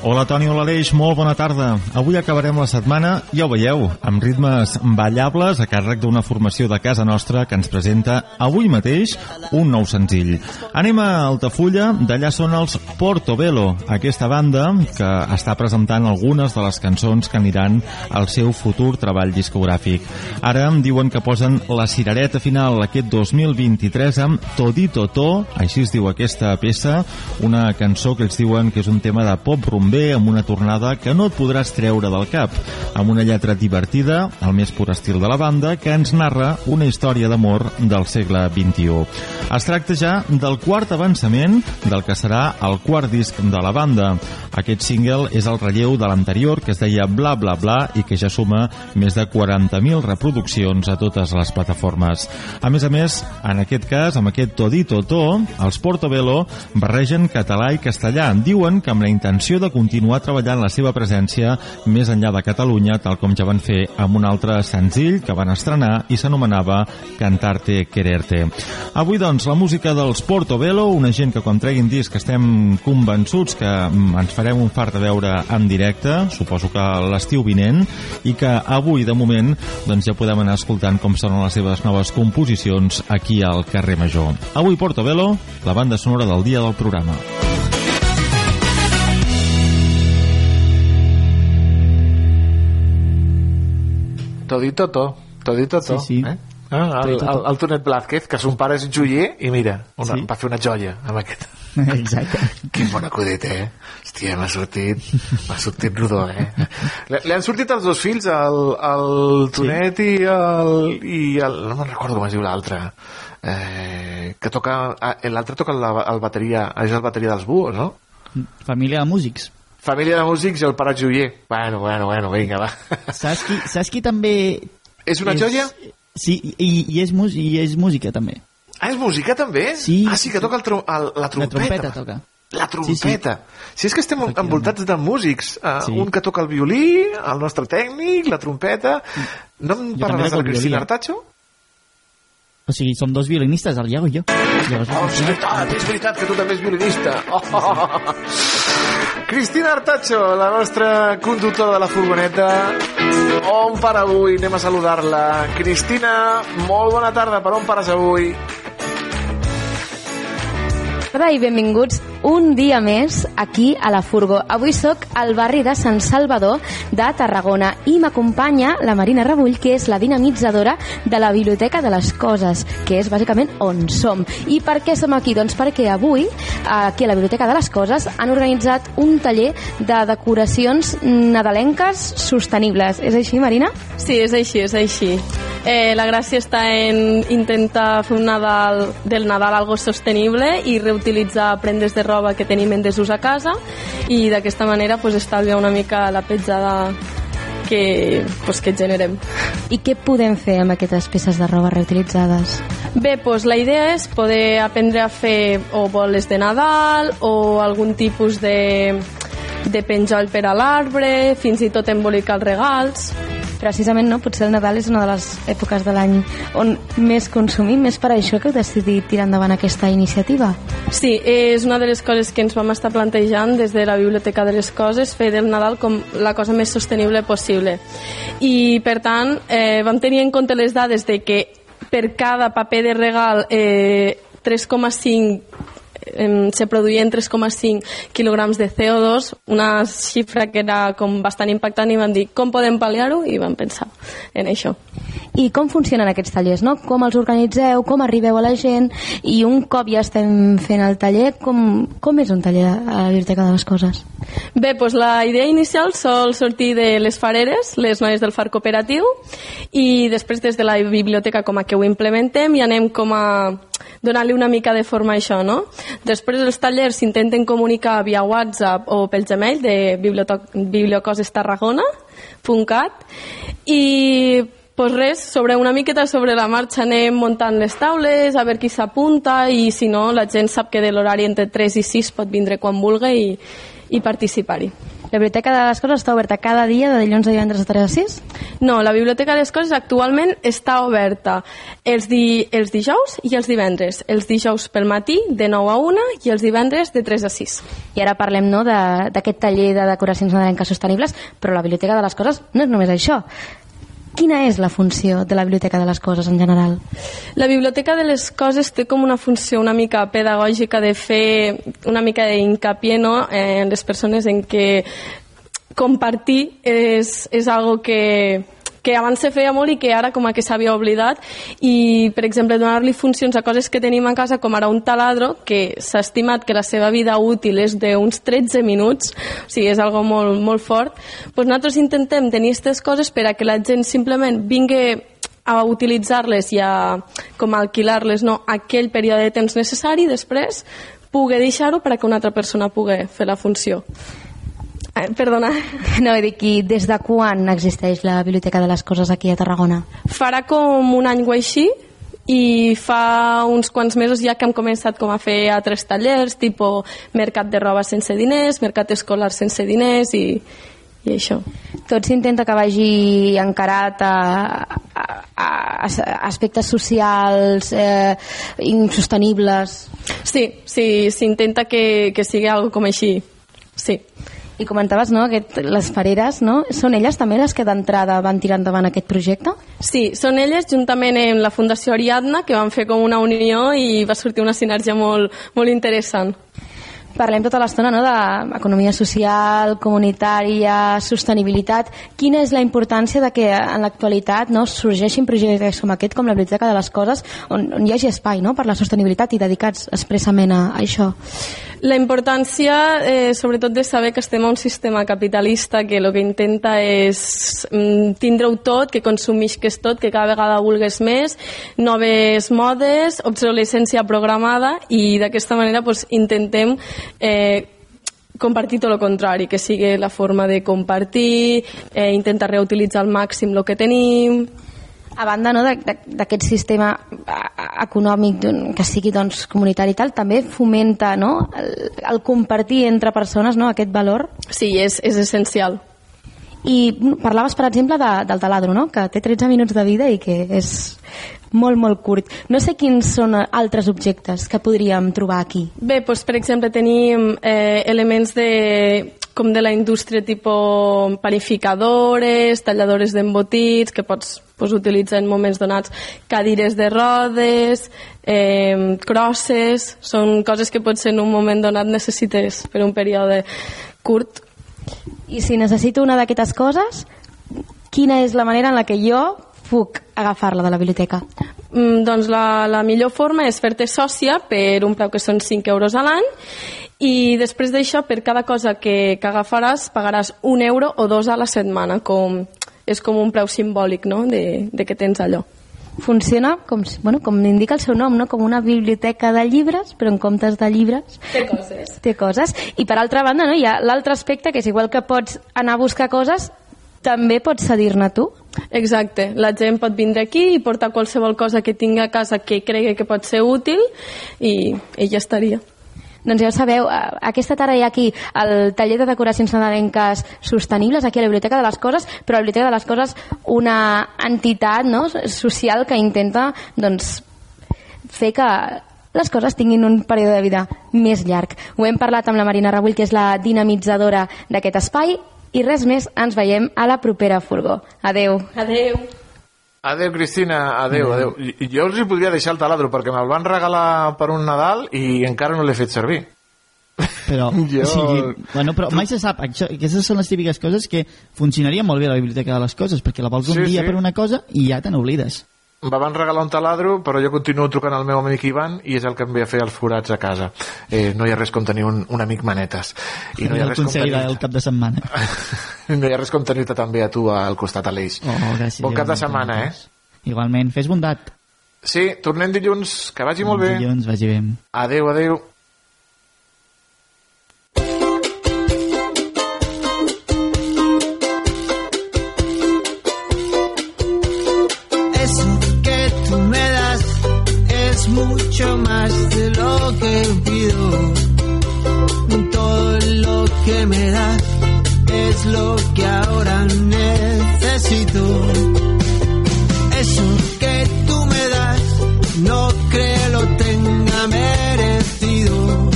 Hola Toni, hola Aleix, molt bona tarda. Avui acabarem la setmana, ja ho veieu, amb ritmes ballables a càrrec d'una formació de casa nostra que ens presenta avui mateix un nou senzill. Anem a Altafulla, d'allà són els Portobello, aquesta banda que està presentant algunes de les cançons que aniran al seu futur treball discogràfic. Ara em diuen que posen la cirereta final aquest 2023 amb Todito To, així es diu aquesta peça, una cançó que ells diuen que és un tema de pop rumber també amb una tornada que no et podràs treure del cap, amb una lletra divertida, al més pur estil de la banda, que ens narra una història d'amor del segle XXI. Es tracta ja del quart avançament del que serà el quart disc de la banda. Aquest single és el relleu de l'anterior, que es deia Bla Bla Bla i que ja suma més de 40.000 reproduccions a totes les plataformes. A més a més, en aquest cas, amb aquest Todito To, els Portobello barregen català i castellà. Diuen que amb la intenció de continuar treballant la seva presència més enllà de Catalunya, tal com ja van fer amb un altre senzill que van estrenar i s'anomenava Cantarte Quererte. Avui, doncs, la música dels Portobello, una gent que quan treguin disc estem convençuts que mm, ens farem un fart de veure en directe, suposo que l'estiu vinent, i que avui, de moment, doncs ja podem anar escoltant com sonen les seves noves composicions aquí al carrer Major. Avui Portobello, la banda sonora del dia del programa. Todito to, todito to. Sí, sí. Eh? Ah, el, el, el Tonet Blázquez, que son pare és joier, i mira, una, Sí. va fer una joia amb aquest. Exacte. Que bon acudit, eh? Hòstia, m'ha sortit, m'ha sortit rodó, eh? Li, li han sortit els dos fills, el, el Tonet i el... I el no me'n recordo com es diu l'altre. Eh, que toca... ah, L'altre toca la, el bateria, és el bateria dels buos, no? Família de músics. Família de músics i el pare joier. Bueno, bueno, bueno, vinga, va. Saps qui, saps qui també... És una joia? Sí, i, i, és, mus- i és música també. Ah, és música també? Sí. Ah, sí, que toca el, tro el, la trompeta. La trompeta toca. La trompeta. Sí, sí. Si és que estem envoltats de músics. Uh, Sí. Un que toca el violí, el nostre tècnic, la trompeta... No em Jo parlaràs de la Cristina? Artacho? O sigui, som dos violinistes, el Iago i jo. Llavors, Oh, és veritat, és veritat que tu també ets violinista. Oh. Cristina Artacho, la nostra conductora de la furgoneta. On para avui? Anem a saludar-la. Cristina, molt bona tarda. Per on pares avui? Hola i benvinguts un dia més aquí a la Furgo. Avui sóc al barri de Sant Salvador de Tarragona i m'acompanya la Marina Rebull, que és la dinamitzadora de la Biblioteca de les Coses, que és bàsicament on som. I per què som aquí? Doncs perquè avui, aquí a la Biblioteca de les Coses, han organitzat un taller de decoracions nadalenques sostenibles. És així, Marina? Sí, és així, és així. Eh, la gràcia està en intentar fer un Nadal, del Nadal algo sostenible i reutilitzar prendes de roba que tenim en desús a casa i d'aquesta manera pues, estalviar una mica la petjada que, pues, que generem. I què podem fer amb aquestes peces de roba reutilitzades? Bé, doncs la idea és poder aprendre a fer o boles de Nadal o algun tipus de, de penjoll per a l'arbre, fins i tot embolicar els regals. Precisament, no? Potser el Nadal és una de les èpoques de l'any on més consumim. És per això que heu decidit tirar endavant aquesta iniciativa? Sí, és una de les coses que ens vam estar plantejant des de la Biblioteca de les Coses, fer del Nadal com la cosa més sostenible possible. I, per tant, eh, vam tenir en compte les dades de que per cada paper de regal eh, 3,5 se produïen 3,5 quilograms de CO2, una xifra que era com bastant impactant i vam dir com podem pal·liar-ho i vam pensar en això. I com funcionen aquests tallers, no? Com els organitzeu, com arribeu a la gent i un cop ja estem fent el taller, com, com és un taller a la Biblioteca de les Coses? Bé, doncs la idea inicial sol sortir de les fareres, les noies del far cooperatiu, i després des de la biblioteca com a que ho implementem i anem com a donar-li una mica de forma a això, no? Després els tallers s'intenten comunicar via WhatsApp o pel Gmail de bibliocosestarragona.cat i pues res, sobre una miqueta sobre la marxa anem muntant les taules, a veure qui s'apunta i si no, la gent sap que de l'horari entre 3 i 6 pot vindre quan vulgui i, i participar-hi. La Biblioteca de les Coses està oberta cada dia de dilluns a divendres de 3 a 6? No, la Biblioteca de les Coses actualment està oberta els, di, els dijous i els divendres. Els dijous pel matí de 9 a 1 i els divendres de 3 a 6. I ara parlem no, de- d'aquest taller de decoracions nadalenques sostenibles, però la Biblioteca de les Coses no és només això. Quina és la funció de la Biblioteca de les Coses en general? La Biblioteca de les Coses té com una funció una mica pedagògica de fer una mica d'incapié no? eh, en les persones en què compartir és, és algo que, que abans se feia molt i que ara com a que s'havia oblidat i, per exemple, donar-li funcions a coses que tenim a casa, com ara un taladro, que s'ha estimat que la seva vida útil és d'uns 13 minuts, o sigui, és algo molt, molt fort, doncs nosaltres intentem tenir aquestes coses per a que la gent simplement vingui a utilitzar-les i a com a alquilar-les no, aquell període de temps necessari després pugui deixar-ho per a que una altra persona pugui fer la funció. Eh, perdona. No, he dit des de quan existeix la Biblioteca de les Coses aquí a Tarragona? Farà com un any o així i fa uns quants mesos ja que hem començat com a fer altres tallers, tipus mercat de roba sense diners, mercat escolar sense diners i, i això. Tot s'intenta que vagi encarat a, a, a, a aspectes socials eh, insostenibles. Sí, sí, s'intenta que, que sigui algo com així. Sí. I comentaves, no?, que les fareres, no?, són elles també les que d'entrada van tirar endavant aquest projecte? Sí, són elles, juntament amb la Fundació Ariadna, que van fer com una unió i va sortir una sinergia molt, molt interessant. Parlem tota l'estona no, d'economia social, comunitària, sostenibilitat. Quina és la importància de que en l'actualitat no, sorgeixin projectes com aquest, com la Biblioteca de les Coses, on, on hi hagi espai no, per la sostenibilitat i dedicats expressament a, això? La importància, eh, sobretot, de saber que estem a un sistema capitalista que el que intenta és mm, tindre-ho tot, que consumisques tot, que cada vegada vulgues més, noves modes, obsolescència programada i d'aquesta manera pues, intentem eh, compartir tot el contrari, que sigui la forma de compartir, eh, intentar reutilitzar al màxim el que tenim a banda no, d'aquest sistema econòmic que sigui doncs, comunitari i tal, també fomenta no, el, el compartir entre persones no, aquest valor? Sí, és, és essencial. I parlaves, per exemple, de, del taladro, no? que té 13 minuts de vida i que és molt, molt curt. No sé quins són altres objectes que podríem trobar aquí. Bé, doncs, per exemple, tenim eh, elements de com de la indústria tipus panificadores, talladores d'embotits, que pots, pots utilitzar en moments donats, cadires de rodes, eh, crosses, són coses que potser en un moment donat necessites per un període curt. I si necessito una d'aquestes coses, quina és la manera en la que jo puc agafar-la de la biblioteca? Mm, doncs la, la millor forma és fer-te sòcia per un preu que són 5 euros a l'any i després d'això, per cada cosa que, que agafaràs, pagaràs un euro o dos a la setmana, com, és com un preu simbòlic no? de, de que tens allò. Funciona, com, bueno, com indica el seu nom, no? com una biblioteca de llibres, però en comptes de llibres... Té coses. Té coses. I per altra banda, no? hi ha l'altre aspecte, que és igual que pots anar a buscar coses, també pots cedir-ne tu. Exacte, la gent pot vindre aquí i portar qualsevol cosa que tingui a casa que cregui que pot ser útil i, ja estaria. Doncs ja ho sabeu, eh, aquesta tarda hi ha aquí el taller de decoracions nadalenques sostenibles aquí a la Biblioteca de les Coses, però la Biblioteca de les Coses una entitat no, social que intenta doncs, fer que les coses tinguin un període de vida més llarg. Ho hem parlat amb la Marina Rabull, que és la dinamitzadora d'aquest espai, i res més, ens veiem a la propera furgó. Adeu. Adeu. Adeu, Cristina, adeu, adeu. I- Jo els hi podria deixar el taladro perquè me'l van regalar per un Nadal i encara no l'he fet servir. Però, Jo- o sigui, bueno, però mai se sap. Això, aquestes són les típiques coses que funcionaria molt bé a la biblioteca de les coses, perquè la vols un Sí, dia sí. per una cosa i ja te n'oblides. Em van regalar un taladro, però jo continuo trucant al meu amic Ivan i és el que em ve a fer els forats a casa. Eh, no hi ha res com tenir un, un amic manetes. I no hi ha el res com tenir... del cap de setmana. No hi ha res com tenir-te també a tu al costat, Aleix. Oh, gràcies. Bon cap de setmana, eh? Igualment, fes bondat. Sí, tornem dilluns. Que vagi molt bé. Dilluns, vagi bé. Adeu, adeu. Mucho más de lo que pido. Todo lo que me das es lo que ahora necesito. Eso que tú me das no creo lo tenga merecido.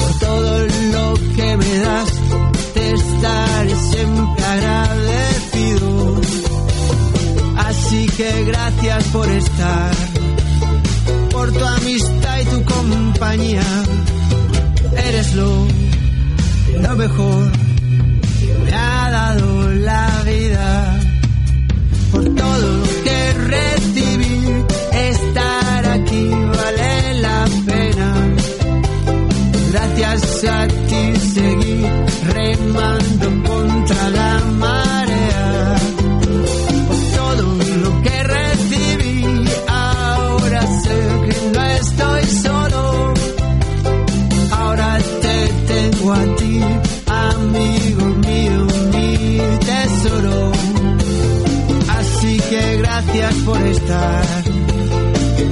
Por todo lo que me das te estaré siempre agradecido. Así que gracias por estar, por tu amistad y tu compañía. Eres lo, mejor que me ha dado la vida. Por todo lo que recibí, estar aquí vale la pena. Gracias a ti seguí remando con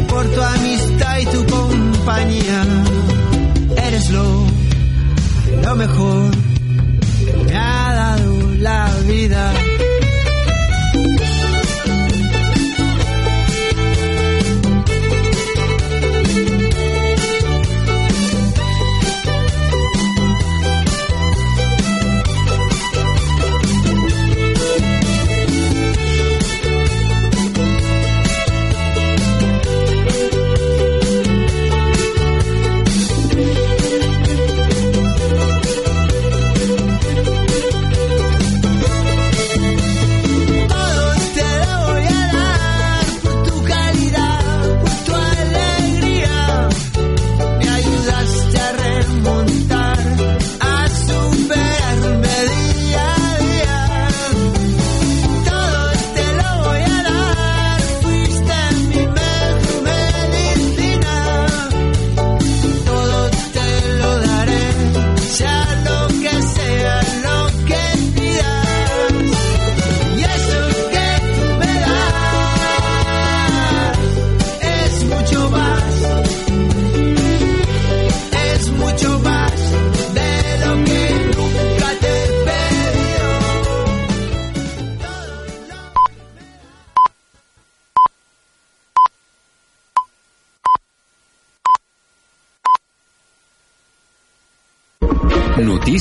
por tu amistad y tu compañía. Eres lo, lo mejor que me ha dado la vida.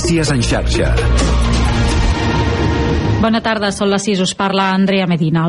Notícies en xarxa. Bona tarda, són les 6, us parla Andrea Medina.